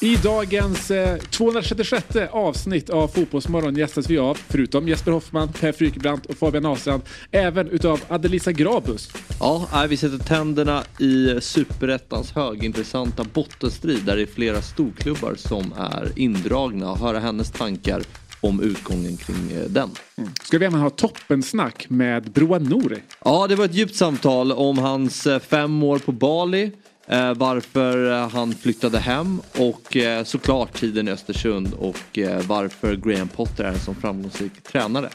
I dagens eh, 236 avsnitt av Fotbollsmorgon gästas vi av, förutom Jesper Hoffman, Per Frykebrant och Fabian Ahlstrand, även utav Adelisa Grabus. Ja, vi sätter tänderna i superettans högintressanta bottenstrid där det är flera storklubbar som är indragna och höra hennes tankar om utgången kring eh, den. Ska vi även ha toppensnack med Broa Nouri. Ja, det var ett djupt samtal om hans eh, fem år på Bali. Eh, varför eh, han flyttade hem och eh, såklart tiden i Östersund och eh, varför Graham Potter är en så framgångsrik tränare.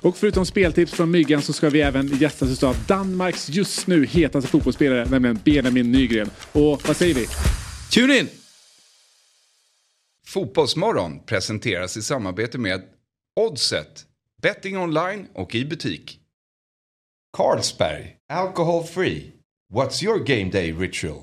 Och förutom speltips från Myggan så ska vi även gästas av Danmarks just nu hetaste fotbollsspelare, nämligen Benjamin Nygren. Och vad säger vi? Tune in! Fotbollsmorgon presenteras i samarbete med Oddset, betting online och i butik. Carlsberg, alcohol free. What's your game day ritual?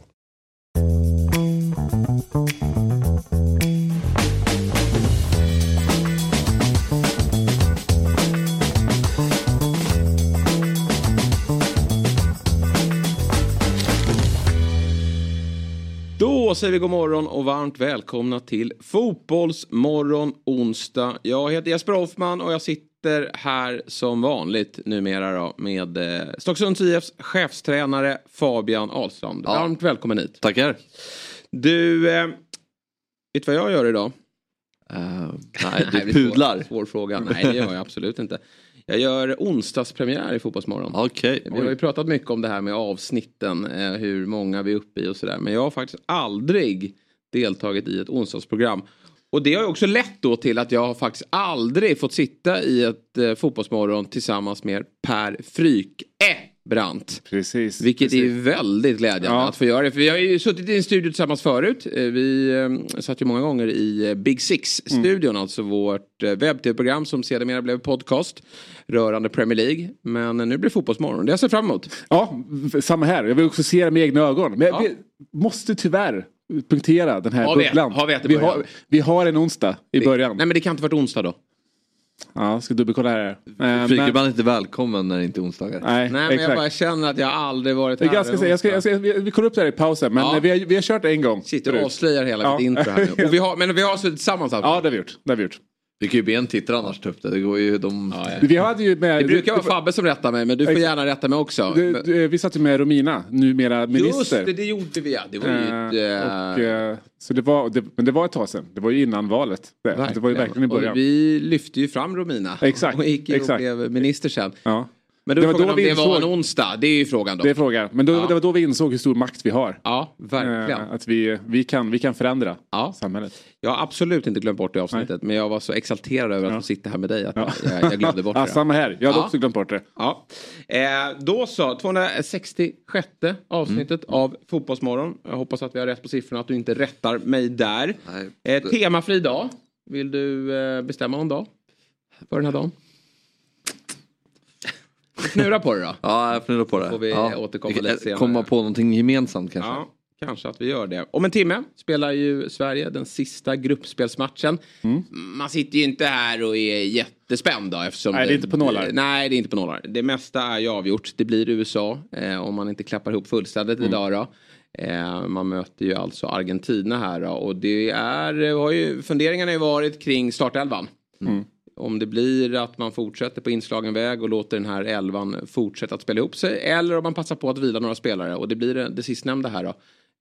Då säger vi god morgon och varmt välkomna till Fotbollsmorgon onsdag. Jag heter Jesper Hoffman och jag sitter här som vanligt numera då med eh, Stocksunds IFs chefstränare Fabian Ahlstrand. Ja. Varmt välkommen hit. Tackar. Du, eh, vet du vad jag gör idag? Uh, nej, du pudlar. Svår, svår fråga. Nej, det gör jag absolut inte. Jag gör onsdagspremiär i Fotbollsmorgon. Okej. Vi har ju pratat mycket om det här med avsnitten, eh, hur många vi är uppe i och sådär. Men jag har faktiskt aldrig deltagit i ett onsdagsprogram. Och det har ju också lett då till att jag har faktiskt aldrig fått sitta i ett eh, fotbollsmorgon tillsammans med Per Fryke Brandt. Precis. Vilket precis. är väldigt glädjande Ja. att få göra det. För vi har ju suttit i en studio tillsammans förut. Eh, Vi eh, satt ju många gånger i eh, Big Six-studion, alltså vårt webb-tv-program som sedermera blev podcast rörande Premier League. Men nu blir det fotbollsmorgon. Det jag sett fram emot. Ja, samma här. Jag vill också se det med egna ögon. Men Ja. vi måste tyvärr punktera den här Har vi- bubblan. har vi vi, har, vi har en onsdag i början. Nej men det kan inte varit onsdag då. Ja, jag ska dubbelkolla här. Eh, Frykebrand är inte välkommen när det inte är onsdagar. Nej, Nej men jag bara känner att jag aldrig varit Det här är ganska, en säga, jag ska, jag ska, vi, vi kollar upp det här i pausen, men Ja. vi, har, vi har kört en gång. Sitter och förut. avslöjar hela Ja. mitt intro här nu. Och vi har, men vi har suttit tillsammans alltså. Ja, det har vi gjort. Det har vi gjort. Vi kan ju be en tittare annars ta upp det. Det går ju de... Ja, ja. Vi hade ju med... Det brukar vara det- Fabbe som rättar mig men du får Exakt. gärna rätta mig också. det- Men- det- vi satt ju med Romina, numera minister. Just det, det gjorde vi ja. Det var ju eh, och, eh, så det var, det, men det var ett tag sedan. Det var ju innan valet. Det, det var ju verkligen i början. Och vi lyfte ju fram Romina. Exakt, Och gick ju och exakt. blev minister sen. Ja. Men då Det var då vi det var en insåg- onsdag. Det är ju frågan då. Det är frågan. Men då, Ja. det var då vi insåg hur stor makt vi har. Ja, verkligen. Eh, att vi, vi, kan, vi kan förändra Ja. samhället. Jag har absolut inte glömt bort det avsnittet. Men jag var så exalterad över att få sitta här med dig att jag, jag glömde bort Ja, det. samma här. Jag hade Ja. också glömt bort det. Ja. Eh, då så, 266 avsnittet Mm. av Fotbollsmorgon. Jag hoppas att vi har rätt på siffrorna, att du inte rättar mig där. Nej. Eh, temafri dag. Vill du eh, bestämma någon dag? För den här dagen? Knura på det då. Ja, jag funderar på det. Får vi ja. återkomma lite senare. Komma på någonting gemensamt kanske. Ja, kanske att vi gör det. Om en timme spelar ju Sverige den sista gruppspelsmatchen. Mm. Man sitter ju inte här och är jättespänd då eftersom... Nej, det är inte på nålar. Nej, det är inte på nålar. Det mesta är ju avgjort. Det blir USA eh, om man inte klappar ihop fullständigt Mm. idag då. Eh, man möter ju alltså Argentina här då, och det är, har ju, funderingarna har ju varit kring startelvan. Mm. Om det blir att man fortsätter på inslagen väg och låter den här elvan fortsätta att spela ihop sig. Eller om man passar på att vila några spelare. Och det blir det, det sistnämnda här då.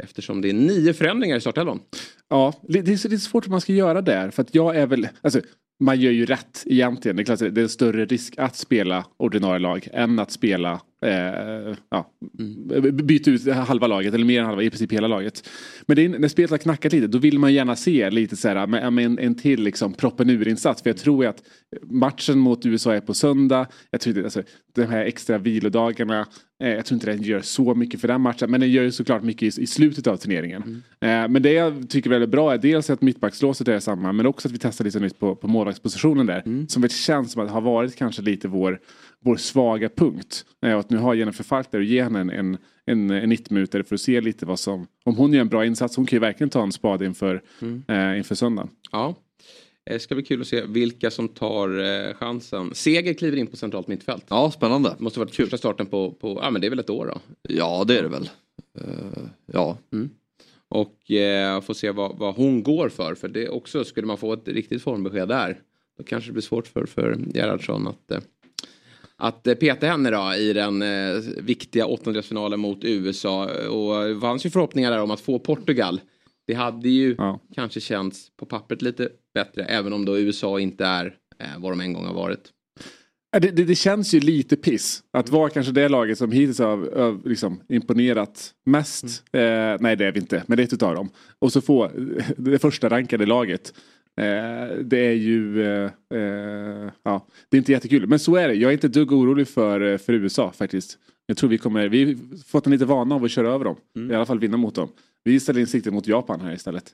Eftersom det är nio förändringar i startelvan. Ja, det det är svårt vad man ska göra där. För att jag är väl, alltså, man gör ju rätt egentligen. Det är, klart, det är en större risk att spela ordinarie lag än att spela eh, ja, byta ut halva laget eller mer än halva, i princip hela laget. Men det är, när spelet har knackat lite då vill man gärna se lite så här med, med en, en till liksom proppen ur-insats. För jag tror att matchen mot USA är på söndag. Jag tror inte, alltså, de här extra vilodagarna eh, jag tror inte den gör så mycket för den matchen men den gör ju såklart mycket i, slutet av turneringen. Eh, men det jag tycker är väldigt bra är dels att mittbackslåset är samma men också att vi testar lite nytt på, på målvaktspositionen där. Som väl känns som att har varit kanske lite vår, vår svaga punkt. Eh, och att nu har Jennifer Falk där och ge henne en, en, en, en 90 minuter för att se lite vad som, om hon gör en bra insats, hon kan ju verkligen ta en spade inför, eh, inför söndagen. Ja. Det ska bli kul att se vilka som tar eh, chansen. Seger kliver in på centralt mittfält. Ja, spännande. Det måste varit första starten på, på, ja men det är väl ett år då. Ja, det är det väl. Eh, ja. Och eh, får se vad, vad hon går för. För det också, skulle man få ett riktigt formbesked där. Då kanske det blir svårt för, för Gerhardsson att, eh, att eh, peta henne då i den eh, viktiga åttondelsfinalen mot USA. Och det fanns ju förhoppningar där om att få Portugal. Det hade ju Ja. kanske känts på pappret lite bättre. Även om då USA inte är eh, vad de en gång har varit. Det, det, det känns ju lite piss att vara kanske det laget som hittills har, har liksom imponerat mest. Eh, nej det är vi inte, men det är ett utav dem. Och så få det första rankade laget. Eh, det är ju, eh, eh, ja, det är inte jättekul. Men så är det, jag är inte ett dugg orolig för, för USA faktiskt. Jag tror vi kommer, vi har fått en lite vana av att köra över dem. I alla fall vinna mot dem. Vi ställer in siktet mot Japan här istället.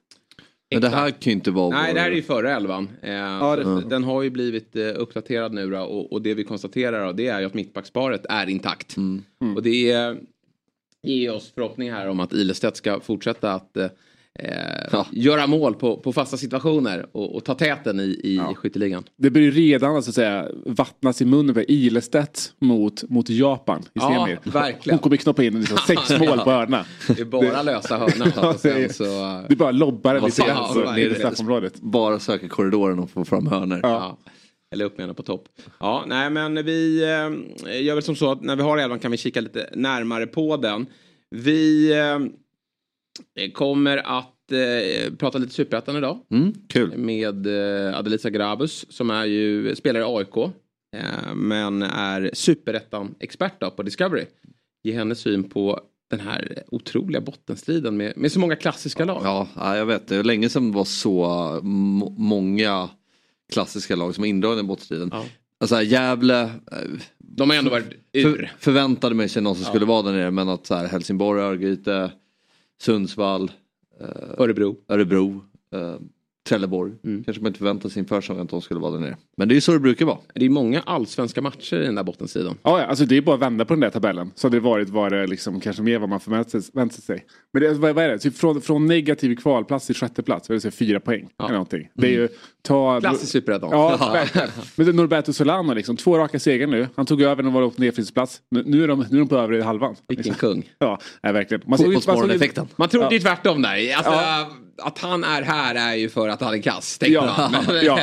Men det här kan ju inte vara Nej, vår- det här är ju förra elvan. Eh, så Den har ju blivit eh, uppdaterad nu då, och, och det vi konstaterar då, det är ju att mittbacksparet är intakt. Och det är, ger oss förhoppning här om att Ilestedt ska fortsätta att eh, Ja. göra mål på, på fasta situationer och, och ta täten i, i skytteligan. Det börjar ju redan så att säga vattnas i munnen för Ilestedt mot, mot Japan i Ja, semi. verkligen. Hon kommer knoppa in liksom sex mål på hörna. Det är bara lösa. Ja, sen det är- så, eh, Du bara lobbar den lite grann ja, så i straffområdet. Bara söka korridoren och få fram hörnor. Ja. Eller upp med henne på topp. Ja, nej men vi eh, gör väl som så att när vi har elvan kan vi kika lite närmare på den. Vi eh, kommer att eh, prata lite superettan idag. Mm, kul. Med eh, Adelisa Grabus som är ju spelare i AIK. Eh, men är superettan-expert på Discovery. Ge henne syn på den här otroliga bottenstriden med, med så många klassiska lag. Ja, ja, jag vet. Det var länge sedan det var så må- många klassiska lag som var indragna i bottenstriden. Ja. Alltså Gävle, De har ändå varit ur. för, förväntade mig sig någon som skulle vara där nere men att så här, Helsingborg, Örgryte, Sundsvall, Örebro. Örebro, eh, Trelleborg. Mm. Kanske man inte förväntade sig inför att de skulle vara där nere. Men det är ju så det brukar vara. Det är många allsvenska matcher i den där bottenstriden. Ja, ja, alltså det är bara att vända på den där tabellen. Så hade det varit var det liksom kanske mer vad man förväntat sig. Men det, vad, vad är det? Typ från, från negativ kvalplats till sjätte plats, vad är det, så fyra poäng. Eller någonting. Det är ju, ta, Klassiskt superettan. Ja, verkligen. Men Norberto Solano liksom, två raka segrar nu. Han tog över när de var på nedflyttningsplats. Nu, nu, är de, nu är de på övre halvan. Vilken Liksom. kung. Ja, nej, verkligen. Man såg man såg. Man trodde ju tvärtom där. Alltså, Att han är här är ju för att han är kass. tänkte Ja. Men Ja.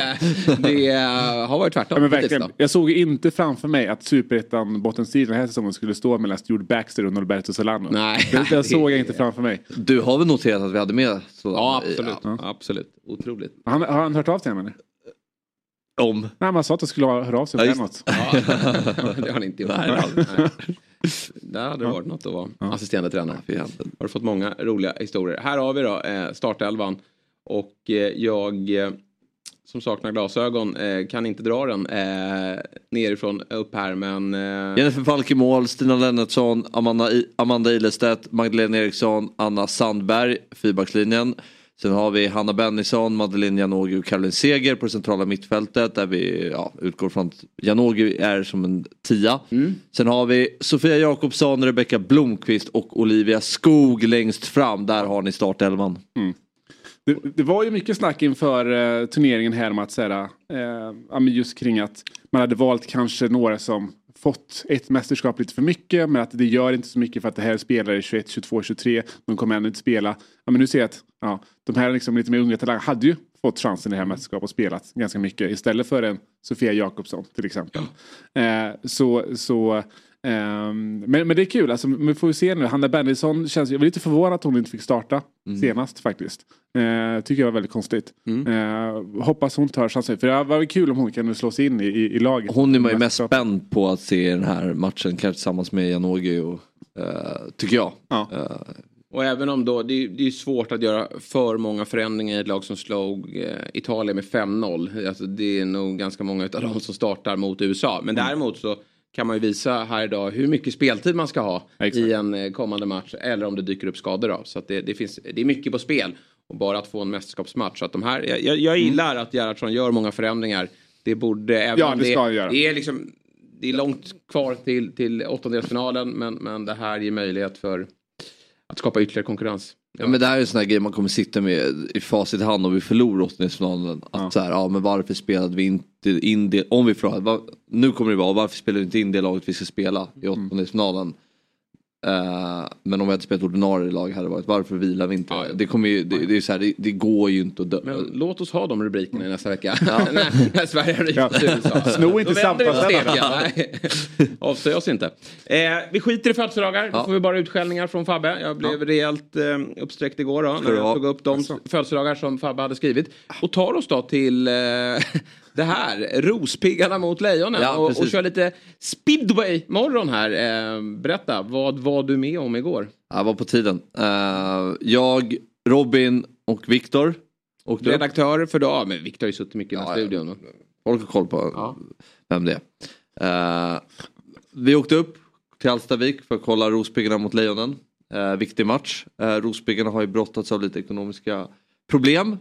det eh, har varit tvärtom. Ja, men verkligen. Jag såg inte framför mig att superettan bottenstriden den här säsongen skulle stå mellan Stuart Baxter och Norberto Solano. Nej. det, det såg jag inte framför mig. Du har väl noterat att vi hade med så, Ja, absolut. absolut. Otroligt. Han, har han hört av sig än eller? Om. Nej, man sa att det skulle höra av sig Ja, just- något. Ja, det har han inte gjort. Nej, Nej. Där hade det varit något att vara assisterande tränare. Har du fått många roliga historier. Här har vi då eh, startelvan. Och eh, jag eh, som saknar glasögon kan inte dra den nerifrån upp här men... Jennifer Falk i mål, Stina Lennartsson, Amanda, I- Amanda Ilestedt, Magdalena Eriksson, Anna Sandberg, fyrbackslinjen. Sen har vi Hanna Bennison, Madeleine Janogy och Caroline Seger på det centrala mittfältet där vi ja, utgår från att Janogy är som en tia. Sen har vi Sofia Jakobsson, Rebecka Blomqvist och Olivia Skog längst fram. Där har ni startelvan. Det, det var ju mycket snack inför eh, turneringen här om att säga, eh, just kring att man hade valt kanske några som fått ett mästerskap lite för mycket men att det gör inte så mycket för att det här spelare 21, 22, 23. De kommer ändå inte spela. Ja, men nu ser jag att ja, de här liksom lite mer unga talangerna hade ju fått chansen i det här mästerskapet och spelat ganska mycket istället för en Sofia Jakobsson till exempel. Eh, så, så ehm, men, men det är kul, alltså, vi får ju se nu. Hanna Bennison känns, jag var lite förvånad att hon inte fick starta senast faktiskt. Eh, tycker jag var väldigt konstigt. Eh, hoppas hon tar chansen. För det var kul om hon kan slå sig in i, i, i laget. Hon är man ju mest spänd på att se den här matchen, kanske tillsammans med Janogy och eh, tycker jag. Ja. Och även om då, det är, det är svårt att göra för många förändringar i ett lag som slog eh, Italien med 5-0. Alltså, det är nog ganska många av dem som startar mot USA. Men däremot så kan man ju visa här idag hur mycket speltid man ska ha Exakt. i en eh, kommande match. Eller om det dyker upp skador då. Så det, det, finns, det är mycket på spel. Och bara att få en mästerskapsmatch. Så att de här, jag, jag, jag gillar att Gerhardsson gör många förändringar. Det borde, även Ja, det ska han göra. det är liksom det är långt kvar till, till åttondelsfinalen men, men det här ger möjlighet för att skapa ytterligare konkurrens. Ja men det här är en sån här grej man kommer sitta med i facit i hand om vi förlorar åttondelsfinalen. Att så här, ja men varför spelade vi inte in det, om vi förlorar, nu kommer det vara, varför spelade vi inte in det laget vi ska spela i åttondelsfinalen? Eh, men om vi hade spelat ordinarie lag hade det varit varför vilar vi inte? Det, kommer ju, det, det, är så här, det, det går ju inte att dö. Men låt oss ha de rubrikerna i nästa vecka. när, när Sverige har Ja. rykt till USA. Sno inte Då samtalsämnena. Avslöja oss inte. Eh, vi skiter i födelsedagar. Då Ja. får vi bara utskällningar från Fabbe. Jag blev rejält eh, uppsträckt igår då, när jag tog upp de födelsedagar som Fabbe hade skrivit. Och tar oss då till eh, det här, Rospiggarna mot Lejonen. Ja, och, och kör lite speedway-morgon här. Eh, berätta, vad var du med om igår? Ja, var på tiden. Eh, jag, Robin och Viktor. upp. Redaktör för dag, men Viktor har ju suttit mycket i den här Ja, studion. Folk har koll på Ja. vem det är. Eh, vi åkte upp till Alstavik för att kolla Rospiggarna mot Lejonen. Uh, viktig match. Uh, Rospiggarna har ju brottats av lite ekonomiska problem.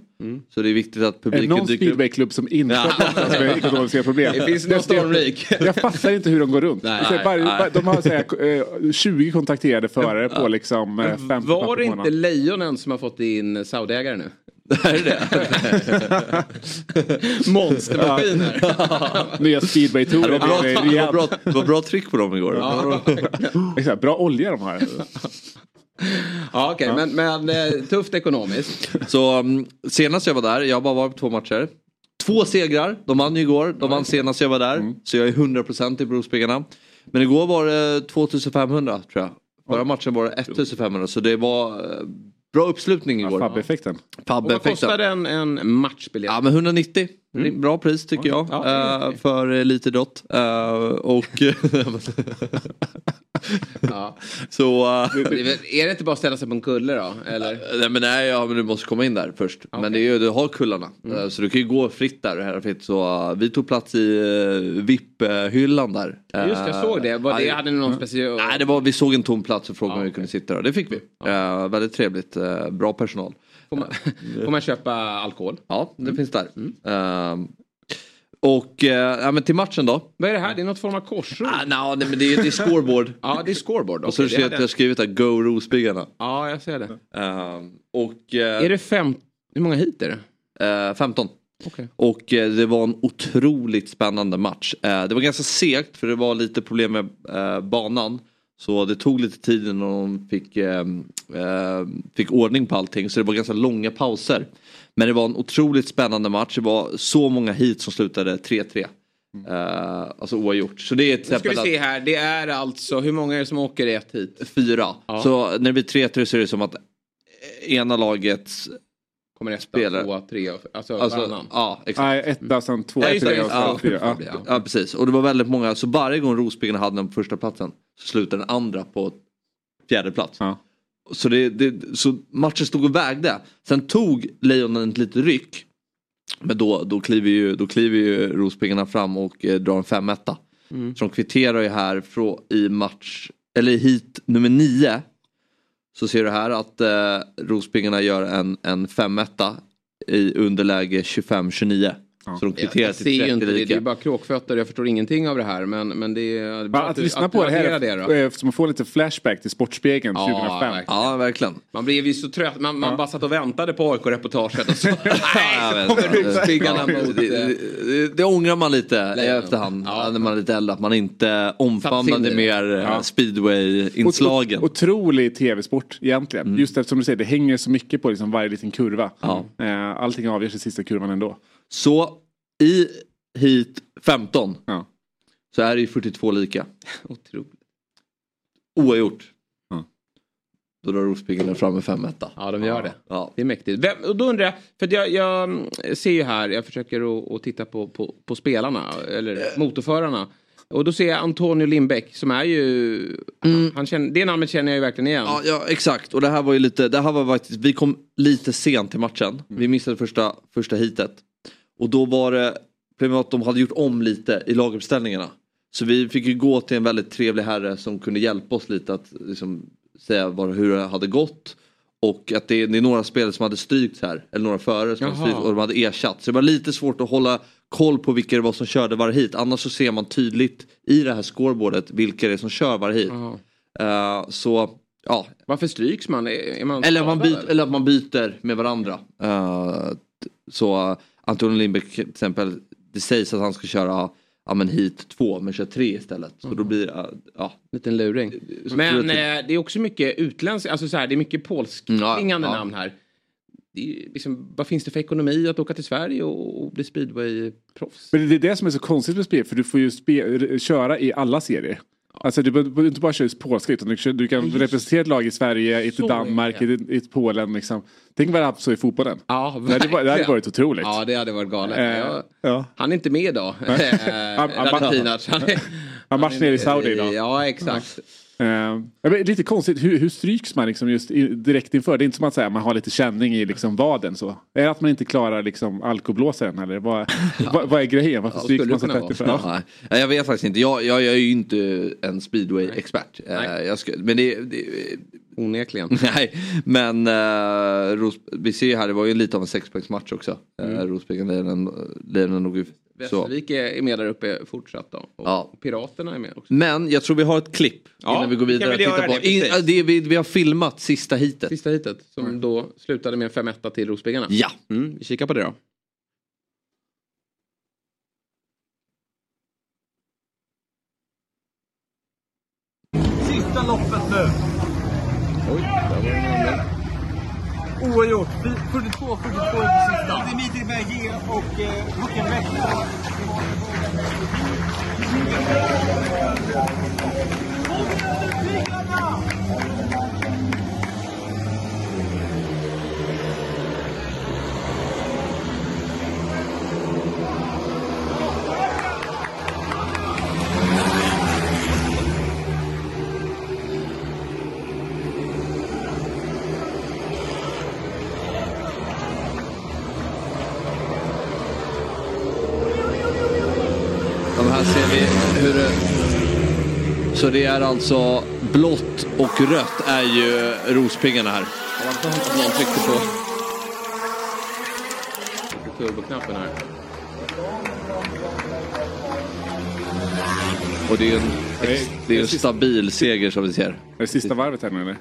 Så det är viktigt att Är det publiken någon dyker upp. speedwayklubb som inte Ja. har brottats med ekonomiska problem? Det finns någon stormrik. Jag fattar inte hur de går runt. Nej, bara, nej. de har så här, eh, 20 kontakterade förare på liksom eh, 50 Var papp det inte. Lejonen som har fått in Saudiägare nu? är det Monstermaskiner. Nya speedway-tourer. det, var bra, Det är det, var bra, det var bra tryck på dem igår. Exakt, Bra olja de har. ja, okej, men, men eh, tufft ekonomiskt. Så um, senast jag var där, jag har bara varit på två matcher. Två segrar, de vann ju igår, de vann senast jag var där. Så jag är 100% i Brospiggarna. Men igår var det 2500 tror jag. Förra matchen var det 1500 så det var eh, bra uppslutning igår. Fabbe-effekten. Och vad Fabbe-effekten. kostade en, en matchbiljett? Ja men 190. Bra pris tycker jag. Ja, är eh, okej. för elitidrott. Uh, och Ja. så... eh, är det inte bara att ställa sig på en kulle då? Eller? Nej men nej, ja, men du måste komma in där först. Men det är ju, du har kullarna. Eh, Så du kan ju gå fritt där. Här fritt. Så vi tog plats i VIP-hyllan där. Just jag såg det. Var det hade ni någon speciell... Nej, det var, vi såg en tom plats och frågade Ja, om vi kunde sitta där. Det fick vi. Eh, väldigt trevligt. eh, bra personal. Får, man, får man köpa alkohol? Ja, det finns där. Ehm, och eh, men till matchen då. Vad är det här? Det är något form av korsord? Ah, no, nej, men det, är, det är scoreboard. Ja, det är scoreboard. och så ser jag att jag har skrivit där Go Rosbyggarna. Ja, jag ser det. Ehm, och eh, Är det fem... Hur många hit är det? eh, 15. Okej. Och eh, det var en otroligt spännande match. Eh, det var ganska segt för det var lite problem med eh, banan. Så det tog lite tid innan de fick, eh, fick ordning på allting. Så det var ganska långa pauser. Men det var en otroligt spännande match. Det var så många hit som slutade 3-3. Eh, alltså oavgjort. Så det är till Nu ska vi exempel se här. Det är alltså, hur många är det som åker ett hit? fyra. Ja. Så när det blir 3-3 så är det som att ena lagets Kommer etta, Spelare. tvåa, trea, alltså, Alltså, varannan. ja, exakt. Nej, etta, sen två, Ja, just det, tre just och Ja, fyra. Ja. ja. Ja precis och det var väldigt många så varje gång Rospiggarna hade den på första platsen så slutade den andra på fjärde plats. Ja. Så, det, det, så matchen stod och vägde. Sen tog Lejonen ett litet ryck. Men då, då kliver ju, då kliver ju Rospiggarna fram och eh, drar en femetta. Mm. Så de kvitterar ju här från, i match, eller i hit nummer nio. Så ser du här att eh, Rospiggarna gör en, en femetta i underläge 25-29. Så de Jag, kvitterar jag ser till ju 30 inte det, det är bara kråkfötter. Jag förstår ingenting av det här. Men, men det är... Bara att du- lyssna att på det här, det då. eh, som att få lite flashback till Sportspegeln Ja, 2005. verkligen. Ja verkligen. Man blev ju så trött. Man, man bara satt och väntade på AIK-reportaget. Och så, Jag nej, så kommer Ja, mot... det, eh, det, det ångrar man lite i efterhand. Ja. När man är lite äldre. Att man inte omfamnade mer ja. speedway-inslagen. Ot- Otrolig tv-sport egentligen. Just eftersom du säger det hänger så mycket på liksom varje liten kurva. Ja. Eh, Allting avgörs i sista kurvan ändå. Så i hit 15 Ja. så är det ju 42 lika. Otroligt. Oavgjort. Då drar Rospiggarna fram med 5 1 Ja, de gör det. Ja. Det är mäktigt. Vem, och då undrar jag, för jag, jag mm, ser ju här, jag försöker att, titta på, på, på spelarna, eller motorförarna. Och då ser jag Antonio Lindbäck som är ju, han känner, det namnet känner jag ju verkligen igen. Ja, ja exakt och det här var ju lite, det här var faktiskt, vi kom lite sent till matchen. Vi missade första, första hitet. Och då var det, problemet var att de hade gjort om lite i laguppställningarna. Så vi fick ju gå till en väldigt trevlig herre som kunde hjälpa oss lite att liksom, säga vad, hur det hade gått. Och att det, det är några spelare som hade strykts här, eller några förare som hade Jaha. strykts och de hade ersatt. Så det var lite svårt att hålla koll på vilka det var som körde varje hit. Annars så ser man tydligt i det här scoreboardet vilka det är som kör varje hit. Eh, så ja, Varför stryks man? Man eller, man byter, eller att man byter med varandra. T- så uh, Antonio Lindbäck till exempel, det sägs att han ska köra ja men hit två men kör tre istället. Så då blir det, ja. Liten luring. Men eh, det är också mycket utländskt, alltså så här, det är mycket polskklingande Ja, ja. namn här. Det är, liksom, vad finns det för ekonomi att åka till Sverige och, och bli speedway-proffs? Men det är det som är så konstigt med spel, för du får ju spe, köra i alla serier. Alltså du behöver inte bara köra i polska utan du, du kan representera ett lag i Sverige, i Danmark, ett i Polen. Liksom. Tänk vad det hade så i fotbollen. Ja, det, hade, det hade varit otroligt. Ja, det hade varit galet. Eh, Jag, ja. Han är inte med idag, eh, Radetinac. Han är- match nere i Saudi idag. Ja, exakt. Eh, ja, lite konstigt, hur, hur stryks man liksom just i, direkt inför? Det är inte som att säga, man har lite känning i liksom vaden så. Är det att man inte klarar liksom alkoblåsaren eller vad, vad, vad är grejen? Varför Ja, stryks man så tätt inför? Ja. Nej, jag vet faktiskt inte. Jag, jag, jag är ju inte en speedway-expert. Eh, men det, det, Onekligen. Nej, men uh, Ros, vi ser ju här, det var ju lite av en sexpoängsmatch också. Mm. Uh, Rospiggen-Lejonen nog så. Västervik är med där uppe fortsatt då. Och Ja. Piraterna är med också. Men jag tror vi har ett klipp Ja, innan vi går vi vidare. göra på. det, In, det, vi, vi har filmat sista hitet. Sista hitet som då slutade med en 5-1 till Rospiggarna. Ja. Mm, vi kikar på det då. Sista loppet nu. Oj, där var det en annan. Oavgjort. 42-42 i det sista. Dimitri Berger och eh, Huckenbeck. Ja, men här ser vi hur det... Så det är alltså blått och rött är ju Rospiggarna här. Det var skönt att någon tryckte på turboknappen här. Och det är en, Det är- en stabil seger som vi ser. Är det sista varvet här nu eller?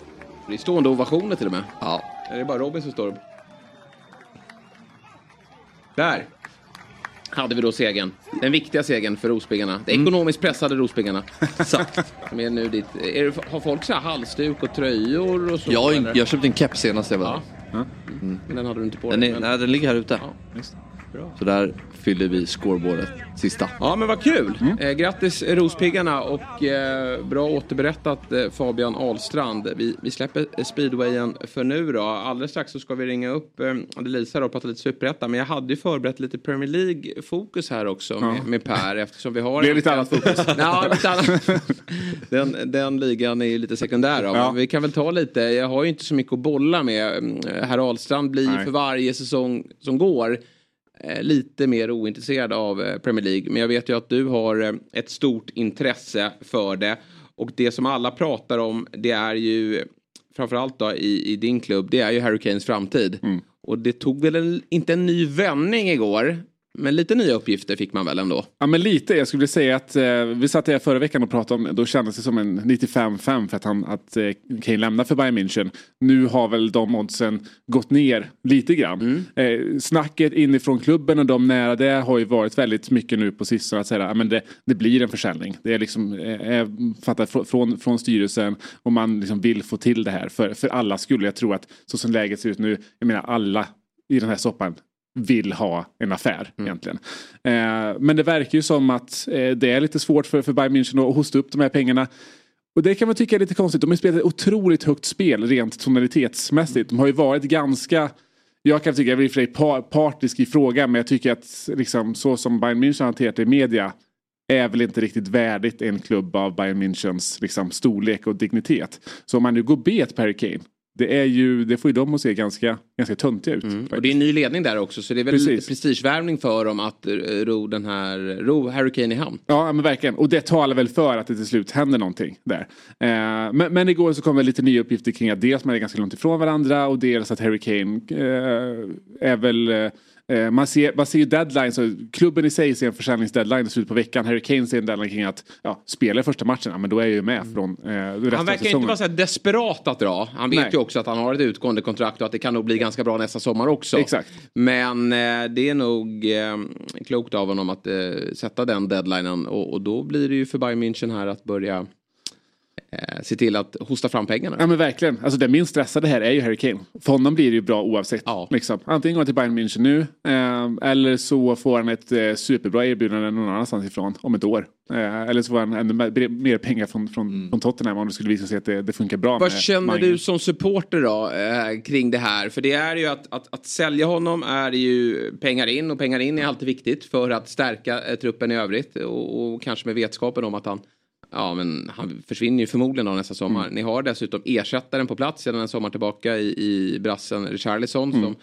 Det är stående ovationer till och med. Ja. Är det bara Robin som står? Där hade vi då segern. Den viktiga segern för Rospiggarna. Det ekonomiskt pressade Rospiggarna. Exakt. Som är nu dit. Är det, har folk så här halsduk och tröjor och så? Jag, har eller? ju- jag köpte en keps senast jag var Ja. där. Men den hade du inte på Den, dig. är, men... nej, den ligger här ute. Ja. Så där fyller vi scoreboardet sista. Ja men vad kul! Eh, grattis Rospiggarna och eh, bra återberättat eh, Fabian Ahlstrand. Vi, vi släpper eh, speedwayen för nu då. Alldeles strax så ska vi ringa upp eh, Lisa då och prata lite superettan. Men jag hade ju förberett lite Premier League-fokus här också med, med Per eftersom vi har... Det är lite annat fokus. Ja, lite annat. Den, den ligan är ju lite sekundär då. Ja. Men vi kan väl ta lite. Jag har ju inte så mycket att bolla med. Mm, Herr Ahlstrand blir Nej. för varje säsong som går eh, lite mer ointresserad av eh, Premier League. Men jag vet ju att du har eh, ett stort intresse för det. Och det som alla pratar om det är ju framförallt då i, i din klubb det är ju Harry Kanes framtid. Och det tog väl en, inte en ny vändning igår. Men lite nya uppgifter fick man väl ändå. Ja men lite, jag skulle vilja säga att eh, vi satt här förra veckan och pratade om, då kändes det som en 95-5 för att, han, att eh, Kane lämnar för Bayern München. Nu har väl de oddsen gått ner lite grann. Eh, snacket inifrån klubben och de nära det har ju varit väldigt mycket nu på sistone att säga att det, det blir en försäljning. Det är liksom eh, eh, fattat fr- från, från styrelsen och man liksom vill få till det här för, för alla skulle jag tro att så som läget ser ut nu, jag menar alla i den här soppan vill ha en affär egentligen. Eh, men det verkar ju som att eh, det är lite svårt för, för Bayern München att hosta upp de här pengarna. Och det kan man tycka är lite konstigt. De har spelat ett otroligt högt spel rent tonalitetsmässigt. De har ju varit ganska jag kan tycka, jag blir för sig par- partisk i frågan, men jag tycker att liksom, så som Bayern München hanterat det i media är väl inte riktigt värdigt en klubb av Bayern Münchens liksom, storlek och dignitet. Så om man nu går bet på Harry Kane, det, är ju, det får ju de att se ganska, ganska töntiga ut. Och det är en ny ledning där också så det är väl Precis. lite prestigevärvning för dem att eh, ro den här, ro Harry Kane i hamn. Ja men verkligen. Och det talar väl för att det till slut händer någonting där. Eh, men, men igår så kom väl lite nya uppgifter kring att dels man är ganska långt ifrån varandra och dels att Harry Kane eh, är väl Eh, man, ser, man ser ju deadlines, så klubben i sig ser en försäljningsdeadline i slutet på veckan. Harry Kane ser en deadline kring att ja, spela första matchen, ja, men då är jag ju med från eh, resten Han verkar inte vara så desperat att dra. Han vet Nej. ju också att han har ett utgående kontrakt och att det kan nog bli ganska bra nästa sommar också. Exakt. Men eh, det är nog eh, klokt av honom att eh, sätta den deadlinen och, och då blir det ju för Bayern München här att börja eh, se till att hosta fram pengarna. Ja men verkligen. Alltså den minst stressade här är ju Harry Kane. För honom blir det ju bra oavsett. Ja. Liksom. Antingen går han till Bayern München nu eh, eller så får han ett eh, superbra erbjudande någon annanstans ifrån om ett år. Eh, eller så får han ännu mer, pengar från, från, från Tottenham om det skulle visa sig att det, det funkar bra. Mm. Vad känner Mange. du som supporter då eh, kring det här? För det är ju att, att, att sälja honom är ju pengar in och pengar in är alltid viktigt för att stärka eh, truppen i övrigt och, och kanske med vetskapen om att han Ja men han försvinner ju förmodligen av nästa sommar. Mm. Ni har dessutom ersättaren på plats sedan en sommar tillbaka i, i brassen Richarlison Mm. som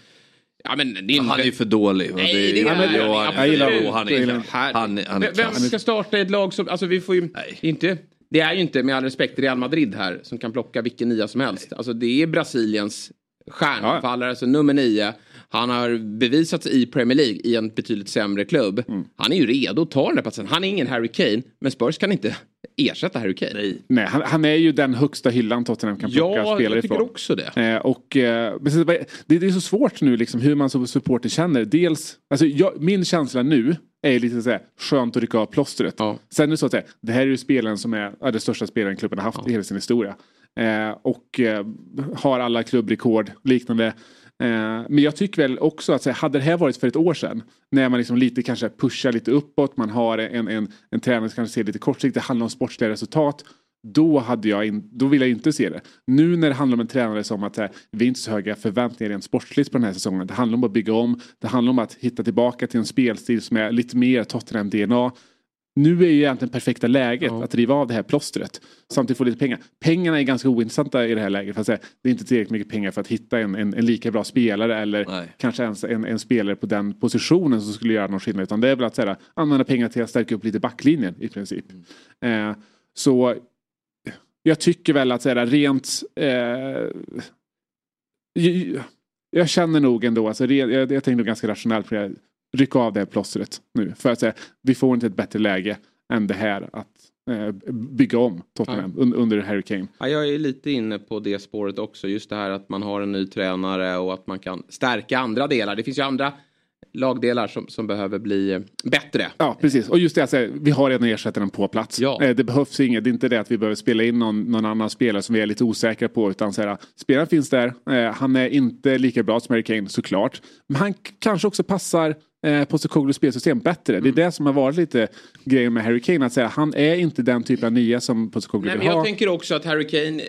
Ja men det är Han är ju för dålig. Nej, är det är han Ja, inte. han- Jag gillar jo, honom. han är han, är Vem- ska starta ett lag som, alltså vi får ju, inte, det är ju inte med all respekt Real Madrid här som kan plocka vilken nia som helst. Alltså det är Brasiliens stjärnfallare, alltså nummer nio. Han har bevisat sig i Premier League i en betydligt sämre klubb. Mm. Han är ju redo att ta den där platsen. Han är ingen Harry Kane, men Spurs kan inte ersätta Harry Kane. Nej. Nej, han, han är ju den högsta hyllan Tottenham kan plocka Ja, spelare jag tycker ifrån. också det. Eh, och, eh, det, det är så svårt nu liksom, hur man som supporter känner. Dels, alltså, jag, min känsla nu är lite så här, skönt att rycka av plåstret. Ja. Sen är det så att säga, det här är ju spelaren som är ja, det största spelaren klubben har haft i hela sin historia. Eh, och eh, har alla klubbrekord liknande. Eh, men jag tycker väl också att så här, hade det här varit för ett år sedan när man liksom lite kanske pushar lite uppåt, man har en, en, en tränare som kanske ser lite kortsiktigt, det handlar om sportsliga resultat. Då, hade jag in, då vill jag inte se det. Nu när det handlar om en tränare som att här, vi har inte så höga förväntningar rent sportsligt på den här säsongen. Det handlar om att bygga om. Det handlar om att hitta tillbaka till en spelstil som är lite mer Tottenham-DNA. Nu är ju egentligen perfekta läget att riva av det här plåstret. Samtidigt få lite pengar. Pengarna är ganska ointressanta i det här läget. För att säga, det är inte tillräckligt mycket pengar för att hitta en, en, en lika bra spelare eller Nej. kanske ens en, en spelare på den positionen som skulle göra någon skillnad. Utan det är väl att säga, använda pengar till att stärka upp lite backlinjen i princip. Eh, så jag tycker väl att säga, rent... Eh, jag, jag känner nog ändå, alltså, re- jag, jag tänker nog ganska rationellt på det. här. Rycka av det här plåstret nu. För att säga, vi får inte ett bättre läge än det här att eh, bygga om Tottenham un, under Harry Kane. Ja, jag är lite inne på det spåret också. Just det här att man har en ny tränare och att man kan stärka andra delar. Det finns ju andra lagdelar som, som behöver bli eh, bättre. Ja, precis. Och just det, alltså, vi har redan ersättaren på plats. Ja. Eh, det behövs inget, det är inte det att vi behöver spela in någon, någon annan spelare som vi är lite osäkra på. Utan så här, spelaren finns där, eh, han är inte lika bra som Harry Kane såklart. Men han kanske också passar eh, Postecoglos spelsystem bättre. Mm. Det är det som har varit lite grejen med Harry Kane. Att säga, han är inte den typen av nia som Nej, vill men jag ha. tänker också att Harry Kane, eh,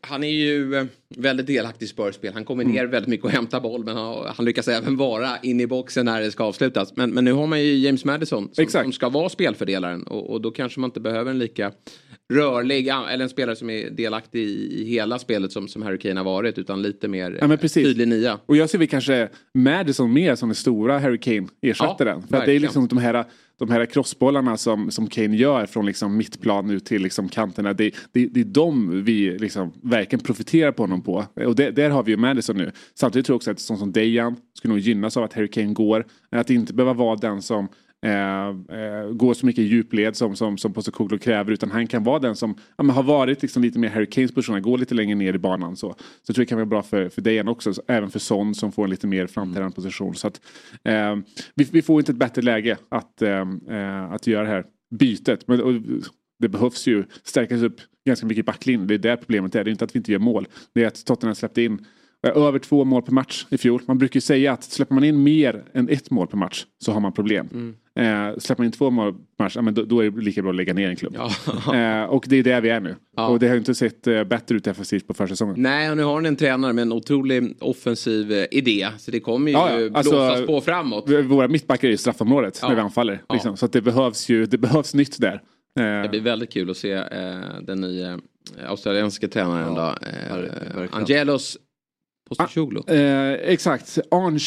han är ju eh, väldigt delaktig i Spurs-spel. Han kommer ner väldigt mycket och hämtar boll men han, han lyckas även vara inne i boxen när det ska avslutas. Men, men nu har man ju James Madison som, som ska vara spelfördelaren och, och då kanske man inte behöver en lika rörlig, eller en spelare som är delaktig i, i hela spelet som, som Harry Kane har varit utan lite mer Ja, tydlig nia. Och jag ser väl kanske Madison mer som den stora Harry Kane-ersättaren. Ja, För att det är liksom de här, de här crossbollarna som, som Kane gör från liksom mittplan ut till liksom kanterna. Det, det, det är de vi liksom verkligen profiterar på honom på. Och det, där har vi ju Madison nu. Samtidigt tror jag också att sån som Dejan skulle nog gynnas av att Harry Kane går. Att inte behöva vara den som Eh, eh, gå så mycket i djupled som, som, som Postecoglou kräver utan han kan vara den som ja, men har varit liksom lite mer Harry Kanes position, gå lite längre ner i banan. Så, så tror jag det kan vara bra för, för Dejan också, så, även för Son som får en lite mer framträdande position. Så att, eh, vi, vi får inte ett bättre läge att, eh, eh att göra det här bytet. Men, och, det behövs ju stärkas upp ganska mycket i backlinjen. Det är där problemet är. Det är inte att vi inte gör mål. Det är att Tottenham släppte in över två mål per match i fjol. Man brukar ju säga att släpper man in mer än ett mål per match så har man problem. Eh, släpper man in två mål per match, ja, men då, då är det lika bra att lägga ner en klubb. Eh, och det är där vi är nu. Ja. Och det har ju inte sett eh, bättre ut defensivt på försäsongen. Nej, och nu har ni en tränare med en otrolig offensiv eh, idé. Så det kommer ju Ja, ja. Alltså, blåsas på framåt. Våra mittbackar är i straffområdet Ja. när vi anfaller. Ja. Liksom. Så att det behövs ju det behövs nytt där. Eh, Det blir väldigt kul att se eh, den nya australienska tränaren då. Eh, Angelos Postecoglou. Eh, exakt, Ange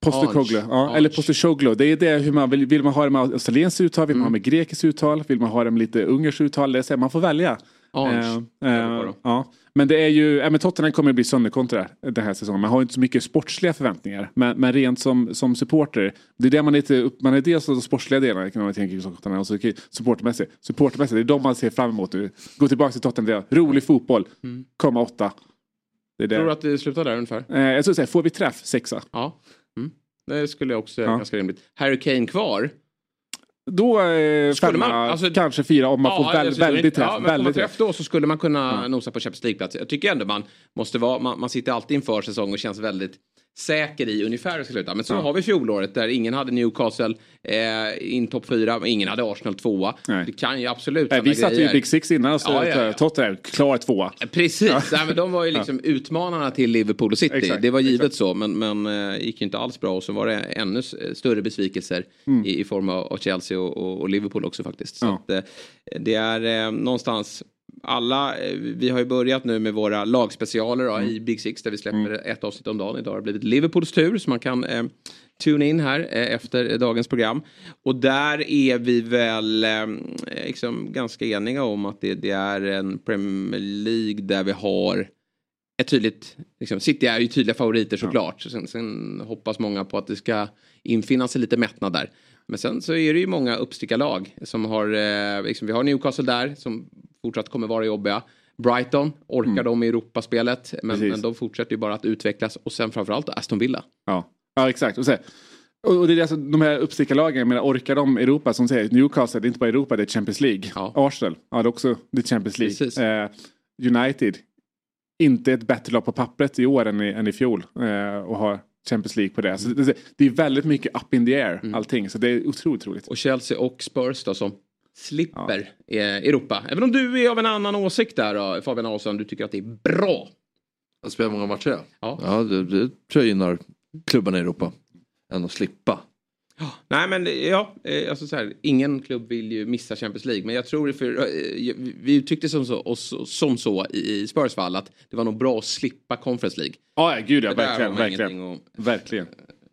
Postecoglou. Ange. Ja, Ange. eller Postecoglou. Det är det hur man vill, vill man ha det med australienskt uttal, vill man ha med grekiskt uttal, vill man ha det med lite ungerskt uttal. Det är så man får välja. Arns. Eh, eh, ja. Men det är ju, äh, men Tottenham kommer att bli sönderkontrade den här säsongen. Man har inte så mycket sportsliga förväntningar. Men, men rent som, som supporter, det är det man är lite man är dels de sportsliga delarna kan man tänka på Tottenham och så supportermässigt. Supportermässigt, det är de man ser fram emot nu. Gå tillbaka till Tottenham, rolig fotboll, mm. komma åtta. Det är Tror du att det slutar där ungefär? Eh, jag skulle säga, får vi träff, sexa. Ja, mm. det skulle jag också säga ja. ganska rimligt. Harry Kane kvar. Då eh, femma, man, alltså, kanske fyra om man ja, får väl, alltså, väldigt träff. Ja, väldigt träff då så skulle man kunna ja. nosa på Champions League-plats. Jag tycker ändå man måste vara, man, man sitter alltid inför säsong och känns väldigt säker i ungefär hur det ska sluta. Men så ja. har vi fjolåret där ingen hade Newcastle eh, in topp fyra, ingen hade Arsenal tvåa. Nej. Det kan ju absolut Nej, Vi satte ju Big Six innan, så ja, ja, ja. Tottenham klar tvåa. Eh, precis, ja. Nej, men de var ju liksom utmanarna till Liverpool och City. Exakt, det var givet exakt. så, men, men eh, gick ju inte alls bra. Och så var det ännu större besvikelser mm. i, i, form av Chelsea och, och, och, Liverpool också faktiskt. Så att, eh, det är eh, någonstans alla, eh, vi har ju börjat nu med våra lagspecialer då, mm. i Big Six där vi släpper mm. ett avsnitt om dagen. Idag har det blivit Liverpools tur så man kan eh, tuna in här eh, efter dagens program. Och där är vi väl eh, liksom ganska eniga om att det, det, är en Premier League där vi har ett tydligt, liksom, City är ju tydliga favoriter såklart. Ja. Sen, sen hoppas många på att det ska infinna sig lite mättnad där. Men sen så är det ju många uppstickarlag som har, eh, liksom, vi har Newcastle där som fortsatt kommer vara jobbiga. Brighton, orkar mm. de i Europaspelet? Men, men de fortsätter ju bara att utvecklas och sen framförallt Aston Villa. Ja, ja exakt. Och, så, och det är alltså, de här uppstickarlagen, jag menar, orkar de Europa som säger Newcastle, det är inte bara Europa, det är Champions League. Ja. Arsenal, ja det är också det är Champions League. Eh, United, inte ett bättre lag på pappret i år än i, än i fjol. Eh, och har Champions League på det. Så det, det är väldigt mycket up in the air mm. allting. Så det är otroligt roligt. Och Chelsea och Spurs då som slipper ja. Europa. Även om du är av en annan åsikt där då, Fabian Ahlsson. Du tycker att det är bra. Att spela många matcher ja. ja det, det tror jag gynnar klubbarna i Europa. Än att slippa. Ja, nej men ja, eh, alltså så här, ingen klubb vill ju missa Champions League. Men jag tror för, eh, vi uttryckte som så, som så i Spurs fall att det var nog bra att slippa Conference League. Ja, gud ja, verkligen. Verkligen. Och, verkligen.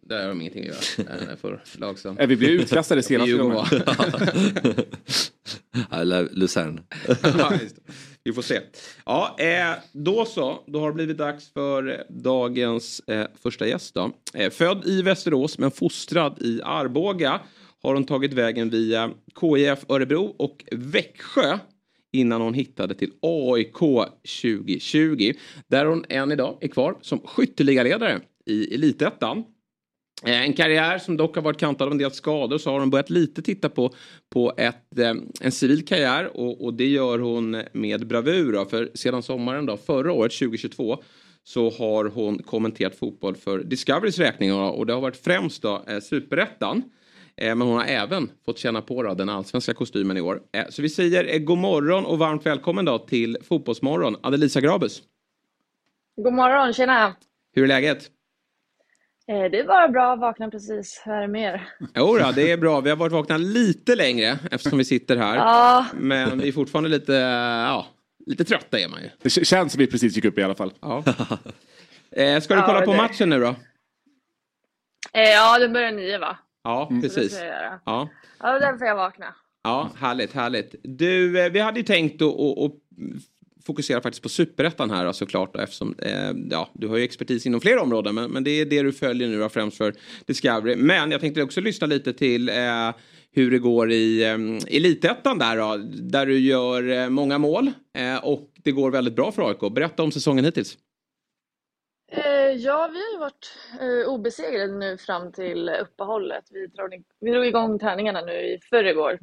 Där har de ingenting att göra. För lag som... vi blev utkastade senast. Eller Luzern. vi får se. Ja, eh, då så. Då har det blivit dags för dagens eh, första gäst. Då. Eh, född i Västerås men fostrad i Arboga har hon tagit vägen via KIF Örebro och Växjö innan hon hittade till AIK 2020. Där hon än idag är kvar som skytteligaledare i Elitettan. Eh, en karriär som dock har varit kantad av en del skador så har hon börjat lite titta på, på ett, eh, en civil karriär och, och det gör hon med bravur. Då, för sedan sommaren då, förra året, 2022, så har hon kommenterat fotboll för Discoverys räkning och det har varit främst då eh, superettan. Men hon har även fått känna på då, den allsvenska kostymen i år. Så vi säger god morgon och varmt välkommen då till Fotbollsmorgon, Adelisa Grabus. God morgon, tjena! Hur är läget? Eh, det är bara bra, vakna precis. Hur är det med er? Jo då, det är bra. Vi har varit vakna lite längre eftersom vi sitter här. Ja. Men vi är fortfarande lite, ja, lite trötta är man ju. Det känns som vi precis gick upp i alla fall. Ja. Eh, ska du kolla ja, på matchen nu då? Eh, ja, den börjar nio va? Ja, mm. precis. Ja. ja, det därför jag vaknade. Ja, härligt, härligt. Du, vi hade ju tänkt att fokuserar faktiskt på superettan här såklart då, eftersom eh, ja, du har ju expertis inom flera områden men, men det är det du följer nu då, främst för Discovery. Men jag tänkte också lyssna lite till eh, hur det går i eh, elitettan där då, där du gör eh, många mål eh, och det går väldigt bra för AIK. Berätta om säsongen hittills. Eh, ja, vi har ju varit eh, obesegrade nu fram till uppehållet. Vi drog, vi drog igång träningarna nu i förrgår.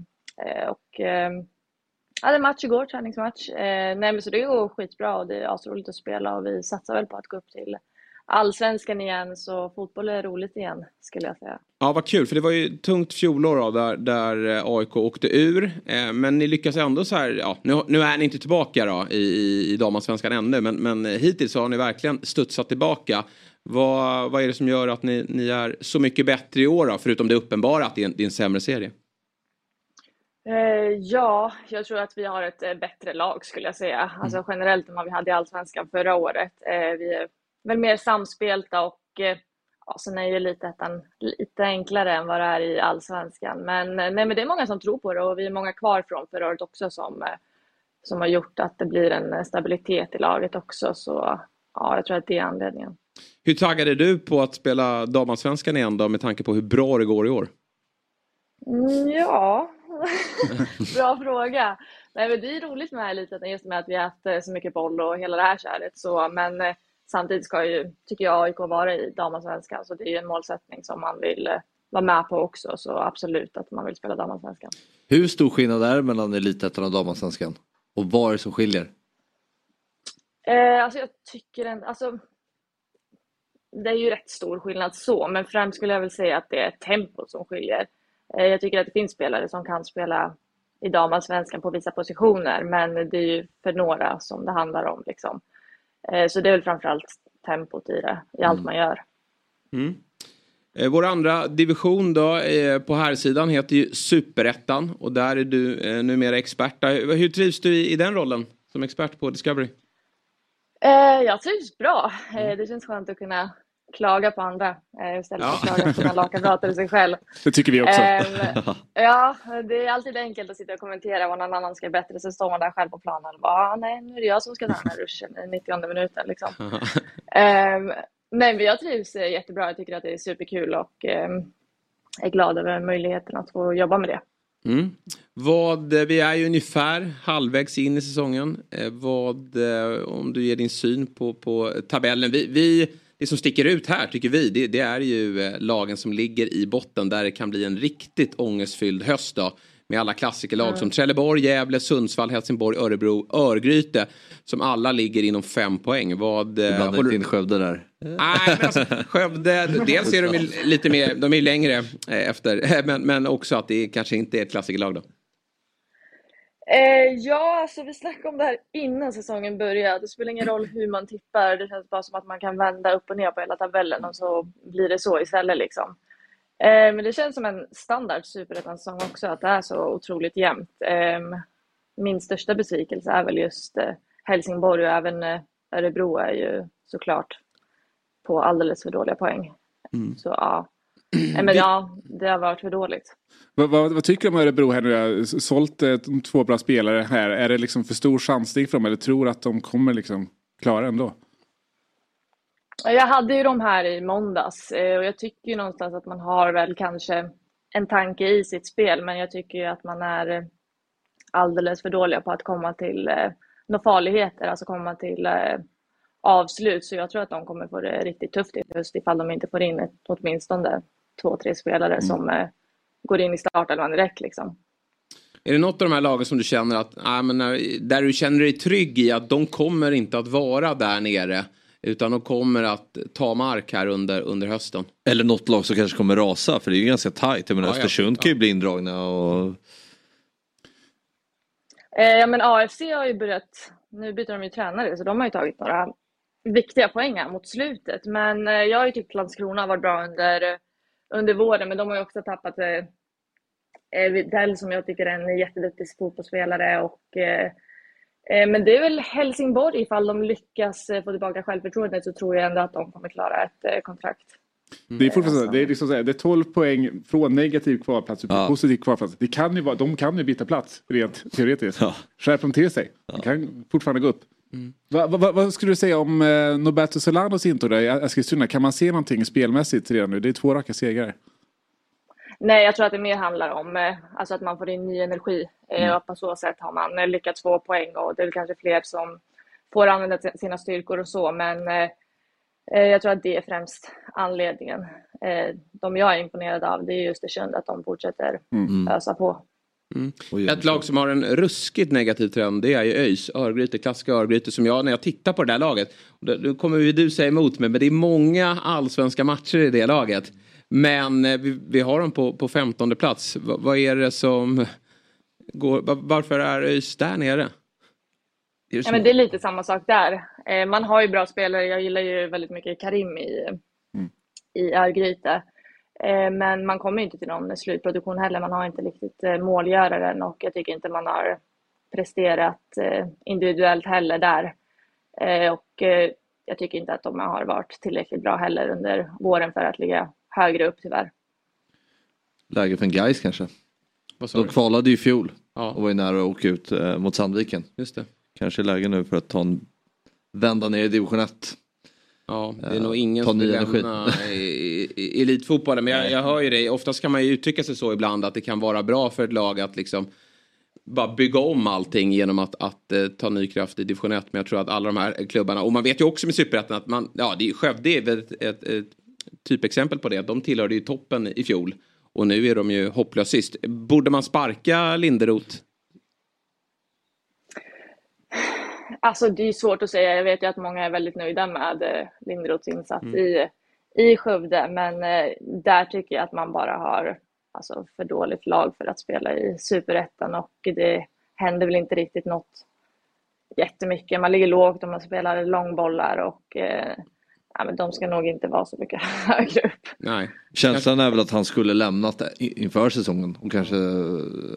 Eh, och eh, hade match igår, träningsmatch. Eh, nej men så det går skitbra och det är asroligt att spela och vi satsar väl på att gå upp till allsvenskan igen så fotboll är roligt igen skulle jag säga. Ja vad kul för det var ju tungt fjolår då, där, där eh, AIK åkte ur. Eh, men ni lyckas ändå så här, ja nu, nu är ni inte tillbaka då i, i, i damallsvenskan ännu men, men eh, hittills har ni verkligen studsat tillbaka. Vad, vad är det som gör att ni, ni är så mycket bättre i år då, förutom det uppenbara att det är en, det är en sämre serie? Eh, ja, jag tror att vi har ett eh, bättre lag skulle jag säga. Mm. Alltså generellt än vad vi hade i Allsvenskan förra året. Eh, vi är väl mer samspelta och ja, sen är ju Elitettan lite enklare än vad det är i Allsvenskan. Men, nej, men det är många som tror på det och vi är många kvar från förra året också som som har gjort att det blir en stabilitet i laget också. Så ja, jag tror att det är anledningen. Hur taggad är du på att spela damallsvenskan igen då med tanke på hur bra det går i år? Mm, ja, bra fråga. Nej, men det är roligt med eliten just med att vi har haft eh, så mycket boll och hela det här köret. Så, men eh, samtidigt ska ju, tycker jag, AIK vara i damallsvenskan. Så det är ju en målsättning som man vill eh, vara med på också. Så absolut att man vill spela damallsvenskan. Hur stor skillnad är det mellan elitettan och damallsvenskan? Och vad är det som skiljer? Eh, alltså jag tycker en, alltså det är ju rätt stor skillnad så, men främst skulle jag väl säga att det är tempot som skiljer. Eh, jag tycker att det finns spelare som kan spela i damallsvenskan på vissa positioner, men det är ju för några som det handlar om. Liksom. Eh, så det är väl framförallt tempot i det, i allt mm. man gör. Mm. Eh, vår andra division då på här sidan heter ju Superettan och där är du numera expert. Hur trivs du i den rollen som expert på Discovery? Jag trivs bra. Mm. Det känns skönt att kunna klaga på andra eh, istället för att klaga på sina lagkamrater och sig själv. Det tycker vi också. Um, ja, det är alltid enkelt att sitta och kommentera vad någon annan ska bättre. Så står man där själv på planen och bara, ah, nej, nu är det jag som ska ta den här ruschen i 90 minuten. Liksom. um, nej, men jag trivs jättebra. Jag tycker att det är superkul och um, är glad över möjligheten att få jobba med det. Mm. Vad, vi är ju ungefär halvvägs in i säsongen. Eh, vad, eh, om du ger din syn på, på tabellen. Vi, vi det som sticker ut här tycker vi det, det, är ju eh, lagen som ligger i botten där det kan bli en riktigt ångestfylld höst då. Med alla klassikerlag mm. som Trelleborg, Gävle, Sundsvall, Helsingborg, Örebro, Örgryte. Som alla ligger inom fem poäng. Vad, du blandar inte in Skövde där. Nej, men alltså, Skövde, dels är de lite mer, de är längre eh, efter. Men, men också att det kanske inte är ett klassikerlag då. Eh, ja, alltså vi snackade om det här innan säsongen började. Det spelar ingen roll hur man tippar. Det känns bara som att man kan vända upp och ner på hela tabellen och så blir det så istället. Liksom. Eh, men det känns som en standard superettan-säsong också, att det är så otroligt jämnt. Eh, min största besvikelse är väl just eh, Helsingborg och även eh, Örebro är ju såklart på alldeles för dåliga poäng. Mm. Så ja, men ja, det har varit för dåligt. Vad, vad, vad, tycker du om Örebro här nu? Sålt eh, två bra spelare här. Är det liksom för stor chansning för dem eller tror att de kommer liksom klara ändå? Jag hade ju de här i måndags eh, och jag tycker ju någonstans att man har väl kanske en tanke i sitt spel men jag tycker ju att man är eh, alldeles för dåliga på att komma till eh, några farligheter, alltså komma till eh, avslut. Så jag tror att de kommer få det riktigt tufft i höst ifall de inte får in ett, åtminstone två, tre spelare mm. som eh, går in i startelvan direkt. Liksom. Är det något av de här lagen som du känner att, äh, men när, där du känner dig trygg i att de kommer inte att vara där nere? Utan de kommer att ta mark här under, under hösten. Eller något lag som kanske kommer rasa för det är ju ganska tajt. Jag menar, ja, Östersund ja. kan ju bli indragna och... Eh, ja men AFC har ju börjat, nu byter de ju tränare så de har ju tagit några viktiga poäng här mot slutet. Men eh, jag har ju tyckt Landskrona varit bra under under våren, men de har ju också tappat eh, Widell som jag tycker är en jätteduktig fotbollsspelare. Och, eh, eh, men det är väl Helsingborg, ifall de lyckas eh, få tillbaka självförtroendet så tror jag ändå att de kommer klara ett eh, kontrakt. Mm. Det är fortfarande det är, liksom, det är 12 poäng från negativ kvalplats till ja. positiv kvalplats. Det kan ju vara, de kan ju byta plats rent teoretiskt. Ja. Skärp de till sig. Ja. De kan fortfarande gå upp. Mm. Va, va, vad skulle du säga om eh, Norberto Solanos intåg i Eskilstuna? Kan man se någonting spelmässigt redan nu? Det är två raka segrar. Nej, jag tror att det mer handlar om eh, alltså att man får in ny energi. Eh, mm. och på så sätt har man eh, lyckats få poäng och det är kanske fler som får använda sina styrkor och så. Men eh, eh, jag tror att det är främst anledningen. de jag är imponerad av det är just Östersund, att de fortsätter mm. ösa på. Mm. Ett lag som har en ruskigt negativ trend det är ju ÖIS, Örgryte, klassiska Örgryte som jag när jag tittar på det där laget. Nu kommer ju du säga emot mig men det är många allsvenska matcher i det laget. Men eh, vi, vi har dem på, på 15 plats. V, vad är det som går, varför är ÖIS där nere? Det är, ja, men det är lite samma sak där. Eh, man har ju bra spelare. Jag gillar ju väldigt mycket Karim i, mm. i Örgryte. Eh, men man kommer inte till någon slutproduktion heller. Man har inte riktigt eh, målgöraren och jag tycker inte man har presterat eh, individuellt heller där. Och jag tycker inte att de har varit tillräckligt bra heller under våren för att ligga högre upp tyvärr. Läge för en Gais kanske? De kvalade ju i fjol. Ja. Och var ju nära att åka ut mot Sandviken. Just det. Kanske läge nu för att ta en vända ner i division 1. Ja, det är nog ingen ta som vill lämna elitfotbollen. Men jag, jag hör ju dig, oftast kan man ju uttrycka sig så ibland att det kan vara bra för ett lag att liksom bara bygga om allting genom att, att eh, ta ny kraft i division 1. Men jag tror att alla de här klubbarna, och man vet ju också med superettan att man, ja det är Skövde är väl ett, ett, ett typexempel på det. De tillhörde ju toppen i fjol. Och nu är de ju hopplöst sist. Borde man sparka Linderoth? Alltså det är svårt att säga. Jag vet ju att många är väldigt nöjda med eh, Lindroths insats Mm. i, i Skövde. Men eh, där tycker jag att man bara har alltså, för dåligt lag för att spela i Superettan och det händer väl inte riktigt något jättemycket. Man ligger lågt och man spelar långbollar och eh, ja, men de ska nog inte vara så mycket högre upp. Nej. Känslan är väl att han skulle lämnat det inför säsongen. Och kanske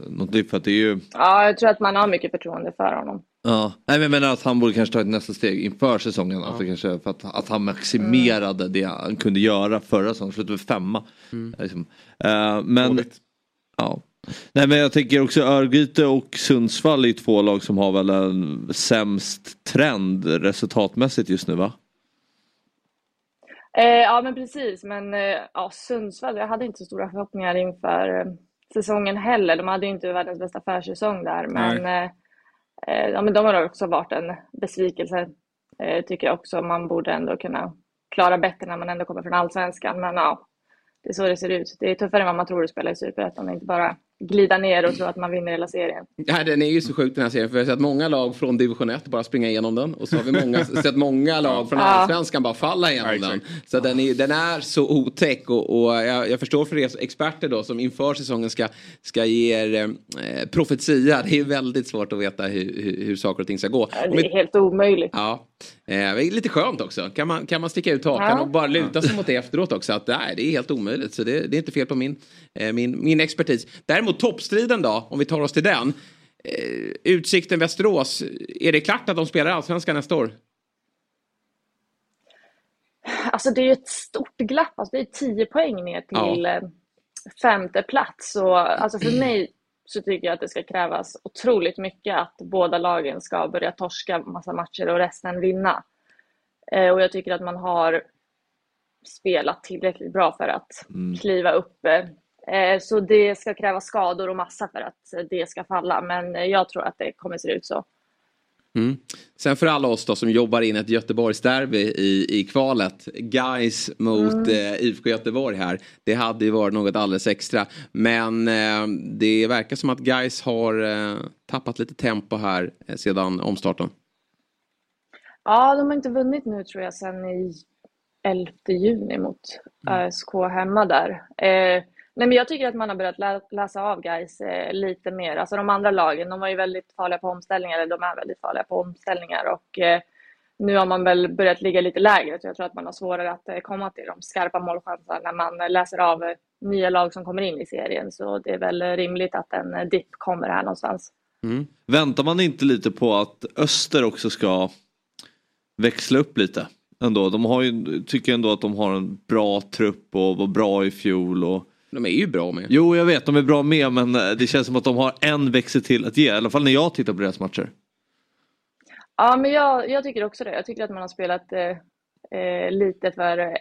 något nytt för att det är ju... Ja, jag tror att man har mycket förtroende för honom. Ja. Nej men jag menar att han borde kanske ta ett nästa steg inför säsongen. Alltså kanske för att, att han maximerade det han kunde göra förra säsongen. Slutade med femma. Liksom. Eh, men... Ja. Nej men jag tänker också Örgryte och Sundsvall är två lag som har väl en sämst trend resultatmässigt just nu va? Eh, ja, men precis. Men eh, ja, Sundsvall, jag hade inte så stora förhoppningar inför eh, säsongen heller. De hade ju inte världens bästa försäsong där, men, eh, eh, ja, men de har också varit en besvikelse. Eh, tycker jag också. Man borde ändå kunna klara bättre när man ändå kommer från allsvenskan. Men ja, det är så det ser ut. Det är tuffare än vad man tror att spela i superettan. Inte bara glida ner och tro att man vinner hela serien. Ja, den är ju så sjuk den här serien. För vi har sett många lag från division 1 bara springa igenom den. Och så har vi många, sett många lag från allsvenskan bara falla igenom Ja, den. Så den är, den är så otäck. Och, och jag, jag förstår för er experter då som inför säsongen ska, ska ge er eh, profetia. Det är väldigt svårt att veta hur, hur, hur saker och ting ska gå. Ja, Det vi- är helt omöjligt. Ja, eh, det är lite skönt också. Kan man, kan man sticka ut hakan Ja. och bara luta sig mot det efteråt också. Att nej, det är helt omöjligt. Så det, det är inte fel på min, eh, min, min expertis. Däremot toppstriden då, om vi tar oss till den. Eh, Utsikten Västerås, är det klart att de spelar Allsvenskan nästa år? Alltså det är ju ett stort glapp. Alltså det är 10 poäng ner till eh, femte plats. Och alltså för mig så tycker jag att det ska krävas otroligt mycket att båda lagen ska börja torska massa matcher och resten vinna. Eh, Och jag tycker att man har spelat tillräckligt bra för att kliva upp. Eh, Så det ska krävas skador och massa för att det ska falla. Men eh, jag tror att det kommer se ut så. Mm. Sen för alla oss då som jobbar in ett Göteborgsderby i, i kvalet. Guys mot eh, IFK Göteborg här. Det hade ju varit något alldeles extra. Men eh, det verkar som att Guys har eh, tappat lite tempo här eh, sedan omstarten. Ja, de har inte vunnit nu tror jag sedan i 11 juni mot ÖSK hemma där. Nej, men jag tycker att man har börjat lä läsa av guys eh, lite mer. Alltså de andra lagen, de var ju väldigt farliga på omställningar, eller de är väldigt farliga på omställningar och eh, nu har man väl börjat ligga lite lägre så jag tror att man har svårare att eh, komma till de skarpa målchanserna när man eh, läser av eh, nya lag som kommer in i serien. Så det är väl eh, rimligt att en eh, dipp kommer här någonstans. Mm. Väntar man inte lite på att Öster också ska växla upp lite? Ändå. De har ju, tycker ändå att de har en bra trupp och var bra i fjol. Och... De är ju bra med. Jo jag vet de är bra med men eh, det känns som att de har en växel till att ge. I alla fall när jag tittar på deras matcher. Ja, men jag, jag tycker också det. Jag tycker att man har spelat eh, eh, lite för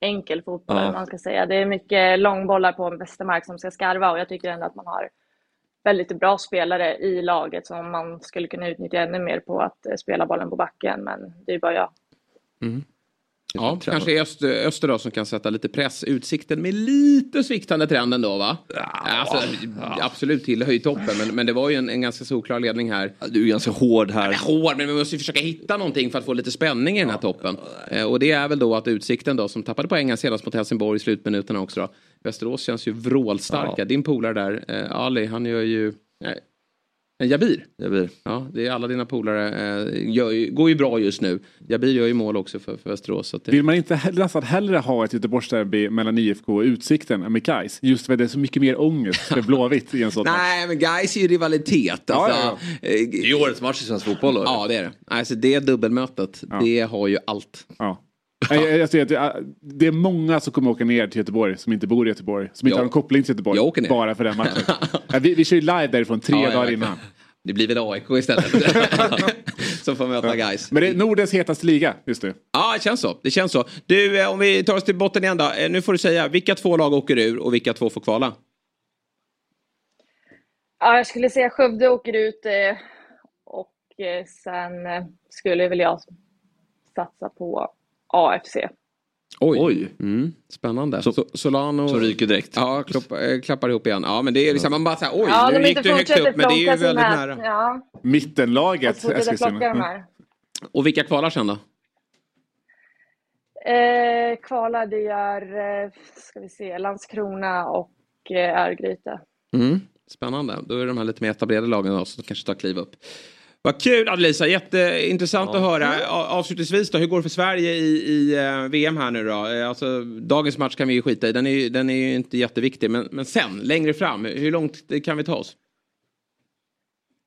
enkel fotboll, Ja. man ska säga. Det är mycket långbollar på Westermark som ska skarva och jag tycker ändå att man har väldigt bra spelare i laget som man skulle kunna utnyttja ännu mer på att eh, spela bollen på backen, men det är bara jag. Ja, kanske Öster, Öster då som kan sätta lite press. Utsikten med lite sviktande trend ändå va? alltså, Absolut tillhör ju toppen men, men det var ju en, en ganska solklar ledning här. Du är ganska hård här. Hård, men vi måste ju försöka hitta någonting för att få lite spänning i den här toppen. Eh, och det är väl då att Utsikten då som tappade poängen senast mot Helsingborg i slutminuterna också då. Västerås känns ju vrålstarka. Ja. Din polare där, eh, Ali, han gör ju... En Jabir. Blir. Ja, det är alla dina polare. Eh, gör ju, går ju bra just nu. Jabir gör ju mål också för, för Västerås. Så att det... Vill man inte nästan hellre ha ett Göteborgsderby mellan IFK och Utsikten än med Gais? Just för att det är så mycket mer ångest för Blåvitt i en sån. Nej, men guys är ju rivalitet. Alltså, Ja, Eh, Det är årets match i svensk fotboll. då. Ja, det är det. Alltså det dubbelmötet, det har ju allt. Ja. Jag, jag, jag ser att det, är många som kommer åka ner till Göteborg som inte bor i Göteborg. Som inte Jag- har en koppling till Göteborg. jag åker ner. Bara för den matchen. ja, vi, vi kör ju live därifrån tre Ja, ja, dagar innan. Det blir väl AIK istället. Som får möta guys. Men det är Nordens hetaste liga just nu. Ja, det känns så. Det känns så. Du, eh, om vi tar oss till botten igen då. Eh, Nu får du säga, vilka två lag åker ur och vilka två får kvala? Ja, jag skulle säga Skövde åker ut eh, och sen skulle väl jag satsa på AFC. Oj. Oj. Mm, spännande. Så, Solano... Som ryker direkt. Ja, klopp, eh, klappar ihop igen. Ja, men det är liksom, man bara säger oj, Ja, nu gick du högt upp, men det är ju väldigt sina... nära. Ja, Mittenlaget Eskilstuna. här. Och vilka kvalar sen då? Eh, kvalar det gör, eh, ska vi se, Landskrona och eh, Örgryte. Mm, spännande. Då är det de här lite mer etablerade lagen då, som kanske tar kliv upp. Vad kul Adelisa, jätteintressant att höra. Avslutningsvis då, hur går det för Sverige i, i eh, VM här nu då? Eh, Alltså, dagens match kan vi ju skita i, den är, ju- den är ju inte jätteviktig. Men, men sen, längre fram, hur långt kan vi ta oss?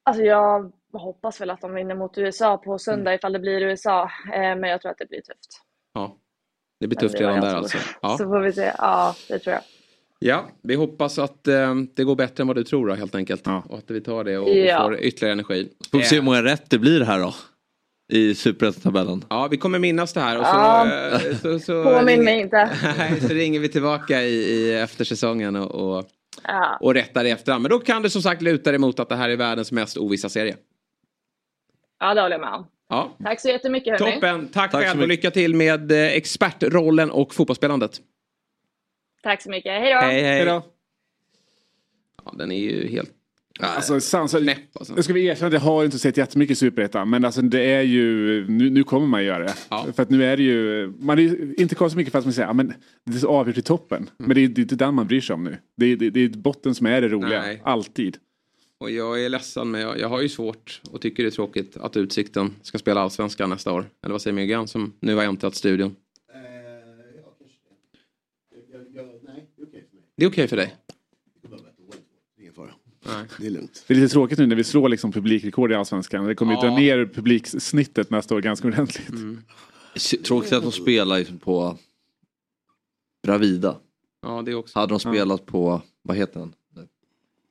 Alltså jag hoppas väl att de vinner mot USA på söndag ifall det blir USA. Eh, men jag tror att det blir tufft. Ja, det blir tufft redan där alltså. Ja. Så får vi se. Ja, det tror jag. Ja, vi hoppas att eh, det går bättre än vad du tror då, helt enkelt. Ja. Och att vi tar det och, Ja. och får ytterligare energi. Får vi se hur Eh, många rätt det blir här då. I superettan-tabellen. Ja, vi kommer minnas det här. Och så, Ja. eh, så, så, Påminn mig inte. Så ringer vi tillbaka i, i eftersäsongen och, och, Ja. och rättar i efterhand. Men då kan du som sagt luta dig mot att det här är världens mest ovissa serie. ja, det håller jag med om. Ja, Tack så jättemycket hörni. toppen. Tack, Tack själv och lycka till med eh, expertrollen och fotbollsspelandet. Tack så mycket. Hej då. Hej, hej. Hej då. Ja, den är ju helt Alltså, knäpp alltså. jag ska vi erkänna att jag har inte sett jättemycket Superettan. Men alltså det är ju, nu, nu kommer man göra det. Ja. För att nu är det ju, man är ju inte kvar så mycket för att man säger, men det är så avgjort i toppen. Mm. Men det är det är inte den man bryr sig om nu. Det är, det, det är botten som är det roliga, Nej. alltid. Och jag är ledsen men jag, jag har ju svårt och tycker det är tråkigt att Utsikten ska spela allsvenskan nästa år. Eller vad säger Myggan som nu har äntrat studion? Det är okej för dig? Nej. Det är lugnt. Det är lite tråkigt nu när vi slår liksom publikrekord i Allsvenskan. Det kommer ju Ja. dra ner publiksnittet nästa år ganska ordentligt. Mm. Tråkigt att de spelar liksom på Bravida. Ja, det också. Hade de spelat på, vad heter den?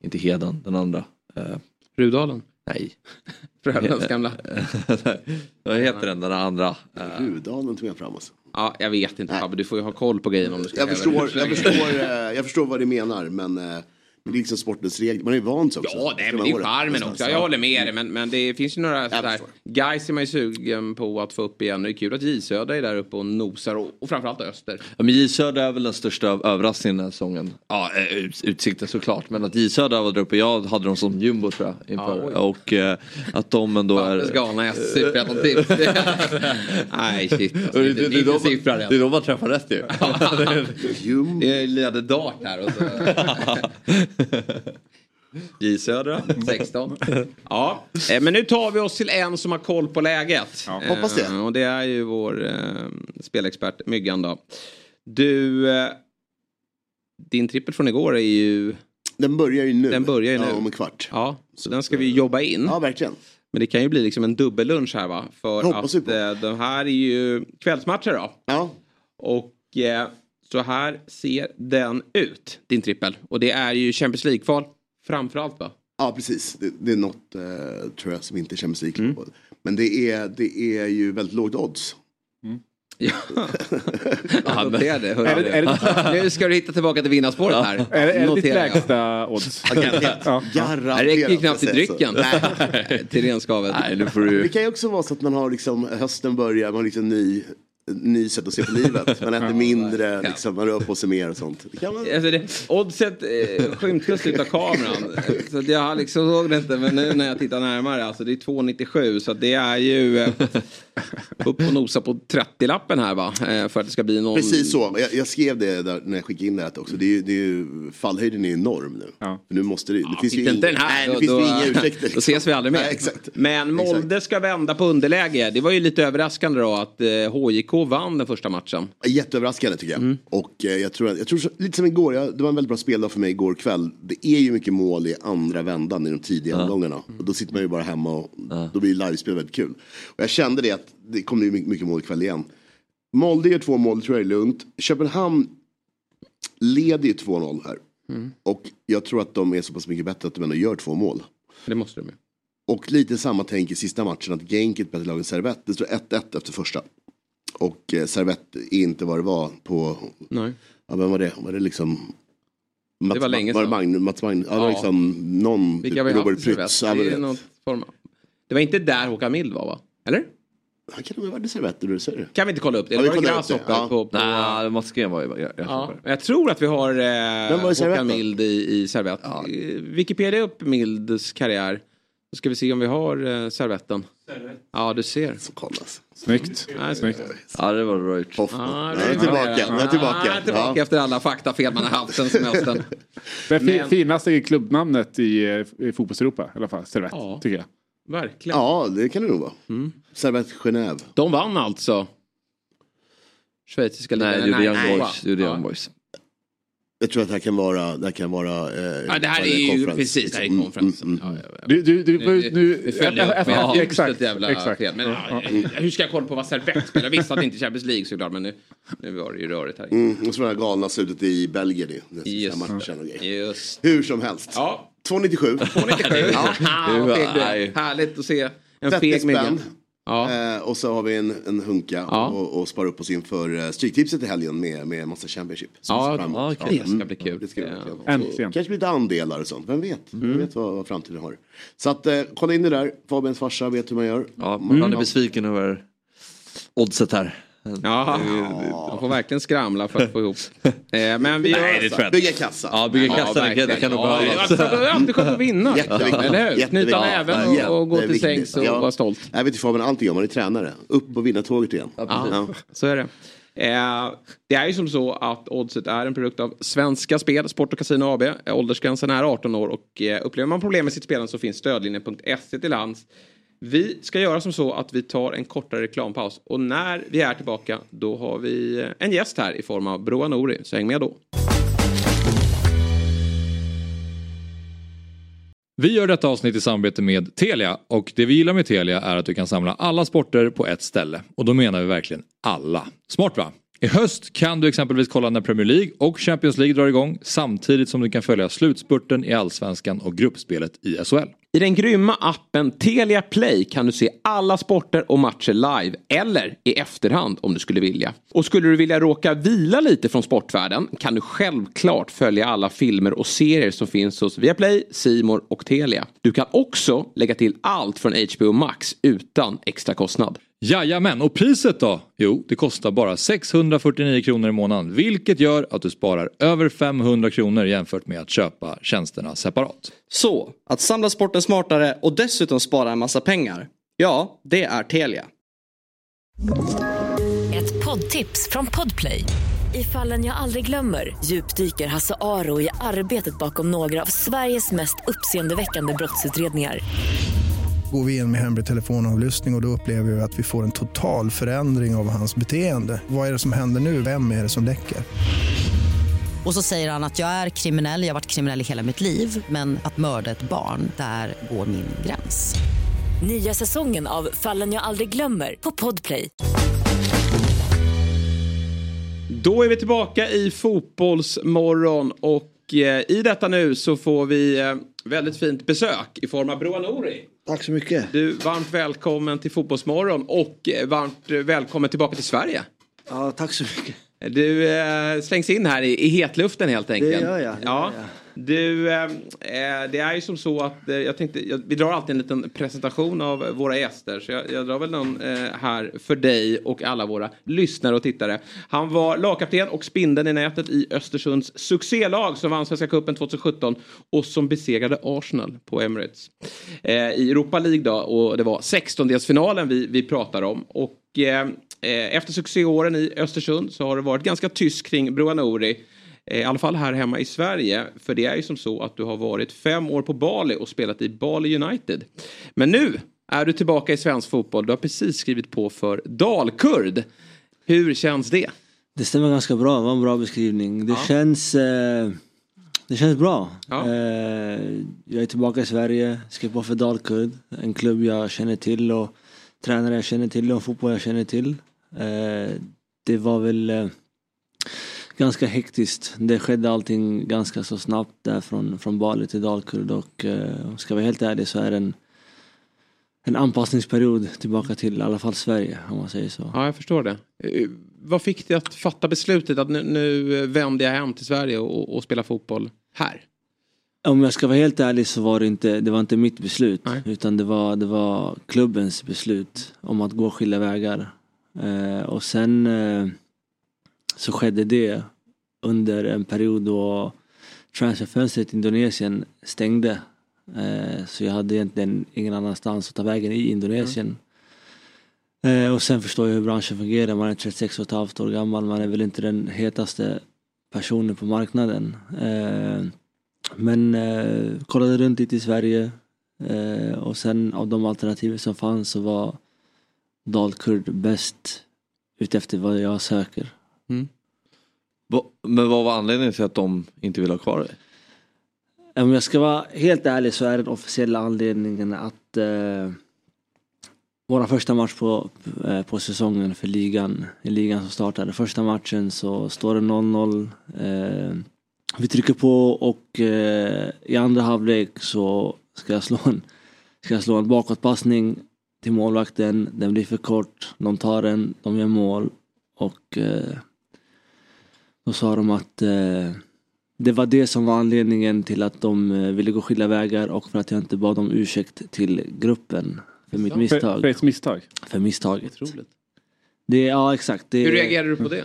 Inte Heden, den andra. Eh, Rudalen? Nej. Frölundas gamla? vad heter den, den andra? Eh, Rudalen tog jag fram alltså. Ja, jag vet inte Fabbe, du får ju ha koll på grejen om du ska Jag förstår, jag, förstår, eh, jag förstår vad du menar men eh, liksom sportens regler. Man är ju van sig också. Ja, nej, men det är charmen också. Jag håller med dig. Men, men det finns ju några sådär. Guys är man ju sugen på att få upp igen. Det är kul att J Södra är där uppe och nosar. Och, och framförallt Öster. Ja, men J Södra är väl den största överraskningen den här säsongen. Ja, eh, ut- Utsikten såklart. Men att J Södra var där uppe, jag hade dem som jumbo tror jag. Inför. Ja, och eh, att de ändå är... galna superettan-tips. Nej, shit. Alltså, Det, det, det, det, det, är det, är då man träffar rätt ju. Det leder dart här. Och så. J Södra, 16. Ja, eh, men nu tar vi oss till en som har koll på läget. Ja, hoppas det. Eh, Och det är ju vår eh, spelexpert Myggan då. Du, eh, din trippel från igår är ju, Den börjar ju nu. Den börjar ju nu. Ja, om en kvart. ja, så den ska vi jobba in. Ja, verkligen. Men det kan ju bli liksom en dubbellunch här va? För hoppas att eh, de här är ju kvällsmatcher då. Ja, Och eh, så här ser den ut, din trippel. Och det är ju Champions League-kval framförallt va? ja precis. Det, det är något eh, tror jag som inte är Champions League. Mm. Men det är, det är ju väldigt lågt odds. Ja, jag noterar det. hörru Är det, är det, Nu ska du hitta tillbaka till vinnarspåret här. är det, är det ditt lägsta odds? Garanterat. Det räcker ju knappt till drycken. till renskavet. Nej, nu får Det du... kan ju också vara så att man har liksom, hösten börjar, man har liksom ny, ny sätt att se på livet. Man äter mindre, liksom, man rör på sig mer och sånt. Det kan man, Alltså det, oddset eh, skymtes ut av kameran. Så att jag liksom såg det inte. Men nu när jag tittar närmare. Alltså det är 2,97. Så det är ju eh, upp och nosa på 30-lappen här va. Eh, för att det ska bli någon... Precis så, jag, jag skrev det där när jag skickade in det här också. Det är, ju- det är ju, fallhöjden är enorm nu. Ja. Nu måste det, det finns ju inte inga, här. nej, det då, finns då, ju inga ursäkter. Då liksom. ses vi aldrig mer. Nej. Men Molde ska vända på underläge. Det var ju lite överraskande då att eh, HJK vann den första matchen. Jätteöverraskande tycker jag. Mm. Och eh, jag tror, jag tror så, lite som igår, jag, det var en väldigt bra speldag för mig igår kväll. Det är ju mycket mål i andra vändan i de tidiga omgångarna. Och då sitter man ju bara hemma och då blir livespel väldigt kul. Och jag kände det att det kommer ju mycket, mål ikväll igen. Molde gör två mål, tror jag är lugnt. Köpenhamn leder ju 2-0 här. Mm. Och jag tror att de är så pass mycket bättre att de ändå gör två mål. Det måste de ju. Och lite samma tänk i sista matchen att Genk är ett bättre lag än Servette. Det står 1-1 efter första. Och eh, Servette är inte vad det var på, Nej. ja men var det, var det liksom Mats, var länge var det sedan. Magn, Mats Magn, ja, det var Ja. liksom någon, Vilka typ har vi Robert? Prytz. Ja, Det, form av... det var inte där Håkan Mild var va? Eller? Han kan nog ha varit i Servette, du säger det. Kan vi inte kolla upp det? Ja, Eller var det det. Grasshopper Ja. på... på... Nej, Gren var ju... Jag, jag, Ja, jag tror att vi har eh, var i Servette Håkan? Mild i, i Servette. Eh, Wikipedia upp Milds karriär. Då ska vi se om vi har eh, Servetten. Ja, du ser. Så kollas. Snyggt. Nej, Snyggt. ja, det var bra gjort. Ja, Ja, jag är tillbaka. Jag är tillbaka. Ja, tillbaka Ja. efter alla faktafel man har haft den semestern. Men- finaste klubbnamnet i, i fotbolls-Europa i alla fall. Servette, Ja. tycker jag. Verkligen. ja, det kan det nog vara. Mm. Servette Genève. De vann alltså. Schweiziska ligan. Nej, det gjorde Young. Boys. Det gjorde Ja. Young Boys. Jag tror att det här kan vara, det här kan vara eh, Ja, det här är ju conference, precis, det här är liksom. konferensen. Mm, mm, Ja, ja, ja. Du, du, du, Nu- nu, nu följer jag upp med ja, ett exakt, jävla exakt. fel. Men, ja, hur ska jag kolla på vad Servette spelar? Jag visste att det inte är Champions League såklart, men nu, nu var det ju rörigt här. Mm, och så det här galna slutet i Belgien den Just. Just. Hur som helst. Ja, 297. 97. Ja. Härligt att se en 30 feg spänn. Ja. Eh, och så har vi en, en hunka Ja. och, och sparar upp oss inför uh, Stryktipset i helgen med, med massa Championship. Ja, okej. det ska bli kul. Det ska vi Ja. verkligen. Äntligen. Kanske lite andelar och sånt, vem vet? Mm. Vem vet vad, vad framtiden har. Så att eh, kolla in det där, Fabians farsa vet hur man gör. Ja, man är besviken över oddset här. Ja, man får verkligen skramla för att få ihop. Eh, men vi Nej, gör... inte. Bygga kassa. Ja, bygga Ja, kassan, det kan- det verkligen. kan nog Ja, behövas. det är alltid skönt att vinna. Jätteviktigt. Eller hur? Knyta Ja, näven och, och gå till sängs och Ja. vara stolt. Jag vet ju Fabian, allting gör man är tränare. Upp och vinna tåget igen. Ja, så är det. Eh, det är ju som så att Oddset är en produkt av Svenska Spel, Sport och Casino AB. Åldersgränsen är 18 år och eh, upplever man problem med sitt spelande så finns stödlinjen.se till hands. Vi ska göra som så att vi tar en kortare reklampaus och när vi är tillbaka då har vi en gäst här i form av Broa Nouri, så häng med då. Vi gör detta avsnitt i samarbete med Telia och det vi gillar med Telia är att du kan samla alla sporter på ett ställe. Och då menar vi verkligen alla. Smart va? I höst kan du exempelvis kolla när Premier League och Champions League drar igång samtidigt som du kan följa slutspurten i Allsvenskan och gruppspelet i SHL. I den grymma appen Telia Play kan du se alla sporter och matcher live eller i efterhand om du skulle vilja. Och skulle du vilja råka vila lite från sportvärlden kan du självklart följa alla filmer och serier som finns hos Viaplay, Simor och Telia. Du kan också lägga till allt från HBO Max utan extra kostnad. Jajamän, och priset då? Jo, det kostar bara 649 kronor i månaden vilket gör att du sparar över 500 kronor jämfört med att köpa tjänsterna separat. Så, att samla sporten smartare och dessutom spara en massa pengar. Ja, det är Telia. Ett poddtips från Podplay. I fallen jag aldrig glömmer djupdyker Hasse Aro i arbetet bakom några av Sveriges mest uppseendeväckande brottsutredningar. Går vi in med hemlig telefonavlyssning och, och då upplever vi att vi får en total förändring av hans beteende. Vad är det som händer nu? Vem är det som läcker? Och så säger han att jag är kriminell, jag har varit kriminell i hela mitt liv men att mörda ett barn, där går min gräns. Nya säsongen av Fallen jag aldrig glömmer på Podplay. Då är vi tillbaka i Fotbollsmorgon och eh, i detta nu så får vi eh, väldigt fint besök i form av Broa Nouri. Tack så mycket. Du, varmt välkommen till Fotbollsmorgon och eh, varmt eh, välkommen tillbaka till Sverige. Ja, tack så mycket. Du eh, slängs in här i, i hetluften helt enkelt. Det gör jag, det ja. gör jag. Du, eh, eh, det är ju som så att eh, jag tänkte, jag, vi drar alltid en liten presentation av våra gäster. Så jag, jag drar väl någon eh, här för dig och alla våra lyssnare och tittare. Han var lagkapten och spindeln i nätet i Östersunds succélag som vann Svenska Cupen 2017 och som besegrade Arsenal på Emirates. Eh, I Europa League då och det var 16-delsfinalen vi, vi pratar om. Och eh, eh, efter succéåren i Östersund så har det varit ganska tyst kring Broa Nouri. Eh, I alla fall här hemma i Sverige. För det är ju som så att du har varit fem år på Bali och spelat i Bali United. Men nu är du tillbaka i svensk fotboll. Du har precis skrivit på för Dalkurd. Hur känns det? Det stämmer ganska bra, det var en bra beskrivning. Det Ja. känns eh, Det känns bra. Ja. Eh, jag är tillbaka i Sverige, skrev på för Dalkurd. En klubb jag känner till och tränare jag känner till och fotboll jag känner till. Eh, det var väl eh, ganska hektiskt. Det skedde allting ganska så snabbt där från, från Bali till Dalkurd och eh, ska jag vara helt ärlig så är det en, en anpassningsperiod tillbaka till i alla fall Sverige om man säger så. Ja, jag förstår det. Eh, Vad fick dig att fatta beslutet att nu, nu vänder jag hem till Sverige och, och spelar fotboll här? Om jag ska vara helt ärlig så var det inte, det var inte mitt beslut. Utan det var, det var klubbens beslut om att gå skilda vägar. Eh, och sen eh, så skedde det under en period då transferfönstret i Indonesien stängde. Eh, så jag hade egentligen ingen annanstans att ta vägen i Indonesien. Mm. och sen förstår jag hur branschen fungerar. Man är 36 och ett halvt år gammal. Man är väl inte den hetaste personen på marknaden. Eh, men kollade runt lite i Sverige. Och sen av de alternativ som fanns så var Dalkurd bäst utefter vad jag söker. Va- Men vad var anledningen till att de inte ville ha kvar dig? Om jag ska vara helt ärlig så är den officiella anledningen att eh, vår första match på, eh, på säsongen för ligan, i ligan som startade, första matchen så står det 0-0. Eh, vi trycker på och eh, i andra halvlek så ska jag slå en, ska jag slå en bakåtpassning till målvakten. Den blir för kort, de tar den, de gör mål och eh, då sa de att eh, det var det som var anledningen till att de eh, ville gå skilda vägar och för att jag inte bad om ursäkt till gruppen för mitt För, misstag. för ett misstag? För misstaget. Det, ja exakt. Det, Hur reagerar du på det?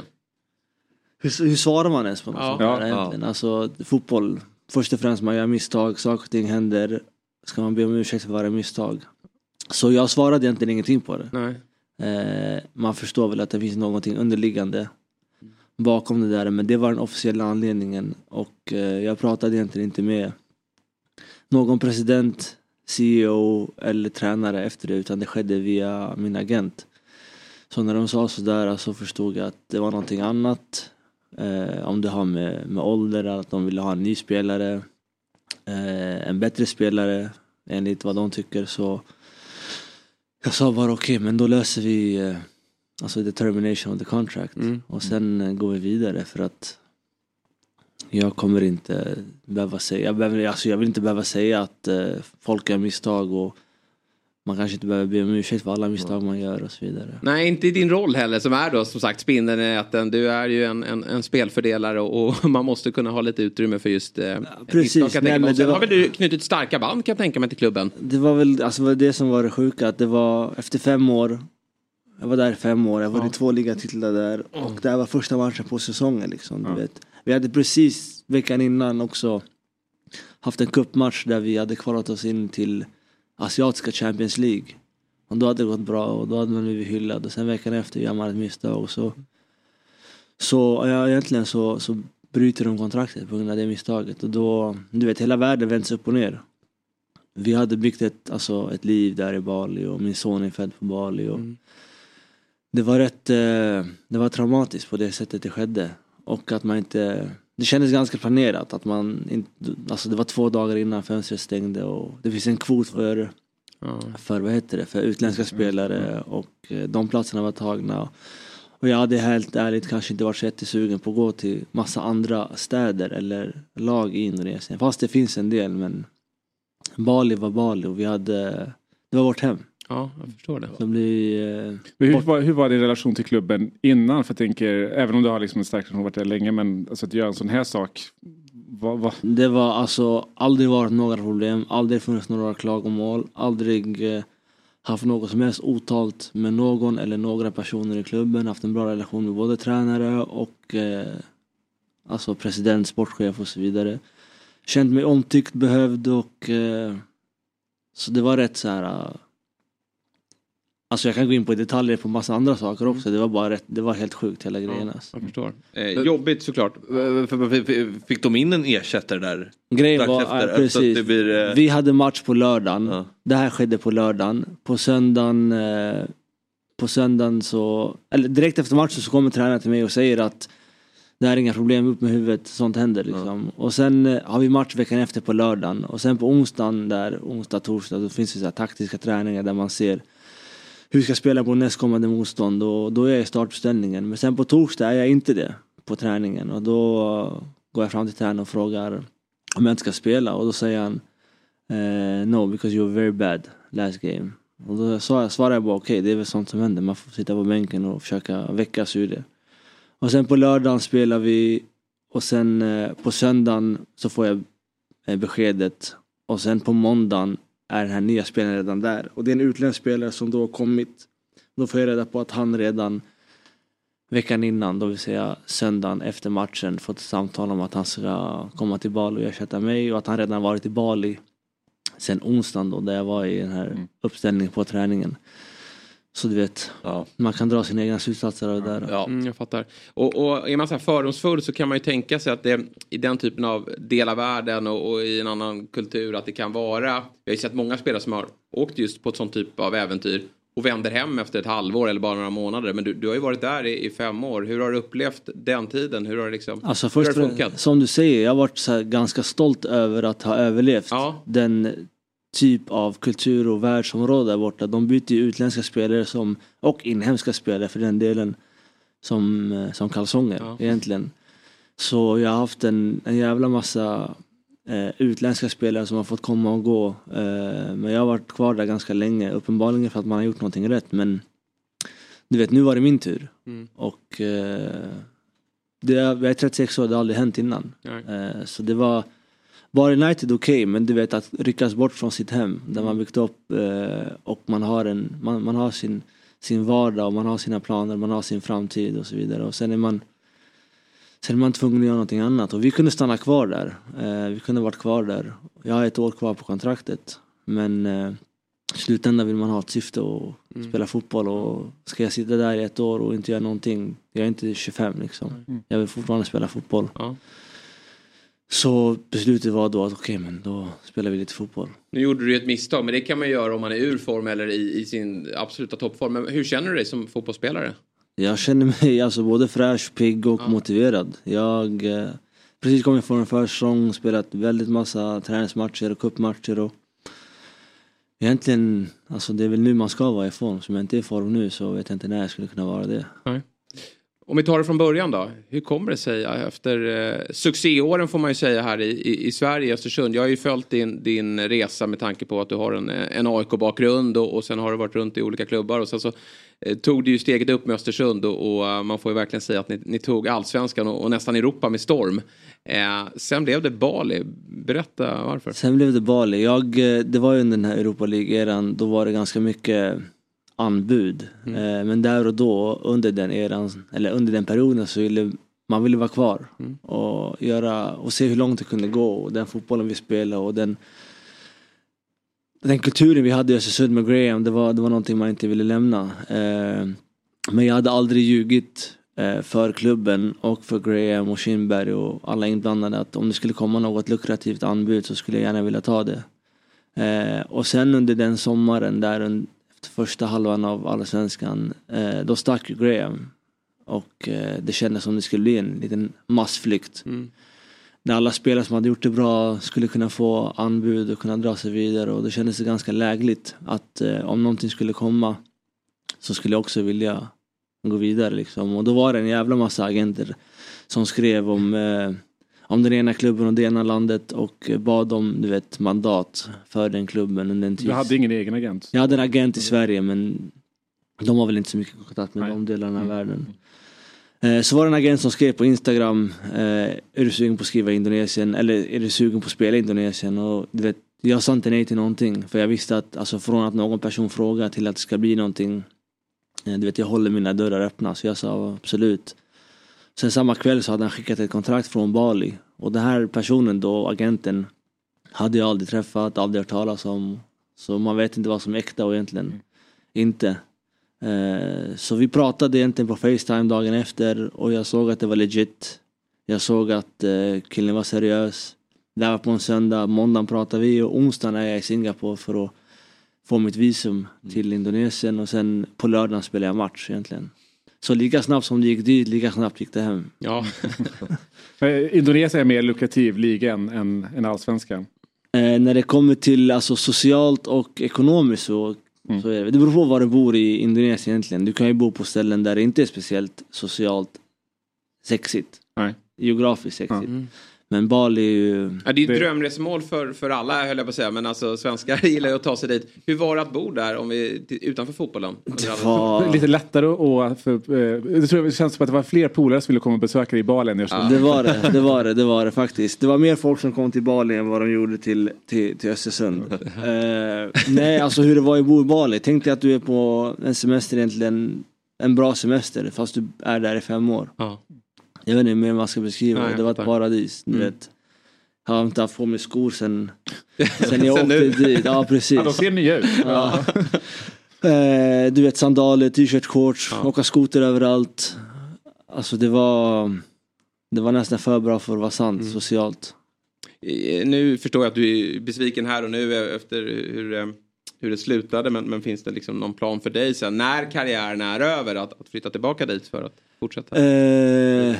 Hur, hur svarar man ens på något Ja. sånt där Ja. egentligen? Alltså fotboll, först och främst man gör misstag, saker och ting händer. Ska man be om ursäkt för varje misstag? Så jag svarade egentligen ingenting på det. Nej. Eh, man förstår väl att det finns någonting underliggande bakom det där men det var den officiella anledningen och eh, jag pratade egentligen inte med någon president, CEO eller tränare efter det utan det skedde via min agent. Så när de sa sådär så förstod jag att det var någonting annat. Eh, om det har med, med ålder, att de ville ha en ny spelare. Eh, en bättre spelare enligt vad de tycker så jag sa bara okej men då löser vi eh, alltså the termination of the contract och sen eh, går vi vidare för att jag kommer inte behöva säga, jag, behöver, alltså jag vill inte behöva säga att eh, folk gör misstag och man kanske inte behöver be om ursäkt för alla misstag man gör och så vidare. Nej, inte i din roll heller som är då som sagt spindeln i näten. Du är ju en, en, en spelfördelare och, och man måste kunna ha lite utrymme för just eh, precis. kan jag Nej, men sen det har var- väl du knutit starka band kan jag tänka mig till klubben. Det var väl alltså, det var det som var det sjuka, att det var efter fem år Jag var där i fem år, jag var i två ligatitlar där och det här var första matchen på säsongen liksom. Du vet. Vi hade precis veckan innan också haft en cupmatch där vi hade kvalat oss in till Asiatiska Champions League. Och då hade det gått bra och då hade man blivit hyllad och sen veckan efter gör man ett misstag och så Så ja, egentligen så, så bryter de kontraktet på grund av det misstaget och då, du vet hela världen vänds upp och ner. Vi hade byggt ett, alltså, ett liv där i Bali och min son är född på Bali. Och Det var rätt eh, det var traumatiskt på det sättet det skedde. Och att man inte, det kändes ganska planerat att man inte, alltså det var två dagar innan fönstret stängde och det finns en kvot för, för vad heter det, för utländska spelare och eh, de platserna var tagna. Och jag hade helt ärligt kanske inte varit så jättesugen på att gå till massa andra städer eller lag i Indonesien. Fast det finns en del men Bali var Bali och vi hade, det var vårt hem. Ja, jag förstår det. Så blir, eh, Men hur, var, hur var din relation till klubben innan? För jag tänker, även om du har liksom en stark relation varit där länge, men alltså att göra en sån här sak. Vad, vad, Det var alltså aldrig varit några problem, aldrig funnits några klagomål, aldrig eh, haft något som helst otalt med någon eller några personer i klubben, haft en bra relation med både tränare och eh, alltså president, sportchef och så vidare. Känt mig omtyckt, behövd och eh, så det var rätt så här. Eh, Alltså jag kan gå in på detaljer på massa andra saker också. Det var bara rätt, det var helt sjukt hela grejen. Alltså. Jag förstår. Eh, jobbigt såklart. Fick de in en ersättare där? Grejen var, efter? ja, Så precis. att det blir, eh, Vi hade match på lördagen. Det här skedde på lördagen. På söndagen, eh, på söndagen så, eller direkt efter matchen så kommer tränaren till mig och säger att det här är inga problem, upp med huvudet, sånt händer liksom. Och sen eh, har vi match veckan efter på lördagen. Och sen på onsdagen där, onsdag, torsdag, då finns det så här taktiska träningar där man ser hur ska jag spela på nästkommande motstånd och då är jag i startuppställningen. Men sen på torsdag är jag inte det på träningen och då går jag fram till tränaren och frågar om jag inte ska spela och då säger han eh, No because you were very bad last game. Och då svarar jag bara okej okay, det är väl sånt som händer. Man får sitta på bänken och försöka väckas ur det. Och sen på lördagen spelar vi och sen eh, på söndagen så får jag eh, beskedet och sen på måndagen är den här nya spelaren redan där. Och det är en utländsk spelare som då har kommit. Då får jag reda på att han redan veckan innan, då vill säga söndagen efter matchen, fått ett samtal om att han ska komma till Bali och ersätta mig och att han redan varit i Bali sen onsdagen då, där jag var i den här mm. uppställningen på träningen. Så du vet, ja. man kan dra sina egna slutsatser av det där. Ja, mm, jag fattar. Och, och är man så här fördomsfull så kan man ju tänka sig att det i den typen av del av världen och, och, i en annan kultur att det kan vara. Vi har ju sett många spelare som har åkt just på ett sånt typ av äventyr och vänder hem efter ett halvår eller bara några månader. Men du, du har ju varit där i, i, fem år. Hur har du upplevt den tiden? Hur har det liksom alltså först, hur har det funkat? Som du säger, jag har varit så ganska stolt över att ha överlevt ja. den typ av kultur och världsområde där borta. De byter ju utländska spelare som, och inhemska spelare för den delen som, eh, som kalsonger ja. egentligen. Så jag har haft en, en jävla massa eh, utländska spelare som har fått komma och gå. Eh, men jag har varit kvar där ganska länge, uppenbarligen för att man har gjort någonting rätt. Men du vet, nu var det min tur. Mm. Och eh, det, jag är 36 år, det har aldrig hänt innan. Eh, så det var Bar United okej, okay, men du vet att ryckas bort från sitt hem där man byggt upp eh, och man har, en, man, man har sin, sin vardag och man har sina planer, man har sin framtid och så vidare. Och sen är man Sen är man tvungen att göra någonting annat och vi kunde stanna kvar där. Eh, vi kunde varit kvar där. Jag har ett år kvar på kontraktet. Men eh, i slutändan vill man ha ett syfte och mm. spela fotboll och ska jag sitta där i ett år och inte göra någonting. Jag är inte 25 liksom. Mm. Jag vill fortfarande spela fotboll. Ja. Så beslutet var då att okej okay, men då spelar vi lite fotboll. Nu gjorde du ett misstag men det kan man göra om man är ur form eller i, i sin absoluta toppform. Men hur känner du dig som fotbollsspelare? Jag känner mig alltså både fräsch, pigg och ja. motiverad. Jag eh, precis kommit från en försäsong, spelat väldigt massa träningsmatcher och cupmatcher och Egentligen, alltså det är väl nu man ska vara i form. Som jag inte är i form nu så vet jag inte när jag skulle kunna vara det. Nej. Om vi tar det från början då. Hur kommer det sig efter eh, succéåren får man ju säga här i, i, i Sverige, Östersund. Jag har ju följt din, din resa med tanke på att du har en, en AIK-bakgrund och, och sen har du varit runt i olika klubbar och sen så eh, tog du ju steget upp med Östersund och, och eh, man får ju verkligen säga att ni, ni tog allsvenskan och, och, nästan Europa med storm. Eh, sen blev det Bali. Berätta varför. Sen blev det Bali. Jag, eh, det var ju under den här Europa League-eran, då var det ganska mycket anbud. Mm. Eh, men där och då under den eran, eller under den perioden så ville man ville vara kvar mm. och, göra, och se hur långt det kunde gå och den fotbollen vi spelade och den den kulturen vi hade i Östersund med Graham, det var, det var någonting man inte ville lämna. Eh, men jag hade aldrig ljugit eh, för klubben och för Graham och Kinberg och alla inblandade att om det skulle komma något lukrativt anbud så skulle jag gärna vilja ta det. och sen under den sommaren där första halvan av Allsvenskan, eh, då stack Graham. Och eh, det kändes som det skulle bli en liten massflykt. Mm. När alla spelare som hade gjort det bra skulle kunna få anbud och kunna dra sig vidare och det kändes det ganska lägligt att eh, om någonting skulle komma så skulle jag också vilja gå vidare liksom. Och då var det en jävla massa agenter som skrev om eh, om den ena klubben och det ena landet och bad om du vet, mandat för den klubben under en tid. Du hade ingen egen agent? Jag hade en agent i Sverige men de har väl inte så mycket kontakt med Nej. de delarna av mm. världen. Eh, så var det en agent som skrev på Instagram, eh, är du sugen på att skriva i Indonesien eller är du sugen på att spela i Indonesien? Och du vet, jag sa inte nej till någonting för jag visste att alltså, från att någon person frågar till att det ska bli någonting, eh, du vet jag håller mina dörrar öppna så jag sa absolut. Sen samma kväll så hade han skickat ett kontrakt från Bali. Och den här personen då, agenten, hade jag aldrig träffat, aldrig hört talas om. Så man vet inte vad som är äkta och egentligen mm. inte. Eh, så vi pratade egentligen på Facetime dagen efter och jag såg att det var legit. Jag såg att eh, killen var seriös. Det var på en söndag, måndagen pratade vi och onsdagen är jag i Singapore för att få mitt visum till. Indonesien och sen på lördagen spelar jag match egentligen. Så lika snabbt som det gick dit, lika snabbt gick det hem. Ja. Indonesien är mer lukrativ liga än, än, än allsvenskan? Eh, när det kommer till alltså, socialt och ekonomiskt så Så är det. det beror på var du bor i Indonesien egentligen. Du kan ju bo på ställen där det inte är speciellt socialt sexigt. Nej. Geografiskt sexigt. Mm. Men Bali är ju... Ja, det är ju ett drömresmål för, för alla höll jag på att säga. Men alltså svenskar gillar ju att ta sig dit. Hur var det att bo där om vi, utanför fotbollen? Lite lättare att... För, eh, det, tror jag, det känns som att det var fler polare som ville komma och besöka dig i Bali än i Östersund. Det var det, det var det, det var det faktiskt. Det var mer folk som kom till Bali än vad de gjorde till, till, till Östersund. Eh, nej, alltså hur det var att bo i Bali. Tänk dig att du är på en semester egentligen, en bra semester fast du är där i fem år. Ja. Jag vet inte mer man ska beskriva Nej, det. var ett paradis. Du Mm. vet. Jag har inte haft på mig skor sen, sen jag Sen åkte nu. dit. Ja precis. Ja, de ser nya ut. Ja. Eh, du vet sandaler, t-shirt, shorts, åka skoter överallt. Alltså det var, det var nästan för bra för att vara sant Mm. socialt. Eh, Nu förstår jag att du är besviken här och nu efter hur, eh, hur det slutade. Men, men finns det liksom någon plan för dig sen när karriären är över att, att flytta tillbaka dit för att fortsätta? Eh,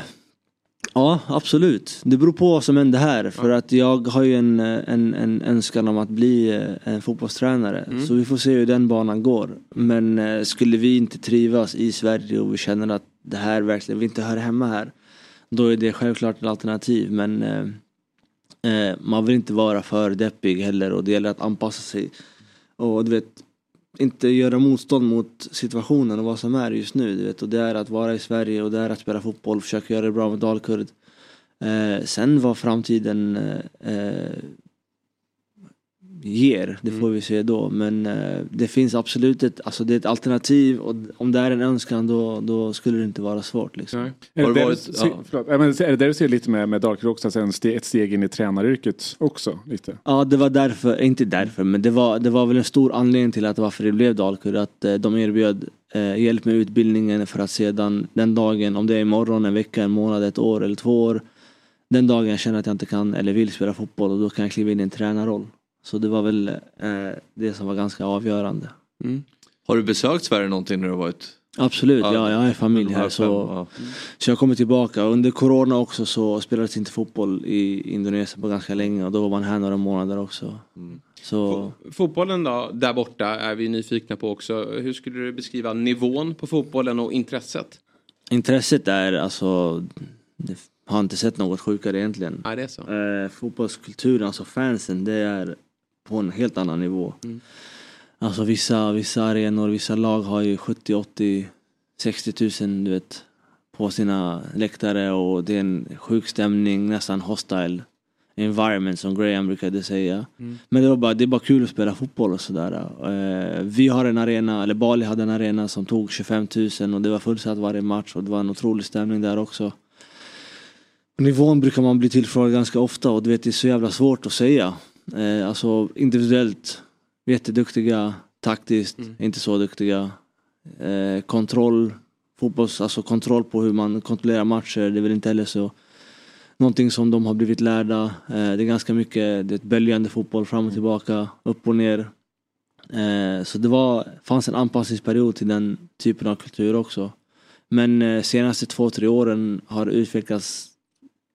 ja, absolut. Det beror på vad som händer här. För att jag har ju en, en, en önskan om att bli eh, en fotbollstränare. Mm. Så vi får se hur den banan går. Men eh, skulle vi inte trivas i Sverige och vi känner att det här verkligen, vi inte hör hemma här. Då är det självklart ett alternativ. Men eh, eh, man vill inte vara för deppig heller och det gäller att anpassa sig. Och du vet, inte göra motstånd mot situationen och vad som är just nu. Du vet. Och det är att vara i Sverige och det är att spela fotboll, försöka göra det bra med Dalkurd. Eh, sen vad framtiden eh, eh ger, det får vi se då. Men eh, det finns absolut ett, alltså det är ett alternativ och om det är en önskan då, då skulle det inte vara svårt. Liksom. Är det, där du, se, förlåt, ja, men är det där du ser lite med, med Darker också, alltså en ste, ett steg in i tränaryrket också? Lite? Ja det var därför, inte därför men det var, det var väl en stor anledning till att varför det blev Dalkurd. Att eh, de erbjöd eh, hjälp med utbildningen för att sedan den dagen, om det är imorgon, en vecka, en månad, ett år eller två år. Den dagen jag känner att jag inte kan eller vill spela fotboll och då kan jag kliva in i en tränarroll. Så det var väl eh, det som var ganska avgörande. Har du besökt Sverige någonting när du har varit? Absolut, Ja, ja, jag har familj här så, ja. så jag kommer tillbaka. Under corona också så spelades inte fotboll i Indonesien på ganska länge och då var man här några månader också. Så Fotbollen då, där borta är vi nyfikna på också. Hur skulle du beskriva nivån på fotbollen och intresset? intresset är alltså, det har inte sett något sjukare egentligen. Ja, det är så. Eh, fotbollskulturen, alltså fansen, det är på en helt annan nivå. Mm. Alltså vissa, vissa arenor, vissa lag har ju 70, 80, 60 tusen du vet, på sina läktare och det är en sjuk stämning, nästan hostile environment som Graham brukade säga. Mm. Men det, var bara, det är bara kul att spela fotboll och sådär. Eh, vi har en arena, eller Bali hade en arena som tog 25 000 och det var fullsatt varje match och det var en otrolig stämning där också. Nivån brukar man bli tillfrågad ganska ofta och du vet det är så jävla svårt att säga. Eh, alltså individuellt, jätteduktiga, taktiskt, inte så duktiga. Eh, kontroll, fotbolls, alltså kontroll på hur man kontrollerar matcher, det är väl inte heller så någonting som de har blivit lärda. Eh, det är ganska mycket det är ett böljande fotboll fram och tillbaka, upp och ner. Eh, så det var, fanns en anpassningsperiod till den typen av kultur också. Men eh, senaste två, tre åren har det utvecklats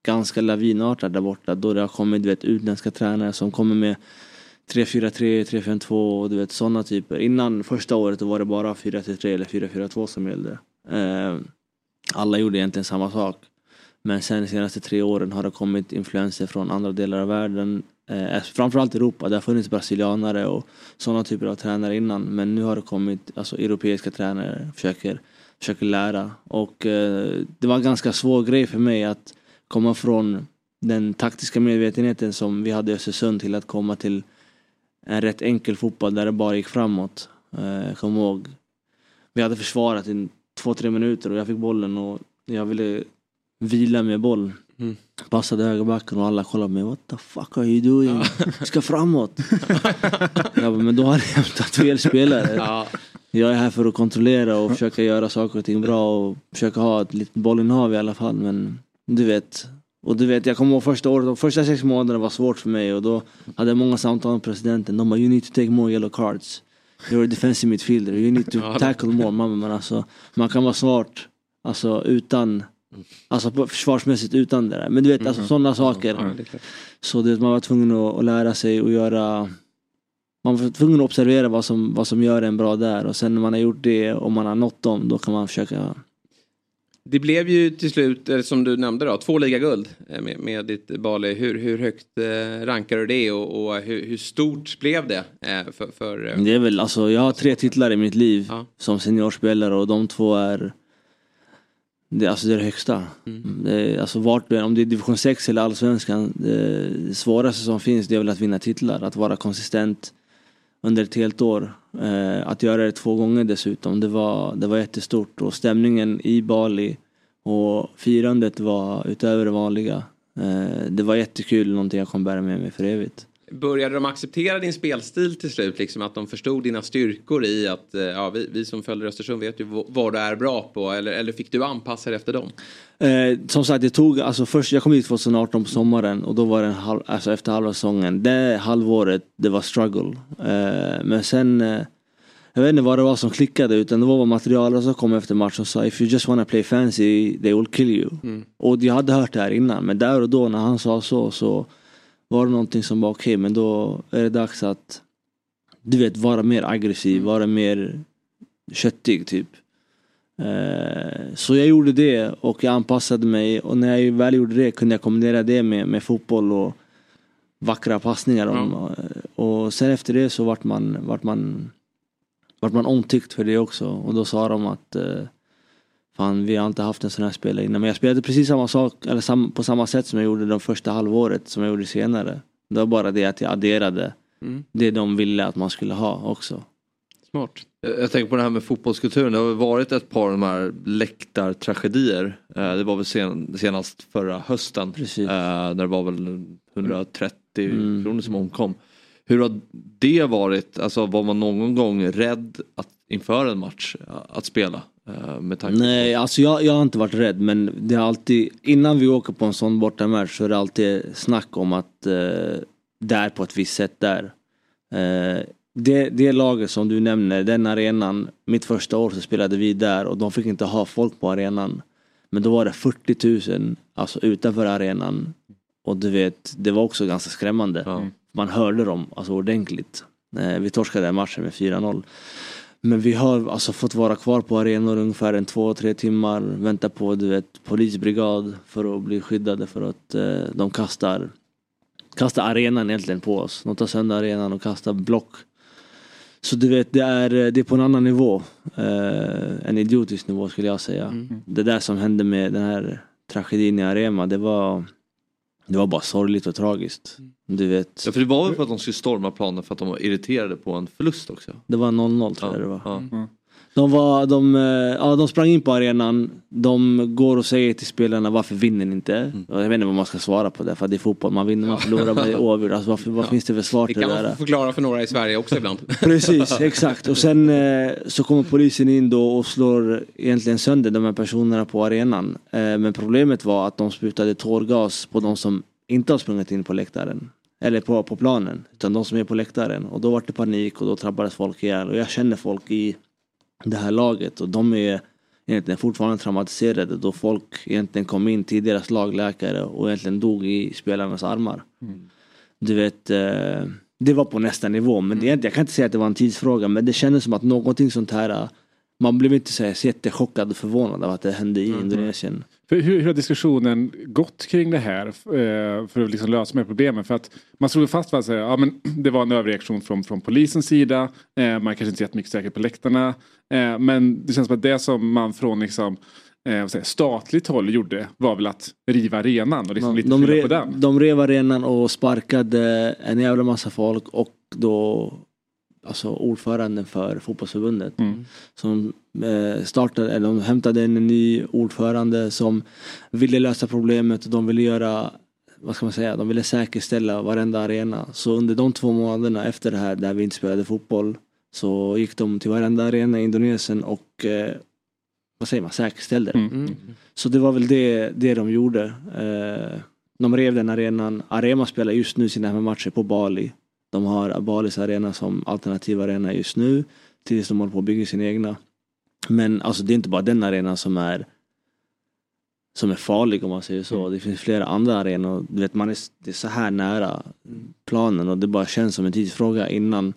ganska lavinartad där borta då det har kommit du vet, utländska tränare som kommer med 3-4-3, 3-5-2 och du vet sådana typer. Innan första året då var det bara 4-3 eller 4-4-2 som gällde. Eh, alla gjorde egentligen samma sak. Men sen de senaste tre åren har det kommit influenser från andra delar av världen. Eh, framförallt Europa, det har funnits brasilianare och sådana typer av tränare innan. Men nu har det kommit alltså, europeiska tränare försöker, försöker lära. Och eh, det var en ganska svår grej för mig att komma från den taktiska medvetenheten som vi hade i Östersund till att komma till en rätt enkel fotboll där det bara gick framåt. Eh, Jag kommer ihåg, vi hade försvarat i två, tre minuter och jag fick bollen och jag ville vila med boll. Mm. Passade högerbacken och alla kollade på mig. What the fuck are you doing? Vi ska framåt. jag bara, men då har ni hämtat fel spelare. Ja. Jag är här för att kontrollera och försöka göra saker och ting bra och försöka ha ett litet bollinnehav i alla fall. Men du vet. Och du vet, jag kommer ihåg första året, de första sex månaderna var svårt för mig och då hade jag många samtal med presidenten. De bara, you need to take more yellow cards. You're a defensive midfielder, you need to tackle more. Mamma, men alltså, man kan vara smart alltså, utan, alltså försvarsmässigt utan det där. Men du vet, alltså sådana saker. Så det, man var tvungen att, att lära sig och göra man var tvungen att observera vad som, vad som gör en bra där och sen när man har gjort det och man har nått dem då kan man försöka Det blev ju till slut, som du nämnde då, två ligaguld eh, med, med ditt Bali. Hur, hur högt eh, rankar du det och, och hur, hur stort blev det? Eh, för, för, Det är väl, alltså jag har tre titlar i mitt liv som seniorspelare och de två är det, alltså det är det högsta. Det är, alltså vart, du om det är division 6 eller allsvenskan, det, det svåraste som finns det är väl att vinna titlar. Att vara konsistent under ett helt år. Eh, att göra det två gånger dessutom, det var, det var jättestort. Och stämningen i Bali och firandet var utöver det vanliga. Eh, det var jättekul, någonting jag kommer bära med mig för evigt. Började de acceptera din spelstil till slut? Liksom att de förstod dina styrkor i att eh, ja, vi, vi som följer Östersund vet ju vad du är bra på. Eller, eller fick du anpassa dig efter dem? Eh, som sagt, det tog, alltså först, jag kom hit 2018 på sommaren och då var det halv, alltså efter halva säsongen. Det halvåret, det var struggle. Eh, men sen, eh, jag vet inte vad det var som klickade utan det var vad materialet som kom efter matchen och sa if you just wanna play fancy, they will kill you. Och jag hade hört det här innan men där och då när han sa så så var det någonting som var okej men då är det dags att du vet vara mer aggressiv, vara mer köttig typ. Eh, Så jag gjorde det och jag anpassade mig och när jag väl gjorde det kunde jag kombinera det med, med fotboll och vackra passningar. Om, Och sen efter det så vart man, vart man, vart man omtyckt för det också och då sa de att eh, Fan vi har inte haft en sån här spelare innan men jag spelade precis samma sak eller sam, på samma sätt som jag gjorde de första halvåret som jag gjorde senare. Det var bara det att jag adderade Mm. det de ville att man skulle ha också. Smart. Jag jag tänker på det här med fotbollskulturen. Det har varit ett par av de här läktartragedier. Eh, Det var väl sen, senast förra hösten. Eh, När det var väl 130 Mm. personer som omkom. Hur har det varit? Alltså var man någon gång rädd att, inför en match eh, att spela? Eh, Nej, alltså jag, jag har inte varit rädd men det har alltid, innan vi åker på en sån bortamatch så är det alltid snack om att eh, det är på ett visst sätt där. Eh, det, det laget som du nämner, den arenan, mitt första år så spelade vi där och de fick inte ha folk på arenan. Men då var det 40 000 alltså utanför arenan. Och du vet, det var också ganska skrämmande. Man hörde dem alltså ordentligt. Eh, vi torskade den matchen med 4-0. Men vi har alltså fått vara kvar på arenor ungefär en två, tre timmar. Vänta på du vet, polisbrigad för att bli skyddade för att eh, de kastar, kastar arenan egentligen på oss. De tar sönder arenan och kastar block. Så du vet, det är, det är på en annan nivå. Eh, en idiotisk nivå skulle jag säga. Det där som hände med den här tragedin i Arema, det var, det var bara sorgligt och tragiskt. Du vet. Ja, för det var väl för att de skulle storma planen för att de var irriterade på en förlust också? Det var 0-0 tror jag det var. Ja. De, var, de, eh, ja, de sprang in på arenan, de går och säger till spelarna varför vinner ni inte? Mm. Jag vet inte vad man ska svara på det för det är fotboll, man vinner, man förlorar, man är oavgjord. Alltså, vad, vad finns det för svar Det till kan det man där? få förklara för några i Sverige också ibland. Precis, exakt. Och sen eh, så kommer polisen in då och slår egentligen sönder de här personerna på arenan. Eh, men problemet var att de sprutade tårgas på de som inte har sprungit in på läktaren. Eller på, på planen. Utan de som är på läktaren. Och då var det panik och då drabbades folk ihjäl. Och jag känner folk i det här laget och de är egentligen fortfarande traumatiserade då folk egentligen kom in till deras lagläkare och egentligen dog i spelarnas armar. Du vet, eh, det var på nästa nivå. Men inte- jag kan inte säga att det var en tidsfråga men det kändes som att någonting sånt här eh, man blev inte så jättechockad och förvånad av att det hände i Indonesien. Hur, hur har diskussionen gått kring det här eh, för att liksom lösa de här problemen? För att man slog fast att ja, men det var en överreaktion från, från polisens sida. Eh, man kanske inte är jättemycket säker på läktarna. Eh, men det känns som att det som man från liksom, eh, statligt håll gjorde var väl att riva arenan och liksom lite de, skylla på re, den. de rev arenan och sparkade en jävla massa folk och då alltså ordföranden för fotbollsförbundet. Som eh, startade, eller de hämtade in en ny ordförande som ville lösa problemet och de ville göra vad ska man säga, de ville säkerställa varenda arena. Så under de två månaderna efter det här där vi inte spelade fotboll så gick de till varenda arena i Indonesien och eh, vad säger man, säkerställde det. Så det var väl det, det de gjorde. Eh, de rev den arenan. Arema spelar just nu sina matcher på Bali. De har Balis arena som alternativ arena just nu. Tills de håller på att bygga sin egna. Men alltså det är inte bara den arenan som är som är farlig om man säger så. Det finns flera andra arenor. Du vet, man är, det är så här nära planen och det bara känns som en tidsfråga innan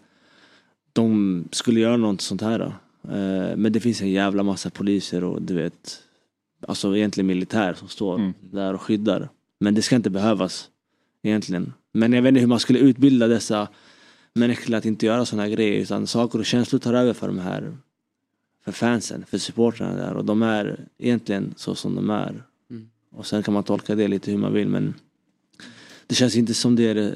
de skulle göra något sånt här. Då. Eh, men det finns en jävla massa poliser och du vet, alltså egentligen militär som står där och skyddar. Men det ska inte behövas egentligen. Men jag vet inte hur man skulle utbilda dessa människor till att inte göra sådana här grejer utan saker och känslor tar över för de här för fansen, för supportrarna där och de är egentligen så som de är. Mm. Och sen kan man tolka det lite hur man vill men det känns inte som det är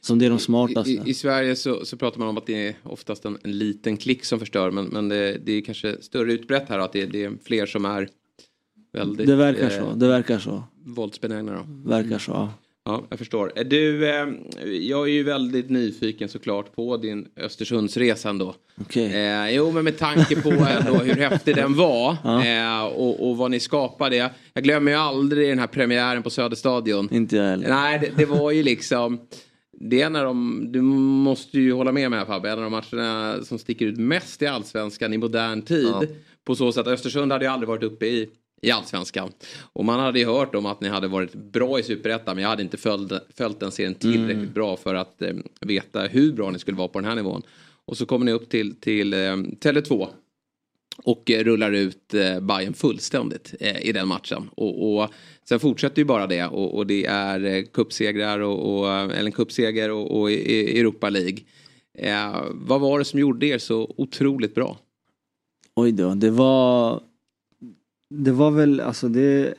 som det är de smartaste. I, I Sverige så, så pratar man om att det är oftast en, en liten klick som förstör men, men det, det är kanske större utbrett här att det, det är fler som är väldigt Det verkar eh, så, det verkar så. våldsbenägna. Då. Verkar så, ja. Ja, jag förstår. Eh, Du, eh, jag är ju väldigt nyfiken såklart på din Östersundsresa ändå. Okej. Eh, jo, men med tanke på ändå hur häftig den var Ja. eh, och, och vad ni skapade. Jag, jag glömmer ju aldrig den här premiären på Söderstadion. Inte jag heller. Nej, det, det var ju liksom... Det är av de, du måste ju hålla med mig här Fabbe, en av de matcherna som sticker ut mest i allsvenskan i modern tid. Ja. På så sätt att Östersund hade ju aldrig varit uppe i, i allsvenskan. Och man hade ju hört om att ni hade varit bra i superettan men jag hade inte följt, följt den serien tillräckligt Mm. bra för att eh, veta hur bra ni skulle vara på den här nivån. Och så kommer ni upp till, till eh, Tele2 och eh, rullar ut eh, Bayern fullständigt eh, i den matchen. Och, och sen fortsätter ju bara det och, och det är eh, cupsegrar och, och, eller en cupseger och, och i- i Europa League. Eh, vad var det som gjorde er så otroligt bra? Oj då, det var... Det var väl, alltså det...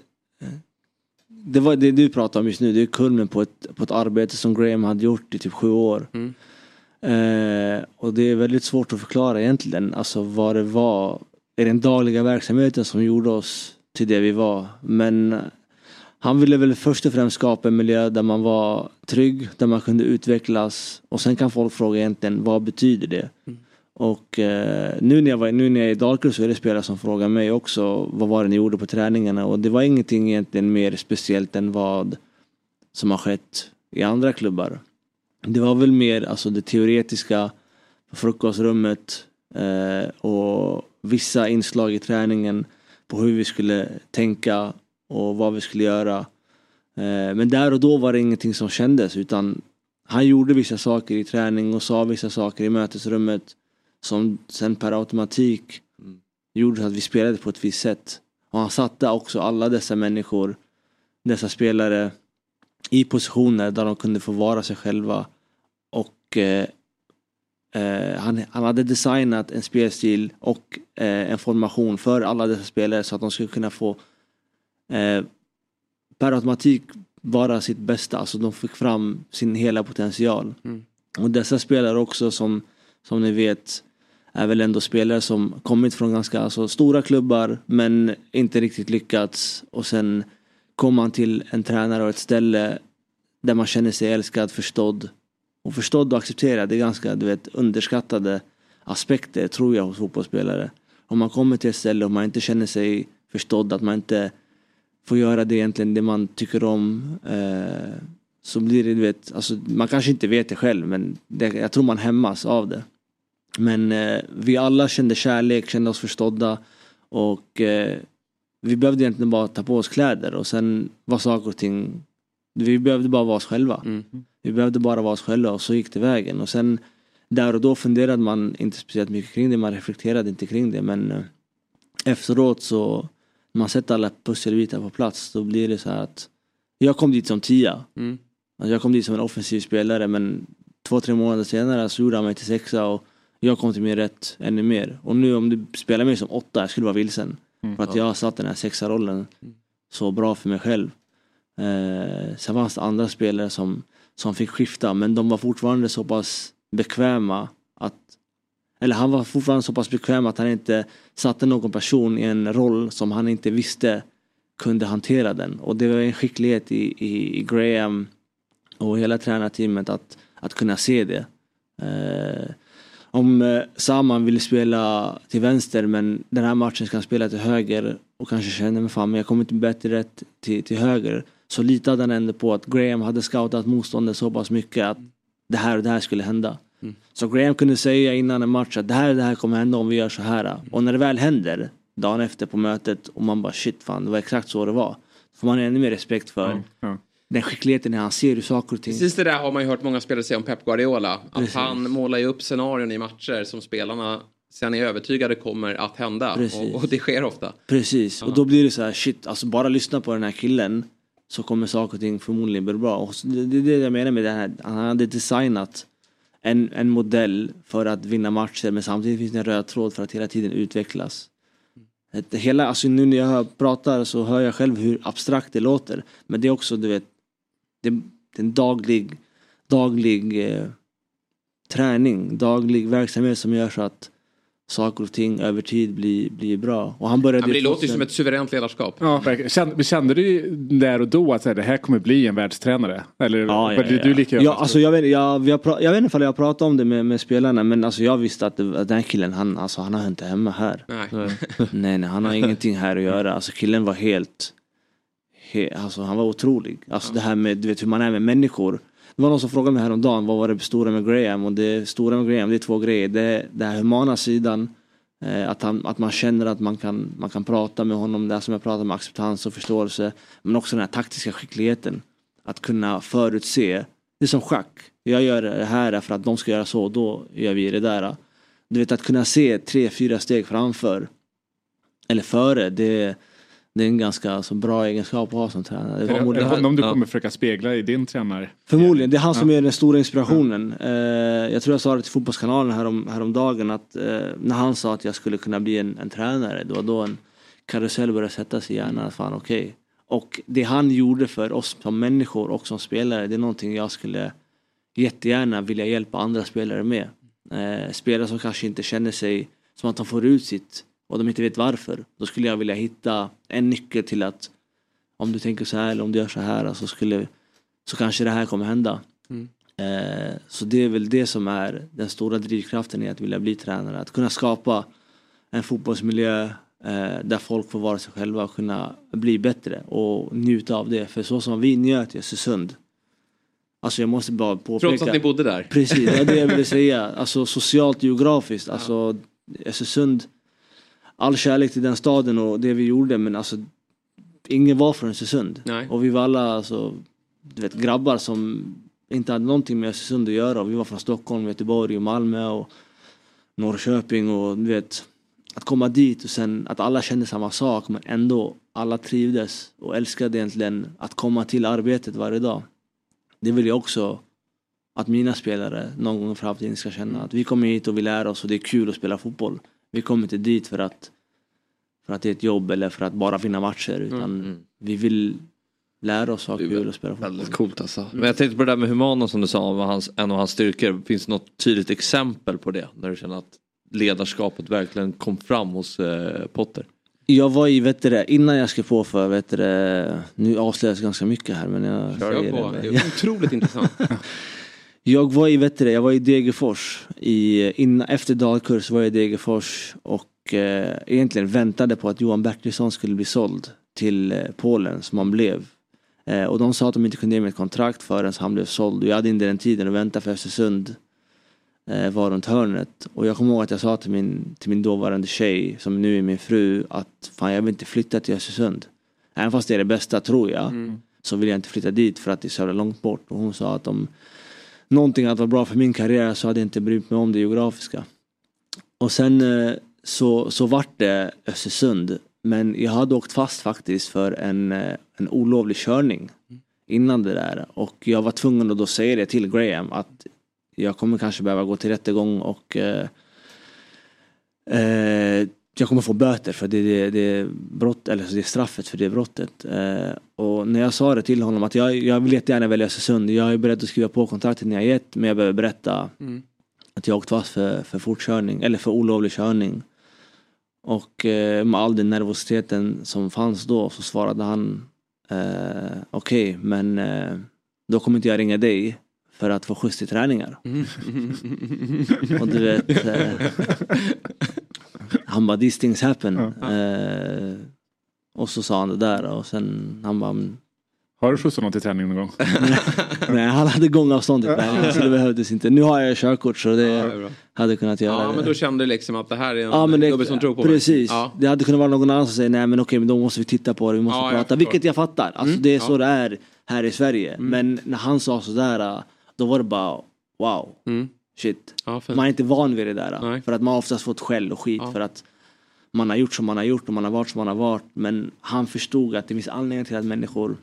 Det var det du pratar om just nu, det är kulmen på ett, på ett arbete som Graham hade gjort i typ sju år. Mm. Eh, och det är väldigt svårt att förklara egentligen, alltså vad det var i den dagliga verksamheten som gjorde oss till det vi var. Men han ville väl först och främst skapa en miljö där man var trygg, där man kunde utvecklas. Och sen kan folk fråga egentligen, vad betyder det? Och eh, nu, när jag var, nu när jag är i Dalkurd så är det spelare som frågar mig också vad var det ni gjorde på träningarna och det var ingenting egentligen mer speciellt än vad som har skett i andra klubbar. Det var väl mer alltså det teoretiska på frukostrummet eh, och vissa inslag i träningen på hur vi skulle tänka och vad vi skulle göra. Eh, men där och då var det ingenting som kändes utan han gjorde vissa saker i träning och sa vissa saker i mötesrummet som sen per automatik gjorde så att vi spelade på ett visst sätt. Och han satte också alla dessa människor, dessa spelare i positioner där de kunde få vara sig själva. Och eh, eh, han, han hade designat en spelstil och eh, en formation för alla dessa spelare så att de skulle kunna få eh, per automatik vara sitt bästa. Alltså de fick fram sin hela potential. Mm. Och dessa spelare också som, som ni vet är väl ändå spelare som kommit från ganska alltså, stora klubbar men inte riktigt lyckats. Och sen kommer man till en tränare och ett ställe där man känner sig älskad, förstådd. Och förstådd och accepterad, det är ganska du vet, underskattade aspekter tror jag hos fotbollsspelare. Om man kommer till ett ställe och man inte känner sig förstådd, att man inte får göra det egentligen det man tycker om. Eh, så blir det, du vet, alltså, man kanske inte vet det själv men det, jag tror man hämmas av det. Men eh, vi alla kände kärlek, kände oss förstådda och eh, vi behövde egentligen bara ta på oss kläder och sen var saker och ting, vi behövde bara vara oss själva. Vi behövde bara vara oss själva och så gick det vägen och sen där och då funderade man inte speciellt mycket kring det, man reflekterade inte kring det men eh, efteråt så när man sätter alla pusselbitar på plats då blir det så här att jag kom dit som tia. Mm. Alltså jag kom dit som en offensiv spelare men två, tre månader senare så gjorde han mig till sexa och jag kom till min rätt ännu mer. Och nu om du spelar mig som åtta, jag skulle vara vilsen. Mm. För att jag har satt den här sexa rollen så bra för mig själv. Eh, sen fanns det andra spelare som, som fick skifta men de var fortfarande så pass bekväma att eller han var fortfarande så pass bekväm att han inte satte någon person i en roll som han inte visste kunde hantera den. Och det var en skicklighet i, i, i Graham och hela tränarteamet att, att kunna se det. Eh, om eh, Saman ville spela till vänster men den här matchen ska han spela till höger och kanske kände mig fan men jag kommer inte bättre rätt till, till höger. Så litade han ändå på att Graham hade scoutat motståndet så pass mycket att det här och det här skulle hända. Så Graham kunde säga innan en match att det här och det här kommer hända om vi gör så här. Och när det väl händer dagen efter på mötet och man bara shit fan det var exakt så det var. Får man ännu mer respekt för. Den skickligheten när han ser hur saker och ting... Precis det där har man ju hört många spelare säga om Pep Guardiola. Att Precis. han målar ju upp scenarion i matcher som spelarna sen är övertygade kommer att hända. Och, och det sker ofta. Precis, och då blir det så här shit, alltså bara lyssna på den här killen så kommer saker och ting förmodligen bli bra. Och det, det är det jag menar med det här, han hade designat en, en modell för att vinna matcher men samtidigt finns det en röd tråd för att hela tiden utvecklas. Hela, alltså nu när jag hör, pratar så hör jag själv hur abstrakt det låter. Men det är också, du vet, det, det är en daglig, daglig eh, träning, daglig verksamhet som gör så att saker och ting över tid blir, blir bra. Och han började Ja, men det låter ju 2000 som ett suveränt ledarskap. Ja. Kände, men kände du där och då att här, det här kommer bli en världstränare? Eller Ja, var ja, du, ja. du lika ja, alltså, jag, vet, jag, vi har pra- jag vet inte om jag pratat om det med, med spelarna men alltså, jag visste att, det, att den här killen han, alltså, han har inte hemma här. Nej. nej, nej, han har ingenting här att göra. Alltså killen var helt, he, alltså han var otrolig. Alltså det här med, du vet hur man är med människor. Det var någon som frågade mig häromdagen, vad var det stora med Graham? Och det stora med Graham, det är två grejer. Det är den här humana sidan, eh, att, han, att man känner att man kan, man kan prata med honom, det här som jag pratar om, acceptans och förståelse. Men också den här taktiska skickligheten. Att kunna förutse, det är som schack. Jag gör det här för att de ska göra så, då gör vi det där. Du vet att kunna se tre, fyra steg framför eller före, det, det är en ganska alltså, bra egenskap att ha som tränare. Det Är det, honom du Ja. kommer försöka spegla i din tränare? Förmodligen, det är han som Ja. är den stora inspirationen. Eh, jag tror jag sa det till Fotbollskanalen härom, häromdagen att eh, när han sa att jag skulle kunna bli en, en tränare, det var då en karusell började sätta sig i hjärnan. Fan okej. Och det han gjorde för oss som människor och som spelare, det är någonting jag skulle jättegärna vilja hjälpa andra spelare med. Eh, spelare som kanske inte känner sig som att de får ut sitt och de inte vet varför. Då skulle jag vilja hitta en nyckel till att om du tänker så här eller om du gör så här så, skulle, så kanske det här kommer hända. Mm. Eh, så det är väl det som är den stora drivkraften i att vilja bli tränare. Att kunna skapa en fotbollsmiljö eh, där folk får vara sig själva och kunna bli bättre och njuta av det. För så som vi njöt i Östersund. Alltså jag måste bara påpeka. Trots att ni bodde där. Precis, det var det jag ville säga. Alltså socialt geografiskt. Alltså Östersund. All kärlek till den staden och det vi gjorde men alltså ingen var från Östersund. Nej. Och vi var alla alltså, du vet, grabbar som inte hade någonting med Östersund att göra. Och vi var från Stockholm, Göteborg och Malmö och Norrköping och du vet. Att komma dit och sen att alla kände samma sak men ändå alla trivdes och älskade egentligen att komma till arbetet varje dag. Det vill jag också att mina spelare någon gång i framtiden ska känna att vi kommer hit och vi lär oss och det är kul att spela fotboll. Vi kommer inte dit för att för att det är ett jobb eller för att bara vinna matcher utan vi vill lära oss ha kul och spela fotboll. Väldigt coolt alltså. Men jag tänkte på det där med humana som du sa, hans, en av hans styrkor. Finns det något tydligt exempel på det? När du känner att ledarskapet verkligen kom fram hos eh, Potter? Jag var i, vet du det, innan jag skrev på för, vet du det, nu avslöjas ganska mycket här men jag Kör säger på. det. Det är otroligt intressant. Jag var i, vet du jag var i Degerfors. I, innan, efter dagkurs var jag i Degerfors och eh, egentligen väntade på att Johan Bertilsson skulle bli såld till eh, Polen som han blev. Eh, och de sa att de inte kunde ge mig ett kontrakt förrän han blev såld. Och jag hade inte den tiden att vänta för Östersund eh, var runt hörnet. Och jag kommer ihåg att jag sa till min, till min dåvarande tjej, som nu är min fru, att fan jag vill inte flytta till Östersund. Även fast det är det bästa tror jag, så vill jag inte flytta dit för att det är så jävla långt bort. Och hon sa att om någonting att vara bra för min karriär så hade jag inte brytt mig om det geografiska. Och sen eh, så, så vart det Östersund. Men jag hade åkt fast faktiskt för en, eh, en olovlig körning innan det där. Och jag var tvungen att då säga det till Graham att jag kommer kanske behöva gå till rättegång och eh, eh, jag kommer få böter för det, det, det är brott, eller det är straffet för det brottet. Eh, och när jag sa det till honom att jag, jag vill jättegärna välja Östersund, jag är beredd att skriva på kontraktet ni har gett men jag behöver berätta Mm. att jag åkt fast för, för fortkörning, eller för olovlig körning. Och eh, med all den nervositeten som fanns då så svarade han eh, okej men eh, då kommer inte jag ringa dig för att få skjuts till träningar. Och du vet eh, Han bara these things happen. Eh, och så sa han det där och sen han bara Har du skjutsat någon till träning någon gång? Nej han hade gångavstånd till träningen så det behövdes inte. Nu har jag körkort så det bra. hade kunnat göra Ja men då kände du liksom att det här är en Ja men det, gubbe som tror på mig. precis. Ja. Det hade kunnat vara någon annan som säger nej men okej men då måste vi titta på det, vi måste Ja, jag prata. förstår. Vilket jag fattar. Alltså Mm. det är så Ja. det är. här i Sverige. Mm. Men när han sa sådär, då var det bara wow. Mm. Shit. Ja, man är inte van vid det där. För att man har oftast fått skäll och skit för att man har gjort som man har gjort och man har varit som man har varit. Men han förstod att det finns anledningar till att människor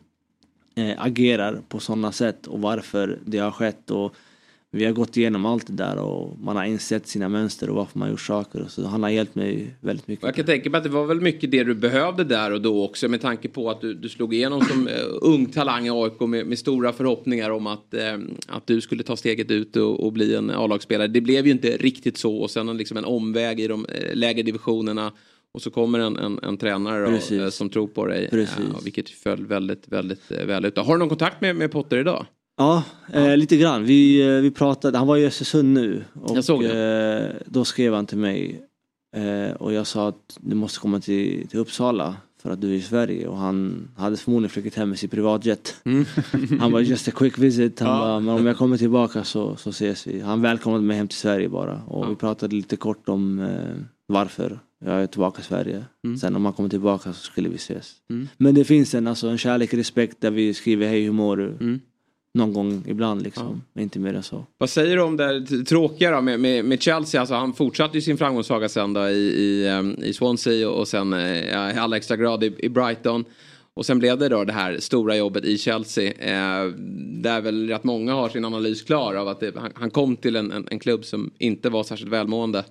eh, agerar på sådana sätt och varför det har skett. Och vi har gått igenom allt det där och man har insett sina mönster och varför man gjort saker. Och så han har hjälpt mig väldigt mycket. Jag kan tänka mig att det var väl mycket det du behövde där och då också med tanke på att du, du slog igenom som eh, ung talang i AIK med, med stora förhoppningar om att, eh, att du skulle ta steget ut och, och bli en A-lagsspelare. Det blev ju inte riktigt så och sen en, liksom en omväg i de eh, lägre divisionerna och så kommer en, en, en tränare då, eh, som tror på dig. Precis. Ja, vilket föll väldigt, väldigt väl ut. Har du någon kontakt med, med Potter idag? Ja, Eh, lite grann. Vi, eh, vi pratade, han var i Östersund nu. Och, Jag såg Eh, då skrev han till mig. Eh, och jag sa att du måste komma till, till Uppsala för att du är i Sverige. Och han hade förmodligen flugit hem med sin privatjet. han var just a quick visit. Han bara, men om jag kommer tillbaka så, så ses vi. Han välkomnade mig hem till Sverige bara. Och vi pratade lite kort om eh, varför jag är tillbaka i Sverige. Sen om han kommer tillbaka så skulle vi ses. Mm. Men det finns en, alltså, en kärlek, respekt där vi skriver hej hur mår du? Någon gång ibland liksom. Men inte mer än så. Vad säger du om det tråkiga då med, med, med Chelsea? Alltså han fortsatte ju sin framgångssaga sen då i, i, ehm, i Swansea och, sen eh, ja, i allra extra grad i, i Brighton. Och sen blev det då det här stora jobbet i Chelsea. Eh, där väl rätt många har sin analys klar av att det, han, han kom till en, en, en klubb som inte var särskilt välmående.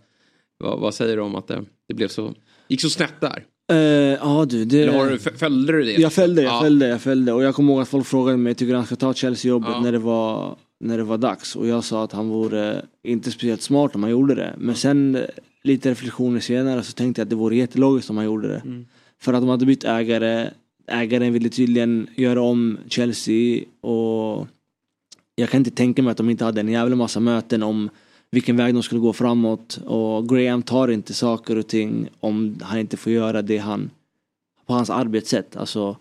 Vad, vad säger du om att det, det blev så, gick så snett där? Eh, ja du, det... Eller har du, följde du det? Jag följde, jag Ja. följde, jag följde. Och jag kommer ihåg att folk frågade mig, tycker han ska ta Chelsea-jobbet Ja. när, det var, när det var dags? Och jag sa att han vore inte speciellt smart om han gjorde det. Men sen eh, lite reflektioner senare så tänkte jag att det vore jättelogiskt om han gjorde det. Mm. För att de hade bytt ägare. Ägaren ville tydligen göra om Chelsea och jag kan inte tänka mig att de inte hade en jävla massa möten om vilken väg de skulle gå framåt. Och Graham tar inte saker och ting om han inte får göra det han på hans arbetssätt. Alltså,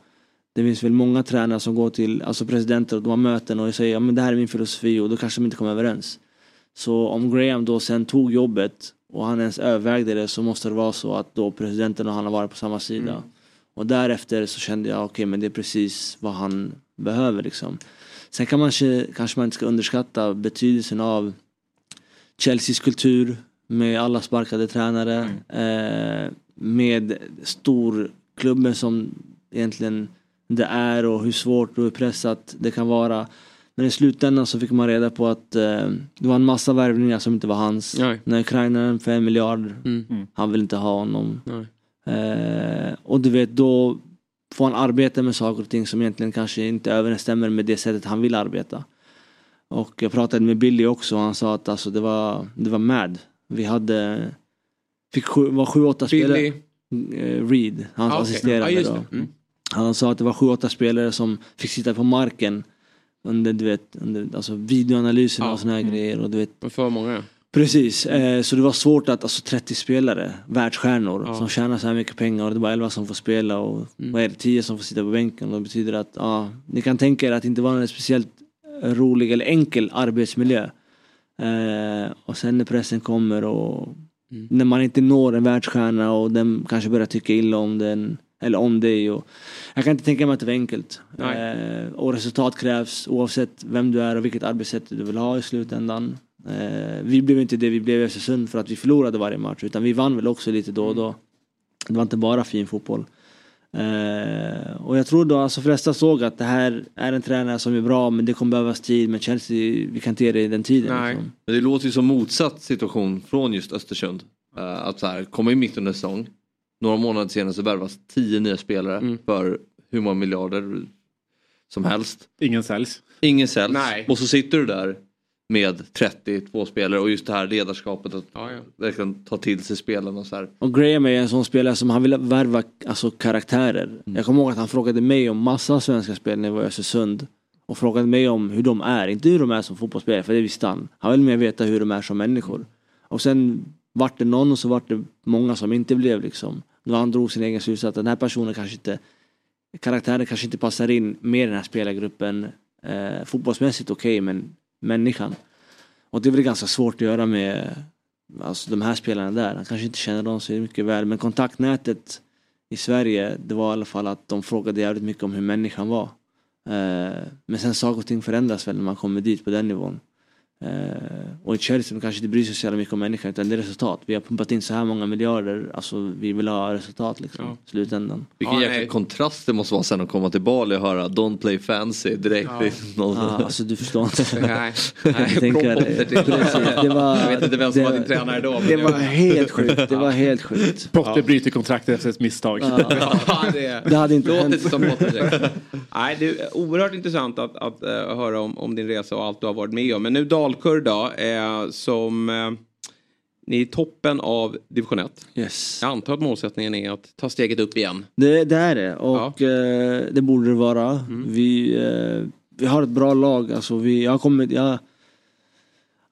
det finns väl många tränare som går till alltså presidenter och de har möten och säger ja, men det här är min filosofi och då kanske de inte kommer överens. Så om Graham då sen tog jobbet och han ens övervägde det så måste det vara så att då presidenten och han har varit på samma sida. Mm. Och därefter så kände jag okej men det är precis vad han behöver liksom. Sen kan man kanske, kanske man inte ska underskatta betydelsen av Chelseas kultur med alla sparkade tränare. Eh, med storklubben som egentligen det är och hur svårt och hur pressat det kan vara. Men i slutändan så fick man reda på att eh, det var en massa värvningar som inte var hans. När Ukraina för en miljard, han vill inte ha honom. Eh, och du vet då får han arbeta med saker och ting som egentligen kanske inte överensstämmer med det sättet han vill arbeta. Och jag pratade med Billy också och han sa att alltså, det, var, det var mad. Vi hade, fick sju, var sju, åtta spelare. Eh, Reed, hans Ah, assisterande då. det. Mm. Han sa att det var sju, åtta spelare som fick sitta på marken under, du vet, under alltså videoanalyserna och såna här Mm. grejer. Och du vet, För många. Precis, eh, så det var svårt att, alltså 30 spelare, världsstjärnor Ja. som tjänar så här mycket pengar och det är bara 11 som får spela och Mm. vad är det, 10 som får sitta på bänken. Och det betyder att, ja, ni kan tänka er att det inte var en speciellt rolig eller enkel arbetsmiljö. Eh, och sen när pressen kommer och Mm. när man inte når en världsstjärna och den kanske börjar tycka illa om den eller om dig. Och, jag kan inte tänka mig att det var enkelt. Eh, och resultat krävs oavsett vem du är och vilket arbetssätt du vill ha i slutändan. Eh, vi blev inte det vi blev i Östersund för att vi förlorade varje match utan vi vann väl också lite då och då. Det var inte bara fin fotboll. Eh, och jag tror då alltså flesta såg att det här är en tränare som är bra men det kommer behövas tid men Chelsea, vi kan inte ge det den tiden. Liksom. Men det låter ju som motsatt situation från just Östersund. Eh, att så här, komma in mitt under säsong. Några månader senare så värvas tio nya spelare Mm. för hur många miljarder som helst. Ingen säljs. Ingen säljs. Nej. Och så sitter du där med 32 spelare och just det här ledarskapet att Ja, ja. verkligen ta till sig spelarna och så här. Och Graham är en sån spelare som han vill värva alltså, karaktärer. Mm. Jag kommer ihåg att han frågade mig om massa svenska spelare när jag var i Östersund. Och frågade mig om hur de är, inte hur de är som fotbollsspelare för det visste han. Han vill mer veta hur de är som människor. Och sen vart det någon och så vart det många som inte blev liksom. Då han drog sin egen slutsats att den här personen kanske inte karaktären kanske inte passar in med den här spelargruppen. Eh, fotbollsmässigt okej men människan. Och det är väl ganska svårt att göra med alltså, de här spelarna där. Han kanske inte känner dem så mycket väl men kontaktnätet i Sverige det var i alla fall att de frågade jävligt mycket om hur människan var. Eh, men sen saker och ting förändras väl när man kommer dit på den nivån. Eh, och i Chelsea kanske inte bryr sig så jävla mycket om människan utan det är resultat. Vi har pumpat in så här många miljarder, alltså vi vill ha resultat liksom. Ja. Slutändan. Vilken jäkla kontrast det måste vara sen att komma till Bali och höra Don't play fancy direkt. Ja. Någon... Ja, alltså du förstår inte. Nej, Jag nej tänker, det var, Jag vet inte vem som det- var din tränare då. men Det var helt sjukt. Det var helt sjukt. Potter bryter kontraktet efter ett misstag. Ja, det, Det hade inte låter hänt. som Potter. Nej, det är oerhört intressant att, att eh, höra om, om din resa och allt du har varit med om. Men nu Dalkurd då, eh, som eh, ni är i toppen av division 1. Yes. Jag antar att målsättningen är att ta steget upp igen. Det, det är det och eh, det borde det vara. Mm. Vi, eh, vi har ett bra lag. Alltså, vi, jag har kommit, jag,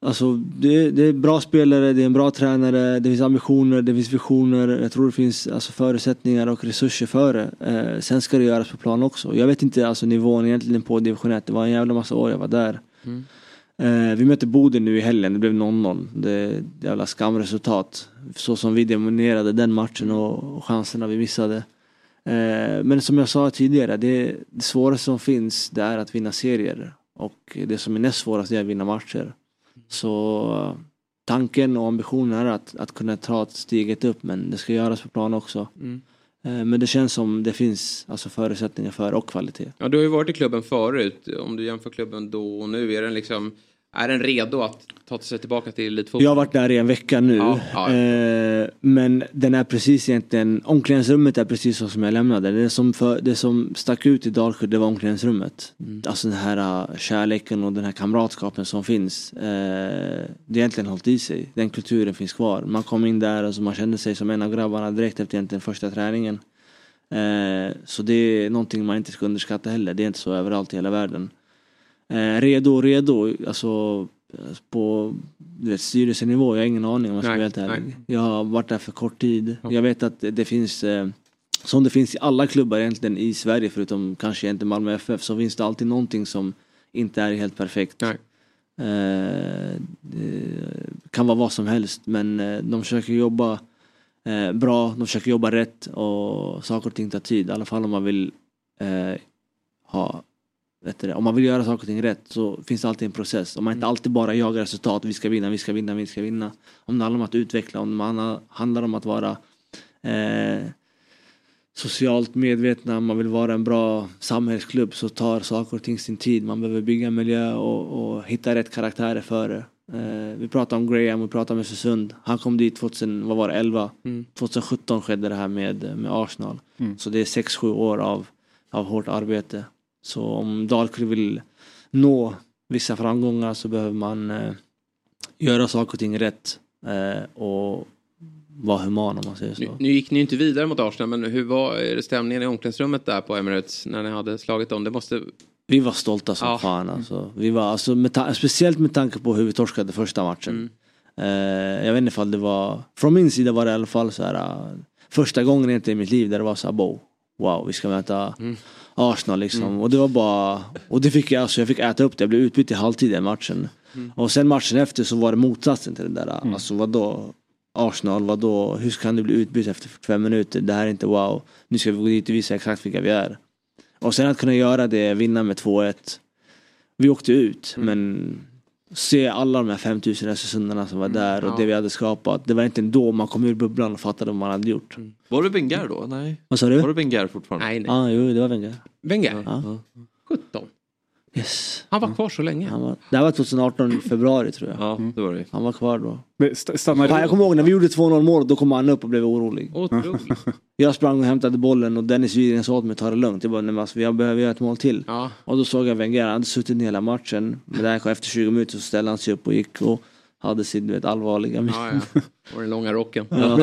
alltså, det, det är bra spelare, det är en bra tränare, det finns ambitioner, det finns visioner. Jag tror det finns alltså, förutsättningar och resurser för det. Eh, sen ska det göras på plan också. Jag vet inte alltså, nivån egentligen på division 1. Det var en jävla massa år jag var där. Mm. Eh, vi mötte Boden nu i helgen, det blev 0-0. Det är ett jävla skamresultat. Så som vi dominerade den matchen och, och chanserna vi missade. Eh, men som jag sa tidigare, det, det svåraste som finns det är att vinna serier. Och det som är näst svårast är att vinna matcher. Så eh, tanken och ambitionen är att, att kunna ta ett steget upp men det ska göras på plan också. Mm. Eh, men det känns som det finns alltså, förutsättningar för och kvalitet. Ja, du har ju varit i klubben förut. Om du jämför klubben då och nu, är den liksom är den redo att ta sig tillbaka till elitfotboll? Jag har varit där i en vecka nu. Ja, ja. Eh, men den är precis egentligen, omklädningsrummet är precis så som jag lämnade. Det som, för, det som stack ut i Dalkurd det var omklädningsrummet. Mm. Alltså den här uh, kärleken och den här kamratskapen som finns. Eh, det har egentligen hållit i sig. Den kulturen finns kvar. Man kom in där och så man kände sig som en av grabbarna direkt efter egentligen första träningen. Eh, så det är någonting man inte ska underskatta heller. Det är inte så överallt i hela världen. Eh, redo, redo. Alltså på du vet, styrelsenivå, jag har ingen aning om jag ska vara helt ärlig. Jag har varit där för kort tid. Jag vet att det, finns, eh, som det finns i alla klubbar egentligen i Sverige förutom kanske inte Malmö FF, så finns det alltid någonting som inte är helt perfekt. Eh, det kan vara vad som helst men eh, de försöker jobba eh, bra, de försöker jobba rätt och saker och ting tar tid. I alla fall om man vill eh, ha du om man vill göra saker och ting rätt så finns det alltid en process. Om man inte alltid bara jagar resultat, vi ska vinna, vi ska vinna, vi ska vinna. Om det handlar om att utveckla, om det handlar- om att vara eh, socialt medvetna, man vill vara en bra samhällsklubb så tar saker och ting sin tid. Man behöver bygga miljö och, och hitta rätt karaktärer för det. Eh, vi pratar om Graham, vi pratar om Östersund. Han kom dit 2000, vad var det, 11? Mm. 2017 skedde det här med, med Arsenal. Mm. Så det är 6-7 år av, av hårt arbete. Så om Dalkurd vill nå vissa framgångar så behöver man eh, göra saker och ting rätt. Eh, och vara human om man säger så. Nu, nu gick ni inte vidare mot Arsenal, men hur var stämningen i omklädningsrummet där på Emirates när ni hade slagit dem? Det måste... Vi var stolta som Ja. fan alltså. Vi var, alltså med speciellt med tanke på hur vi torskade första matchen. Mm. Eh, jag vet inte ifall det var, från min sida var det i alla fall så här. eh, första gången i mitt liv där det var så här, wow vi ska möta Mm. Arsenal liksom. Och det var bara, och det fick jag, alltså jag fick äta upp det. Jag blev utbytt i halvtid i matchen. Mm. Och sen matchen efter så var det motsatsen till det där. Alltså vadå? Arsenal, vadå? Hur kan du bli utbytt efter 45 minuter? Det här är inte wow. Nu ska vi gå dit och visa exakt vilka vi är. Och sen att kunna göra det, vinna med 2-1. Vi åkte ut men se alla de här 5000 östersundarna som var där och ja. det vi hade skapat. Det var inte då man kom ur bubblan och fattade vad man hade gjort. Var det Wenger då? Nej. Vad sa du? Var det Wenger fortfarande? Nej, nej. Ja, jo det var Wenger. Wenger? Ja. 17? Yes. Han var kvar så länge? Han var, det här var 2018 i februari tror jag. Ja, det var det. Han var kvar då. Men st- stannar Fan, jag kommer ihåg när vi gjorde 2-0 mål, då kom han upp och blev orolig. Otroligt. Jag sprang och hämtade bollen och Dennis Widgren sa åt mig att ta det lugnt. Jag bara, nej men alltså, vi behöver göra ett mål till. Ja. Och då såg jag Wenger, han hade suttit hela matchen. Men där efter 20 minuter så ställde han sig upp och gick och hade sin du vet, allvarliga min. Ja, ja. Och den långa rocken. Ja.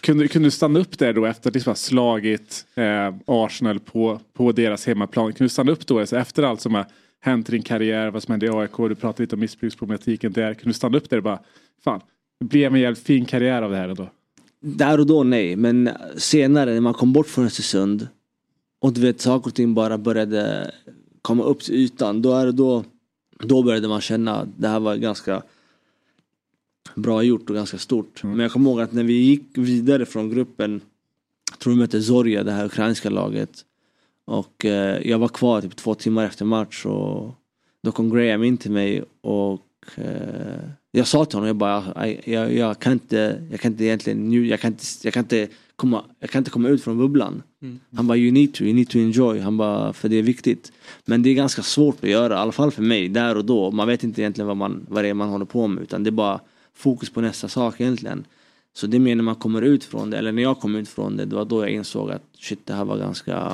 Kunde, kunde du stanna upp där då efter att liksom ha slagit eh, Arsenal på, på deras hemmaplan? Kunde du stanna upp då alltså, efter allt som har hänt i din karriär, vad som hände i AIK, du pratade lite om missbruksproblematiken där. Kunde du stanna upp där och bara, fan, det blev en jävligt fin karriär av det här ändå? Där och då nej, men senare när man kom bort från Östersund och du vet saker och ting bara började komma upp till ytan. Då, är det då, då började man känna att det här var ganska bra gjort och ganska stort. Men jag kommer ihåg att när vi gick vidare från gruppen, jag tror vi mötte Zorja, det här ukrainska laget. Och eh, jag var kvar typ två timmar efter match och då kom Graham in till mig och eh, jag sa till honom, jag bara, jag, jag, jag kan inte, jag kan inte egentligen, nju- jag kan inte, jag kan inte komma, jag kan inte komma ut från bubblan. Mm. Han bara, you need to, you need to enjoy. Han bara, för det är viktigt. Men det är ganska svårt att göra, i alla fall för mig, där och då. Man vet inte egentligen vad, man, vad det är man håller på med, utan det är bara fokus på nästa sak egentligen. Så det är mer när man kommer ut från det, eller när jag kom ut från det, det var då jag insåg att shit, det här var ganska,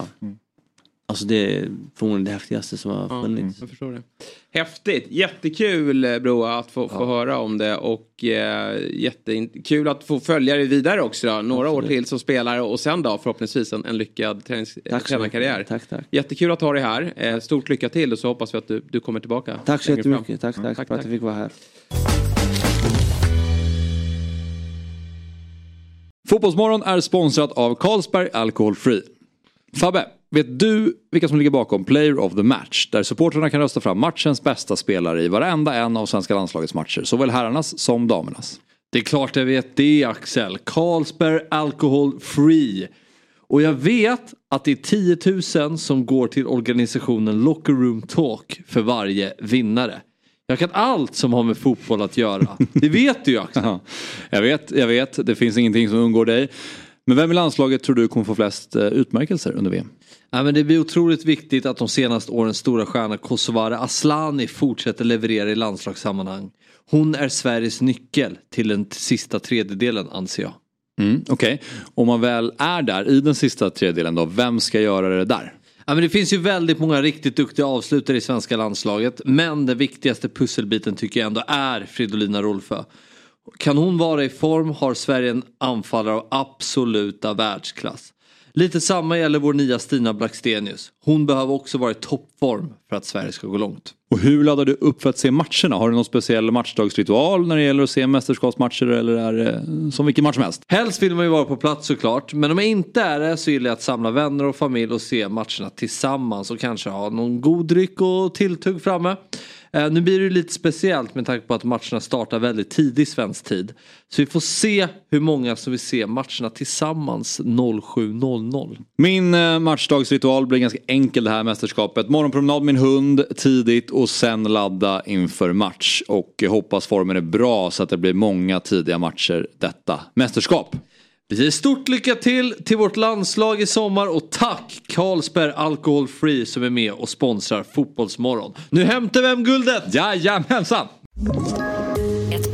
alltså det är förmodligen det häftigaste som har funnits. Jag förstår det. Häftigt, jättekul eh, Broa att få, få höra om det och eh, jättekul att få följa dig vidare också då. Några år till som spelare och sen då förhoppningsvis en, en lyckad tränings- Tack tränarkarriär. Tack, tack. Jättekul att ha dig här. Eh, stort lycka till och så hoppas vi att du, du kommer tillbaka. Tack så längre fram. jättemycket, tack, tack, tack, för att jag fick vara här. Fotbollsmorgon är sponsrat av Carlsberg Alcohol Free. Fabbe, vet du vilka som ligger bakom Player of the Match? Där supportrarna kan rösta fram matchens bästa spelare i varenda en av svenska landslagets matcher. Såväl herrarnas som damernas. Det är klart jag vet det Axel. Carlsberg Alcohol Free. Och jag vet att det är 10 000 som går till organisationen Locker Room Talk för varje vinnare. Jag kan allt som har med fotboll att göra. Det vet du ju Axel. Ja, jag vet, jag vet. Det finns ingenting som undgår dig. Men vem i landslaget tror du kommer få flest eh, utmärkelser under VM? Ja, men det blir otroligt viktigt att de senaste årens stora stjärna Kosovare Aslani fortsätter leverera i landslagssammanhang. Hon är Sveriges nyckel till den sista tredjedelen anser jag. Mm, Okej, om man väl är där i den sista tredjedelen då, vem ska göra det där? Ja, men det finns ju väldigt många riktigt duktiga avslutare i svenska landslaget. Men den viktigaste pusselbiten tycker jag ändå är Fridolina Rolfö. Kan hon vara i form har Sverige en anfallare av absoluta världsklass. Lite samma gäller vår nya Stina Blackstenius. Hon behöver också vara i toppform för att Sverige ska gå långt. Och hur laddar du upp för att se matcherna? Har du någon speciell matchdagsritual när det gäller att se mästerskapsmatcher eller är det som vilken match som helst? Helst vill man ju vara på plats såklart. Men om jag inte är det så gillar jag att samla vänner och familj och se matcherna tillsammans och kanske ha någon god dryck och tilltugg framme. Eh, nu blir det ju lite speciellt med tanke på att matcherna startar väldigt tidigt svensk tid. Så vi får se hur många som vill se matcherna tillsammans 07.00. Min eh, matchdagsritual blir ganska enkel det här mästerskapet. Morgonpromenad med min hund tidigt och sen ladda inför match. Och hoppas formen är bra så att det blir många tidiga matcher detta mästerskap. Vi säger stort lycka till till vårt landslag i sommar och tack Carlsberg Alcohol Free som är med och sponsrar Fotbollsmorgon. Nu hämtar vi hem guldet! Jajamensan! Ett